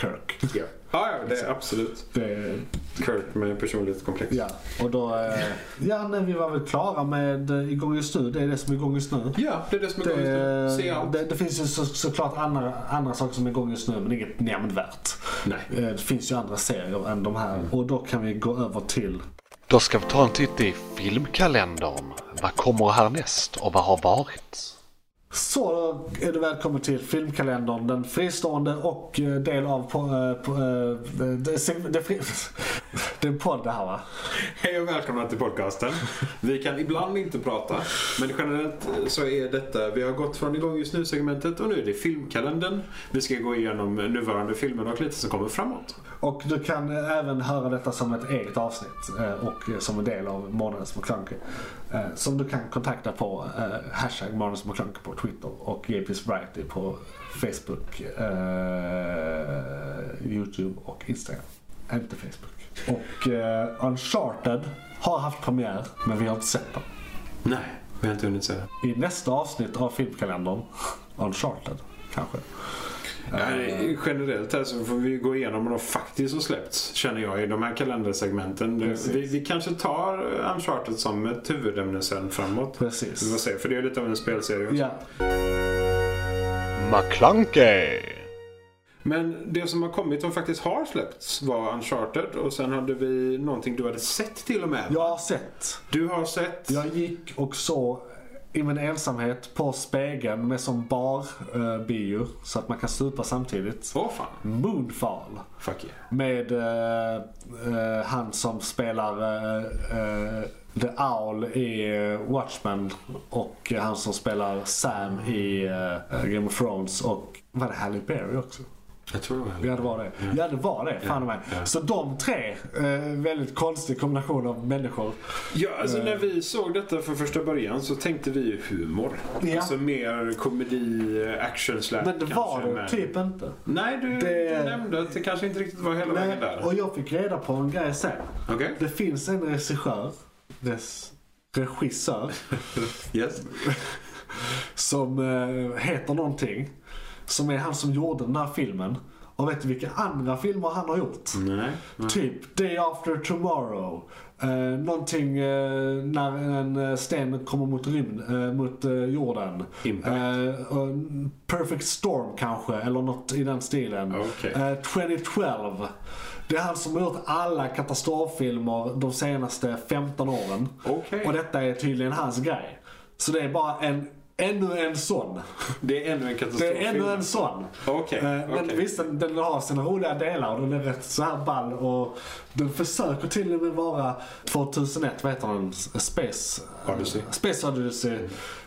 Kirk. Ja. Ja, ja, det är absolut. Det, Kurt med personlighetskomplex. ja, och då... eh, ja, nej, vi var väl klara med uh, igång just nu. Det är det som är igång just nu. Ja, det är det som är igång just nu. Se Det, allt. det, det finns ju så, såklart andra, andra saker som är igång just nu men inget nämnvärt. Nej. Eh, Det finns ju andra serier än de här och då kan vi gå över till Då ska vi ta en titt i filmkalendern. Vad kommer härnäst och vad har varit? Så då är du välkommen till filmkalendern, den fristående och eh, del av på, eh, på, eh, det, är en podd det här va? Hej och välkomna till podcasten. Vi kan ibland inte prata, men generellt så är detta, vi har gått från igång just nu segmentet och nu är det filmkalendern. Vi ska gå igenom nuvarande filmer och lite som kommer framåt. Och du kan även höra detta som ett eget avsnitt och som en del av Månadens McClunky. Eh, Som du kan kontakta på hashtag Månadens McClunky på Twitter och JP's Variety på Facebook, eh, Youtube och Instagram. Inte Facebook. Och eh, Uncharted har haft premiär men vi har inte sett den. Nej, vi har inte hunnit se det. I nästa avsnitt av filmkalendern, Uncharted kanske. Ja, generellt här så får vi gå igenom vad de faktiskt har släppts, känner jag, i de här kalendersegmenten. Precis. Vi, vi kanske tar Uncharted som ett huvudämne sen framåt. Vi får Precis. se, för det är lite av en spelserie också. Ja, McClunkey! Men det som har kommit och faktiskt har släppts var Uncharted och sen hade vi någonting du hade sett till och med. jag har sett. Du har sett... Jag gick och såg i min ensamhet på spegeln med som bar eh, bio så att man kan supa samtidigt. Åh fan. Moonfall. Fuck yeah. Med eh, eh, han som spelar eh, The Owl i Watchmen och han som spelar Sam i Game of Thrones och var det Halle Berry också? Jag tror det var Ja det var det. Ja det var det, fan Ja, ja, ja. Så de tre, eh, väldigt konstig kombination av människor. Ja, alltså när vi såg detta för första början så tänkte vi ju humor. Ja. Alltså mer komedi, action slap Men det var det men- typ inte. Nej, du, Det- du nämnde att det kanske inte riktigt var hela vägen Nej, där. och jag fick reda på en grej sen. Okej? Det finns en regissör, dess regissör, Yes. som eh, heter någonting. Som är han som gjorde den här filmen. Och vet du vilka andra filmer han har gjort? Nej. Typ Day After Tomorrow. Eh, någonting eh, när en eh, sten kommer mot, rymd, eh, mot eh, jorden. Eh, Perfect Storm kanske, eller något i den stilen. Okej. Eh, 2012. Det är han som har gjort alla katastroffilmer de senaste 15 åren. Okej. Och detta är tydligen hans grej. Så det är bara en, ännu en sån. Det är ännu en katastrof. Det är ännu en sån. Okej, Eh, Men okej. visst, den, har sina roliga delar och den är rätt så här ball. Och den försöker till och med vara 2001, vad heter den? Space Odyssey. Space Odyssey. Eh,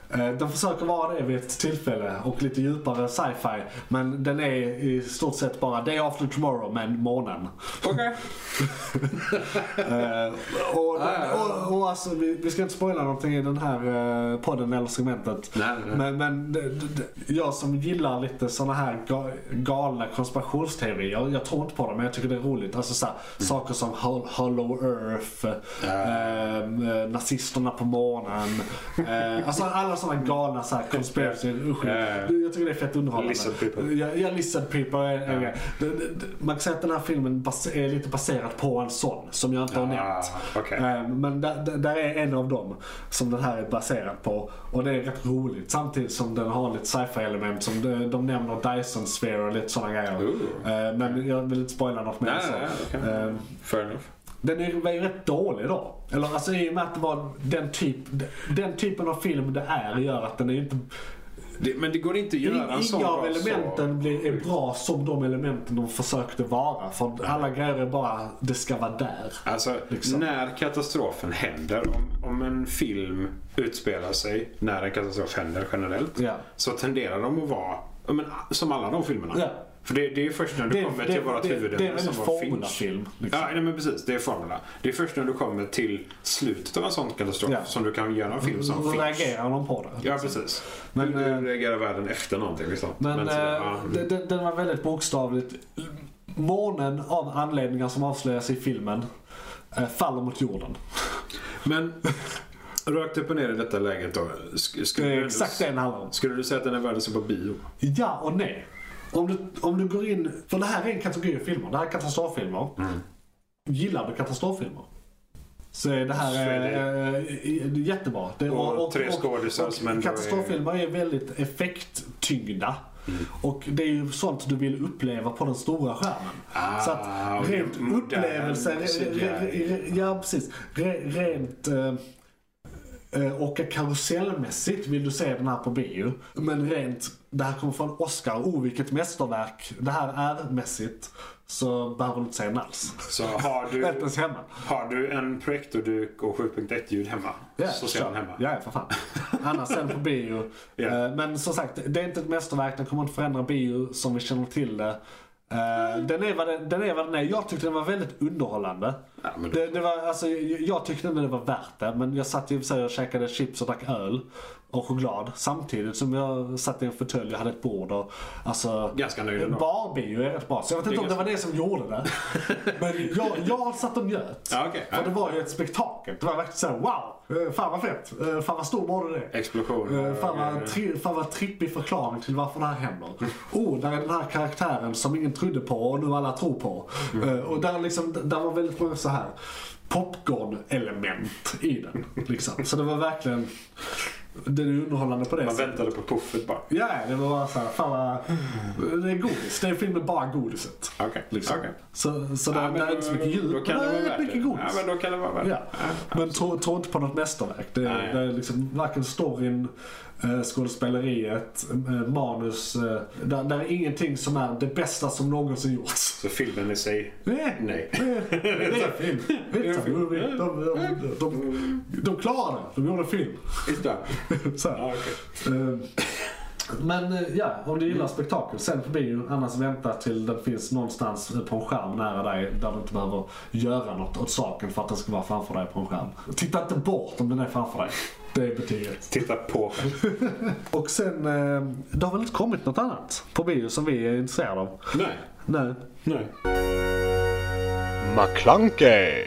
Den försöker vara det vid ett tillfälle och lite djupare sci-fi. Men den är i stort sett bara Day After Tomorrow med månen. Okej. Eh, och, Ja, ja, ja. och, och alltså, vi, vi ska inte spoila någonting i den här eh, podden eller segmentet. Nej, nej. Men, men det, det, det- jag som gillar lite såna här ga, galna konspirationsteorier, jag tror inte på dem men jag tycker det är roligt. Alltså så här, Mm. saker som Hol- Hollow Earth, eh, eh, nazisterna på månen. Eh, alltså alla såna galna så här, conspiracy. Usch, ja. Jag tycker det är fett underhållande. Lizard people. Ja, ja Lizard people är Man kan säga att den här filmen är lite baserad på en sån som jag inte har Ah, nämnt. okej. Eh, Men där, där- är en av dem som den här är baserad på. Och det är rätt roligt. Samtidigt som den har lite sci-fi element som de, de nämner Dyson Sphere och lite sådana grejer. Ooh. Eh, Men jag vill inte spoila något mer. Nej, så. Eh, Fair enough. Den är, var ju rätt dålig då. Eller alltså i och med att det var den, typ, den typen av film det är gör att den är inte... Det, men det går inte att göra en sån Inga av elementen så. blir, är bra som de elementen de försökte vara. För alla grejer är bara, det ska vara där. Alltså, Liksom. när katastrofen händer, om, om en film utspelar sig när en katastrof händer generellt, Ja. så tenderar de att vara men, som alla de filmerna. Ja. För det, det är först när du Det- kommer det- till det- huvudämne det är en som formulafilm, liksom. Ja, nej, men precis. Det är formula. Det är först när du kommer till slutet av en sån katastrof Ja. som du kan göra en film som Då Finch. reagerar de på det. Ja, precis. Men, Men, eh, du reagerar världen efter någonting. Liksom. Men, så, eh, ja. den, den- den var väldigt bokstavligt. Månen av anledningar som avslöjas i filmen eh, faller mot jorden. men rakt upp och ner i detta läget då. sk- Det Skulle, är du, exakt det den handlar om. skulle du säga att den är värd att se på bio? Ja och nej. Om du, om du går in, för det här är en kategori filmer. Det här är katastroffilmer. Gillar du katastroffilmer? Så är det här Så är eh, eh, jättebra. Det, Och tre skådisar som ändå är- Katastroffilmer är väldigt effekttyngda. Mm. Och det är ju sånt du vill uppleva på den stora skärmen. Ah, så att och rent upplevelse, re, re, re, ja precis. Re, rent eh, eh, och karusellmässigt vill du se den här på bio. Men rent, det här kommer från Oscar, oh vilket mästerverk det här är mässigt. Så behöver du inte se den alls. Så har du, ens hemma. har du en projektorduk och 7.1-ljud hemma Ja, så ser den hemma. Ja, för fan. Annars sen på bio. Eh, Men som sagt, det är inte ett mästerverk. Den kommer inte förändra bio som vi känner till det. Eh, Den är, vad den, den är vad den är. Jag tyckte den var väldigt underhållande. Ja, då- Det, det var, alltså, jag tyckte det var värt det. Men jag satt sig och käkade chips och drack öl och choklad. Samtidigt som jag satt i en fåtölj och hade ett bord. Och, alltså, Ganska nöjd ändå. Barbio är rätt bra. Så jag vet är inte om det var det som gjorde det. Men jag, jag satt och njöt. Ja, okej. För det var ju ett spektakel. Det var verkligen såhär wow! eh, Fan vad fett! eh, Fan vad stor var det Explosioner. Eh, Fan vad, tri, fan vad trippig förklaring till varför det här händer. Oh, där är den här karaktären som ingen trodde på och nu alla tror på. Eh, Och där, liksom, där var väldigt många så här popcorn-element i den. Liksom. Så det var verkligen, det är underhållande på det Man väntade på puffet bara. Ja, det var bara såhär, fan vad, det är godis. Det är filmen bara godiset. Okej. Liksom. okej. Så, så Ja, där, där är inte så mycket kan men det är värt mycket godis. Ja, men då kan det vara värt Ja. det. Men tro, tro inte på något mästerverk. Det, Nej. det är liksom varken storyn, skådespeleriet, eh, manus. Eh, där, där är ingenting som är det bästa som någonsin gjorts. Så filmen i sig, Nej. nej. Det är en film. It's a movie. De, de, de, de, de klarade det. De gjorde en film. Done. Så okej. Eh, Men eh, ja, om du gillar spektakel, sen på bio. Annars vänta till den finns någonstans på en skärm nära dig där du inte behöver göra något åt saken för att den ska vara framför dig på en skärm. Titta inte bort om den är framför dig. Det är betyget. Titta på. Och sen, eh, det har väl inte kommit något annat på bio som vi är intresserade av? Nej. Nej. Nej. McClunkey.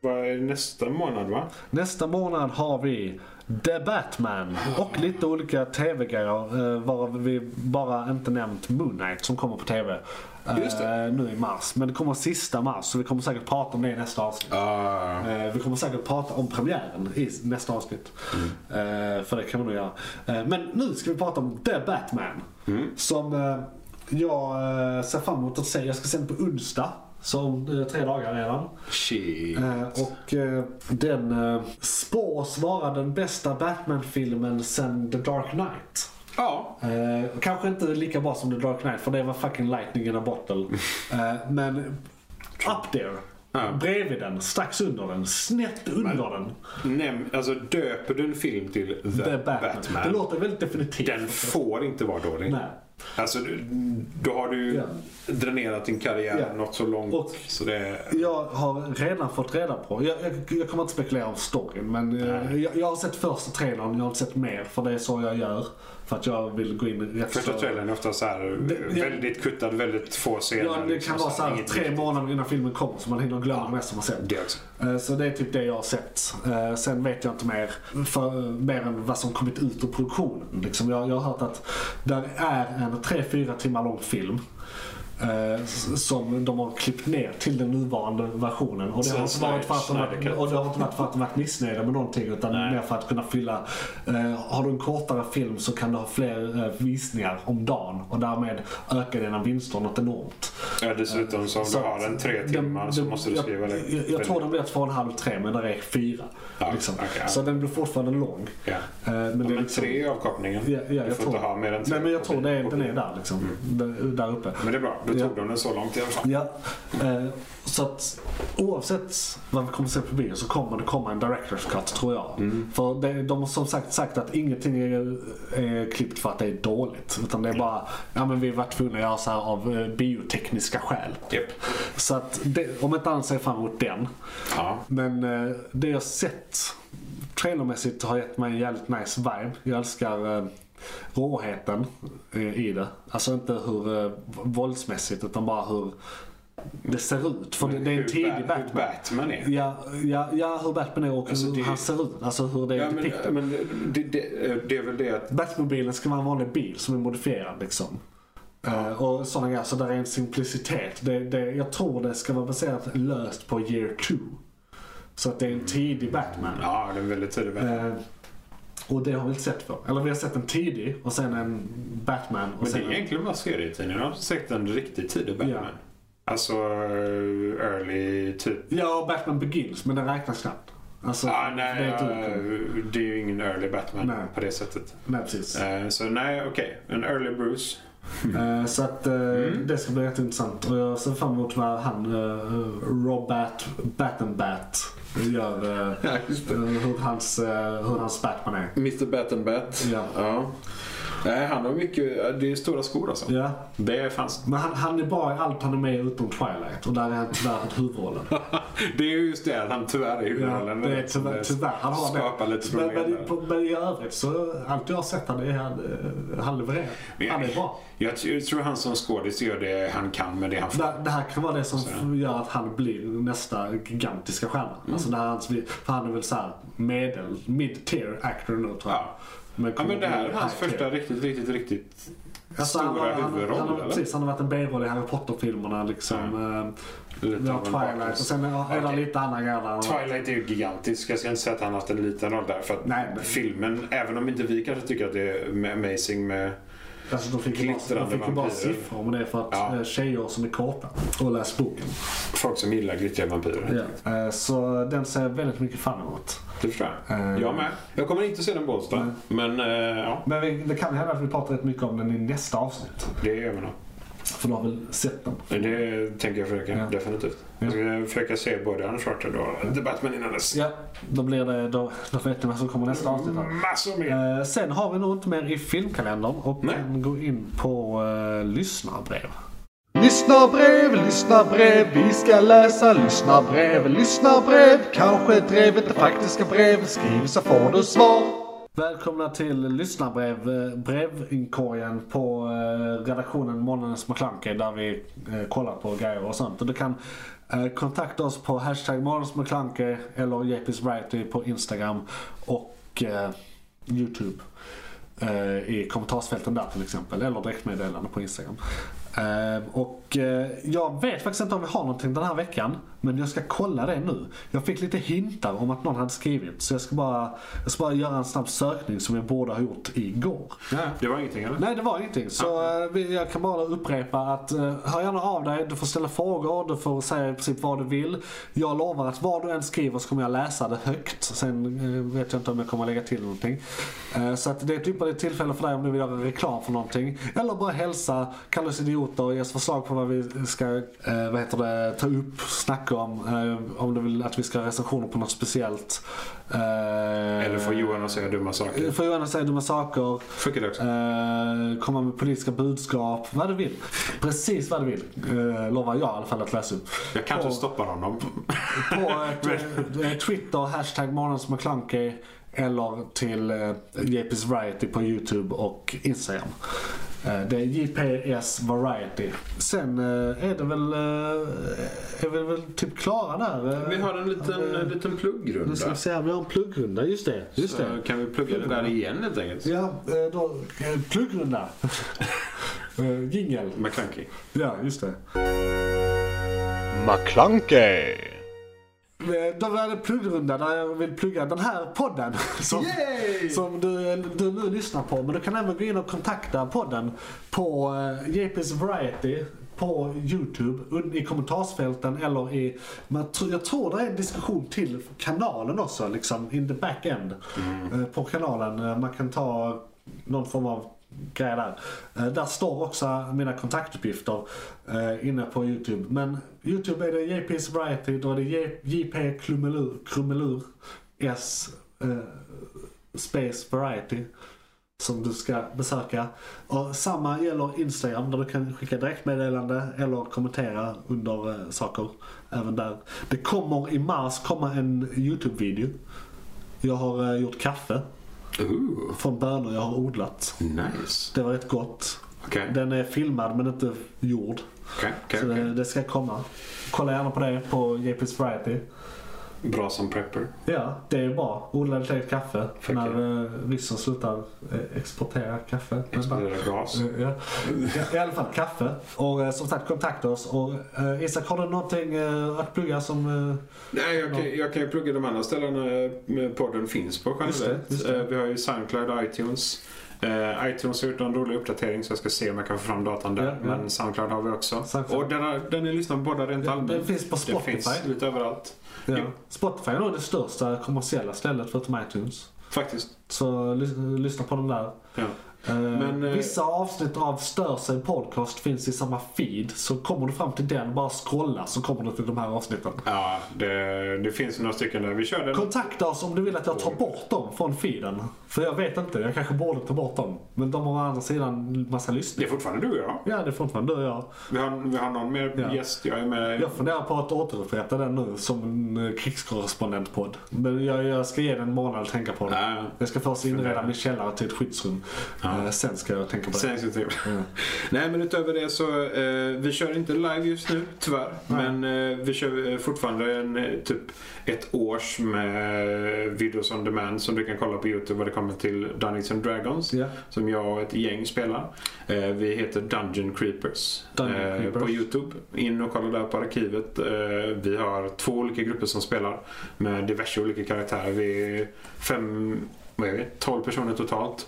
Vad är nästa månad va? Nästa månad har vi The Batman och lite olika tv-grejer eh, varav vi bara inte nämnt Moon Knight som kommer på tv. eh. Nu i mars. Men det kommer sista mars så vi kommer säkert prata om det i nästa avsnitt. Eh, Vi kommer säkert prata om premiären i nästa avsnitt. Eh, För det kan vi nog göra. Men nu ska vi prata om The Batman. Som eh, jag ser fram emot att se. Jag ska se den på onsdag. Så om eh, tre dagar redan. shit. Eh, Och eh, den spås vara den bästa Batman-filmen sen The Dark Knight. Ja, Eh, kanske inte lika bra som The Dark Knight för det var fucking lightning in a bottle. Eh, men up there. Ja. Bredvid den, strax under den, snett under den. näm, alltså döper du en film till The, The Batman, Batman. Det låter väldigt definitivt. den får inte vara dålig. Nej. Alltså, du- då har du Ja. dränerat din karriär Ja. något så långt. Och- så det, Jag har redan fått reda på, jag, jag, jag kommer inte spekulera om storyn, men eh, jag, jag har sett första trailern, jag har inte sett mer för det är så jag gör. För att jag vill gå in rätt första så- trailern är ofta så här Det- ja. väldigt kuttad, väldigt få scener. Ja, det liksom kan vara så här tre månader innan filmen kommer så man hinner glömma mest som man sett. Det också. Eh, Så det är typ det jag har sett. Eh, Sen vet jag inte mer, för, mer än vad som kommit ut ur produktionen. Liksom jag, jag har hört att där är en 3-4 timmar lång film. Eh, som de har klippt ner till den nuvarande versionen. Och det, har inte varit för att de, och det har inte varit för att de varit missnöjda med någonting utan Nej. mer för att kunna fylla. Eh, har du en kortare film så kan du ha fler eh, visningar om dagen och därmed öka dina vinster något enormt. Ja, dessutom så om Så du har att en tre den- timmar så den- måste du jag- skriva det. Jag, jag tror den blir två och en halv, tre, men där är fyra. Ja, liksom. ja. Så den blir fortfarande lång. Ja. Men, Ja, det är men liksom, tre är avkopplingen. Ja, ja, du jag får tror, inte ha mer än tre. Nej, men jag tror det den är där liksom. Där, där uppe. Men det är bra, då Ja. tog de den så långt i alla fall. Ja, eh, så att oavsett vad vi kommer se på bio så kommer det komma en Director's Cut tror jag. Mm. För det, de har som sagt sagt att ingenting är, är klippt för att det är dåligt. Utan det är bara, ja men vi var tvungna att göra så här av eh, biotekniska skäl. Japp. Så att det, om inte annat ser jag fram emot den. Ja. Men eh, det jag sett trailermässigt har gett mig en jävligt nice vibe. Jag älskar eh, råheten eh, i det. Alltså inte hur eh, våldsmässigt utan bara hur det ser ut. För det, det är en tidig Ba- hur Batman. Batman är. Ja, ja, ja, hur Batman är och Alltså, hur det- han ser ut. Alltså hur det är Ja, men, depicted. men det, det, det är väl det att Batmobilen ska vara en vanlig bil som är modifierad liksom. Eh, och sådana grejer. Så där är en simplicitet. Det, det, jag tror det ska vara baserat löst på year two. Så att det är en tidig Batman. Ja, det är väldigt tidig Batman. Eh, och det har vi inte sett för. Eller vi har sett en tidig och sen en Batman. Och Men det är en... egentligen bara serietidningarna. Jag har sett en riktigt tidig Batman. Ja. Alltså eh, early typ. Ja, Batman Begins, men den räknas knappt. Alltså, Ah, det nej, är ja, inte det är ju ingen early Batman Nej. på det sättet. Nej, precis. Eh, Så nej, okej. En early Bruce. Eh, så att eh, Mm. det ska bli jätteintressant. Och jag ser fram emot vad han, uh, Robert Battenbat, gör. eh, Ja, hur, hans, eh, hur hans Batman är. Mr Battenbat. Ja. ja. Nej, han har mycket, det är stora skor alltså. Ja, Det fanns. men han, han är bra i allt han är med utom Twilight och där är han tyvärr huvudrollen. Det är ju just det att han tyvärr är Ja, huvudrollen. det är tyvärr, tyvärr. Han har Skapar det. lite Men, men, på- men i övrigt så, allt jag har sett han, är han, eh, han levererar. Men- Han är bra. Jag jag tror han som skådis gör det han kan med det han får. Det, det här kan vara det som Så. gör att han blir nästa gigantiska stjärna. Mm. Alltså det här, för han är väl såhär medel, mid-tier actor nu tror jag. Ja. Ja men det här är hans första riktigt, riktigt, riktigt Alltså, han, stora har- han, huvudroll han, eller? precis, han har varit en B-roll i Harry Potter-filmerna liksom. Eh, Lite en Twilight och sen är det lite andra grejer. Twilight är ju gigantisk. Jag ska inte säga att han har haft en liten roll där. För att Nej, men- filmen, även om inte vi kanske tycker att det är amazing med... Alltså, de fick ju bara, de fick bara siffror om det är för att Ja. eh, tjejer som är korta och läst boken. Folk som gillar glittriga vampyrer. Ja. Eh, Så den ser jag väldigt mycket fram emot. Det förstår jag. Eh. Jag med. Jag kommer inte se den på onsdag. Men ja, Men vi, det kan hända att vi pratar rätt mycket om den i nästa avsnitt. det gör vi nog. För du har väl sett den? Det tänker jag försöka. Ja. Definitivt. Jag ska försöka se både Uncharted och The Batman innan dess. Ja, då blir det, då, då vet ni vad som kommer nästa avsnitt. Massor mer. Eh, sen har vi nog inte mer i filmkalendern och Nej. kan gå in på uh, lyssnarbrev. Lyssnarbrev, lyssnarbrev, vi ska läsa lyssnarbrev, lyssnarbrev. Kanske drevet det faktiska brev, skriv så får du svar. Välkomna till lyssnarbrev, eh, brevinkorgen på eh, redaktionen Månadens McKlunky där vi eh, kollar på grejer och sånt. Och du kan eh, kontakta oss på hashtag Månadens McKlunky eller JP's Variety på Instagram och eh, Youtube. Eh, I kommentarsfälten där till exempel, eller direktmeddelande på Instagram. Eh, och eh, jag vet faktiskt inte om vi har någonting den här veckan. Men jag ska kolla det nu. Jag fick lite hintar om att någon hade skrivit. Så jag ska bara, jag ska bara göra en snabb sökning som vi borde ha gjort igår. Det var ingenting eller? Nej, det var ingenting. Så eh, vi- jag kan bara upprepa att uh, hör gärna av dig. Du får ställa frågor, du får säga i princip vad du vill. Jag lovar att vad du än skriver så kommer jag läsa det högt. Sen eh, vet jag inte om jag kommer lägga till någonting. Eh, så att det är ett ypperligt tillfälle för dig om du vill göra reklam för någonting. Eller bara hälsa, kalla oss idioter och ge oss förslag på vad vi ska eh, vad heter det, ta upp, snacka om. Eh, om du vill att vi ska ha recensioner på något speciellt. Eh, Eller får Johan att säga dumma saker? Får Johan att säga dumma saker. Funkar det också? Eh, komma med politiska budskap, vad du vill. Precis vad du vill. Eh, lovar jag i alla fall att läsa upp. Jag kanske på, stoppar honom. På eh, eh, Twitter, hashtag Månadens McKlunky. Eller till eh, JP's Variety på YouTube och Instagram. Eh, det är JPS Variety. Sen eh, är det väl, eh, är vi väl typ klara där. Vi har en liten, en liten Nu ska pluggrunda. vi se, vi har en pluggrunda, just det. Just Så det. kan vi plugga det där igen helt enkelt? Ja, då, pluggrunda. Jingel. McClunky. Ja, just det. McClunkey! Eh, Då var det pluggrunda där jag vill plugga den här podden som, som du, du nu lyssnar på. Men du kan även gå in och kontakta podden på eh, JP's Variety på Youtube i kommentarsfälten eller i, jag tror- det är en diskussion till kanalen också liksom in the back end eh, på kanalen. Man kan ta någon form av grej där. Där står också mina kontaktuppgifter inne på Youtube. Men Youtube är det JP's Variety, då är det JP Krumelur, Krumelur S eh, Space Variety som du ska besöka. Och samma gäller Instagram där du kan skicka direktmeddelande eller kommentera under eh, saker. Även där. Det kommer i mars komma en Youtube-video. Jag har eh, gjort kaffe Ooh, från bönor jag har odlat. nice. Det var rätt gott. Okej, Den är filmad men inte gjord. Okej, okej, Så okej. det, det ska komma. Kolla gärna på det på JP's Variety. Bra som prepper. Ja, det är bra. Odla ditt eget kaffe. Fuck när eh, ryssen slutar eh, exportera kaffe. Explodera gas. Eh, Ja. I alla fall kaffe. Och eh, som sagt kontakta oss. Och eh, Isak, har du någonting eh, att plugga som... Eh, Nej, jag kan, jag kan ju plugga de andra ställena podden finns på generellt. Vi har ju Soundcloud iTunes. Eh, iTunes har gjort en rolig uppdatering så jag ska se om jag kan få fram datan där. Ja, ja. Men Soundcloud har vi också. Soundcloud. Och den, har, den är lyssnad på båda rent allmänt. den finns på Det Spotify. finns lite överallt. ja. Spotify är nog det största kommersiella stället förutom iTunes. Faktiskt. Så lys- lyssna på den där. Ja. Eh, Men, eh, Vissa avsnitt av Stör sig podcast finns i samma feed. Så kommer du fram till den, bara scrolla så kommer du till de här avsnitten. Ja, det, det finns några stycken där. Vi kör den. Kontakta oss om du vill att jag tar bort dem från feeden. För jag vet inte, jag kanske borde ta bort dem. Men de har å andra sidan massa Det lyssningar. är fortfarande du och jag. Ja, det är fortfarande du och jag. Vi har, vi har någon mer Ja. gäst. Jag är med. Jag funderar på att återupprätta den nu som en eh, krigskorrespondentpodd. Men jag, jag ska ge den en månad att tänka på det. Ja. Jag ska först inreda min källare till ett skyddsrum. Eh, sen ska jag tänka på det. Sensitiv. Ja. Nej men utöver det så, eh, vi kör inte live just nu tyvärr. Nej. Men eh, vi kör eh, fortfarande en, eh, typ ett års med videos on demand som du kan kolla på Youtube vad det kommer till Dungeons and Dragons. Ja. Som jag och ett gäng spelar. Eh, vi heter Dungeon Creepers, Dungeon Creepers. på Youtube. In och kolla där på arkivet. Vi har två olika grupper som spelar med diverse olika karaktärer. Vi är fem, vad är vi? 12 personer totalt.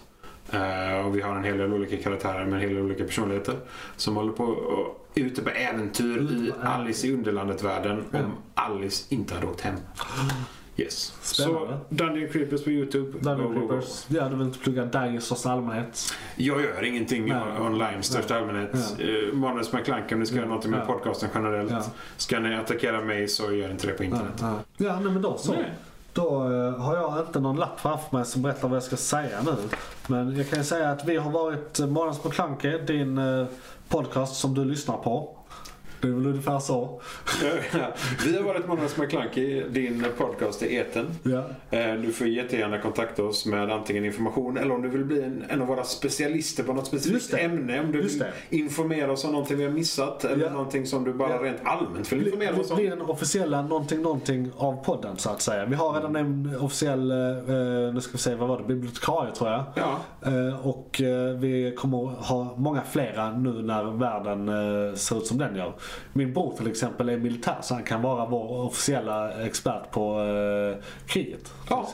Eh, och vi har en hel del olika karaktärer med en hel del olika personligheter. Som håller på och ute på äventyr i Alice i Underlandet-världen Ja. om Alice inte hade åkt hem. Yes. Spännande. Så Dungeon Creepers på Youtube. Dungeon Go, go, go. Creepers. Ja, du vill inte plugga Dagge i största allmänhet. Jag gör ingenting Nej. online i största Nej. allmänhet. Ja. Ja. Manus McClunky om ni ska Ja. göra något med Ja. podcasten generellt. Ja. Ska ni attackera mig så gör inte det på internet. ja. ja men då så. Nej. Då eh, har jag inte någon lapp framför mig som berättar vad jag ska säga nu. Men jag kan ju säga att vi har varit eh, uh, Månads McKlunky, din eh, podcast som du lyssnar på. Det är väl ungefär så. Vi har varit Månadens McKlunky, din podcast i eten. Ja. Eh, Du får jättegärna kontakta oss med antingen information eller om du vill bli en, en av våra specialister på något specifikt ämne. Om du Just vill det. informera oss om någonting vi har missat eller Ja. någonting som du bara Ja. rent allmänt vill informera bli, oss om. bli den officiella någonting någonting av podden så att säga. Vi har redan en officiell, eh, eh, nu ska vi se, vad var det, bibliotekarie tror jag. Ja. Eh, och eh, vi kommer ha många flera nu när världen eh, ser ut som den gör. Min bror till exempel är militär så han kan vara vår officiella expert på eh, kriget. Ja,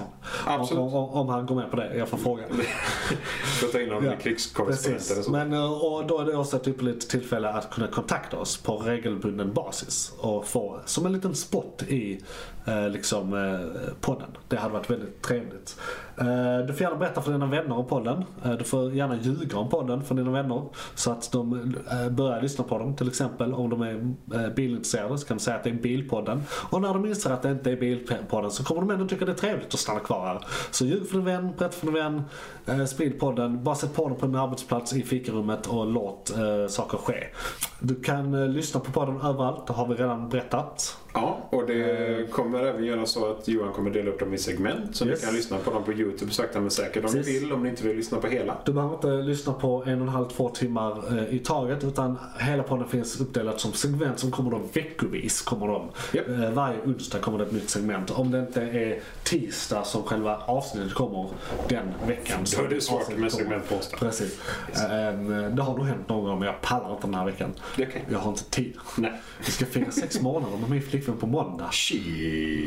absolut. Om, om, om han går med på det, jag får fråga. Får ta in någon Ja, krigskorrespondent eller så. Men, eh, och då är det också ett ypperligt tillfälle att kunna kontakta oss på regelbunden basis och få som en liten spot i eh, liksom, eh, podden. Det hade varit väldigt trevligt. Eh, du får gärna berätta för dina vänner om podden. Eh, du får gärna ljuga om podden för dina vänner så att de eh, börjar lyssna på dem. Till exempel om de är bilintresserade så kan du säga att det är Bilpodden. Och när de inser att det inte är Bilpodden så kommer de ändå tycka det är trevligt att stanna kvar här. Så ljug för din vän, berätta för din vän, eh, sprid podden. Bara sätt på den på en arbetsplats i fikarummet och låt eh, saker ske. Du kan eh, lyssna på podden överallt, det har vi redan berättat. Ja, och det kommer även göra så att Johan kommer dela upp dem i segment så Yes. ni kan lyssna på dem på Youtube sakta men säkert om ni Precis. vill, om ni inte vill lyssna på hela. Du behöver inte lyssna på en och en halv, två timmar eh, i taget utan hela podden finns uppdelat som segment som kommer då veckovis. Kommer de. Japp. Eh, varje onsdag kommer det ett nytt segment. Om det inte är tisdag som själva avsnittet kommer den veckan. Då är det svårt med kommer. segment på onsdag. Precis. Eh, det har nog hänt någon gång men jag pallar inte den här veckan. Okej. Jag har inte tid. Nej. Vi ska fira sex månader med min flickvän på måndag. Shit.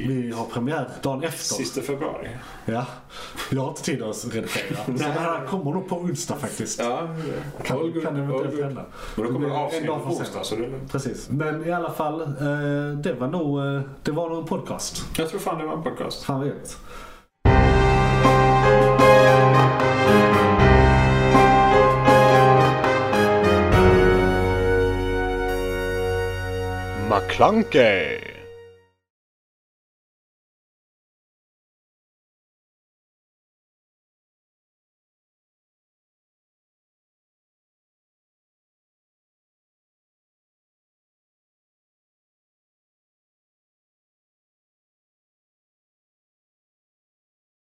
Vi har premiär dagen efter. Sista februari. Ja. Jag har inte tid att redigera. Så det här kommer nog på onsdag faktiskt. Ja, Kan, all kan eventuellt hända. Men då kommer Det avsnitt på onsdag så det. Precis. Men i alla fall, eh, det var nog, eh, det var nog en podcast. Jag tror fan det var en podcast. Fan vad gött. McClunkey!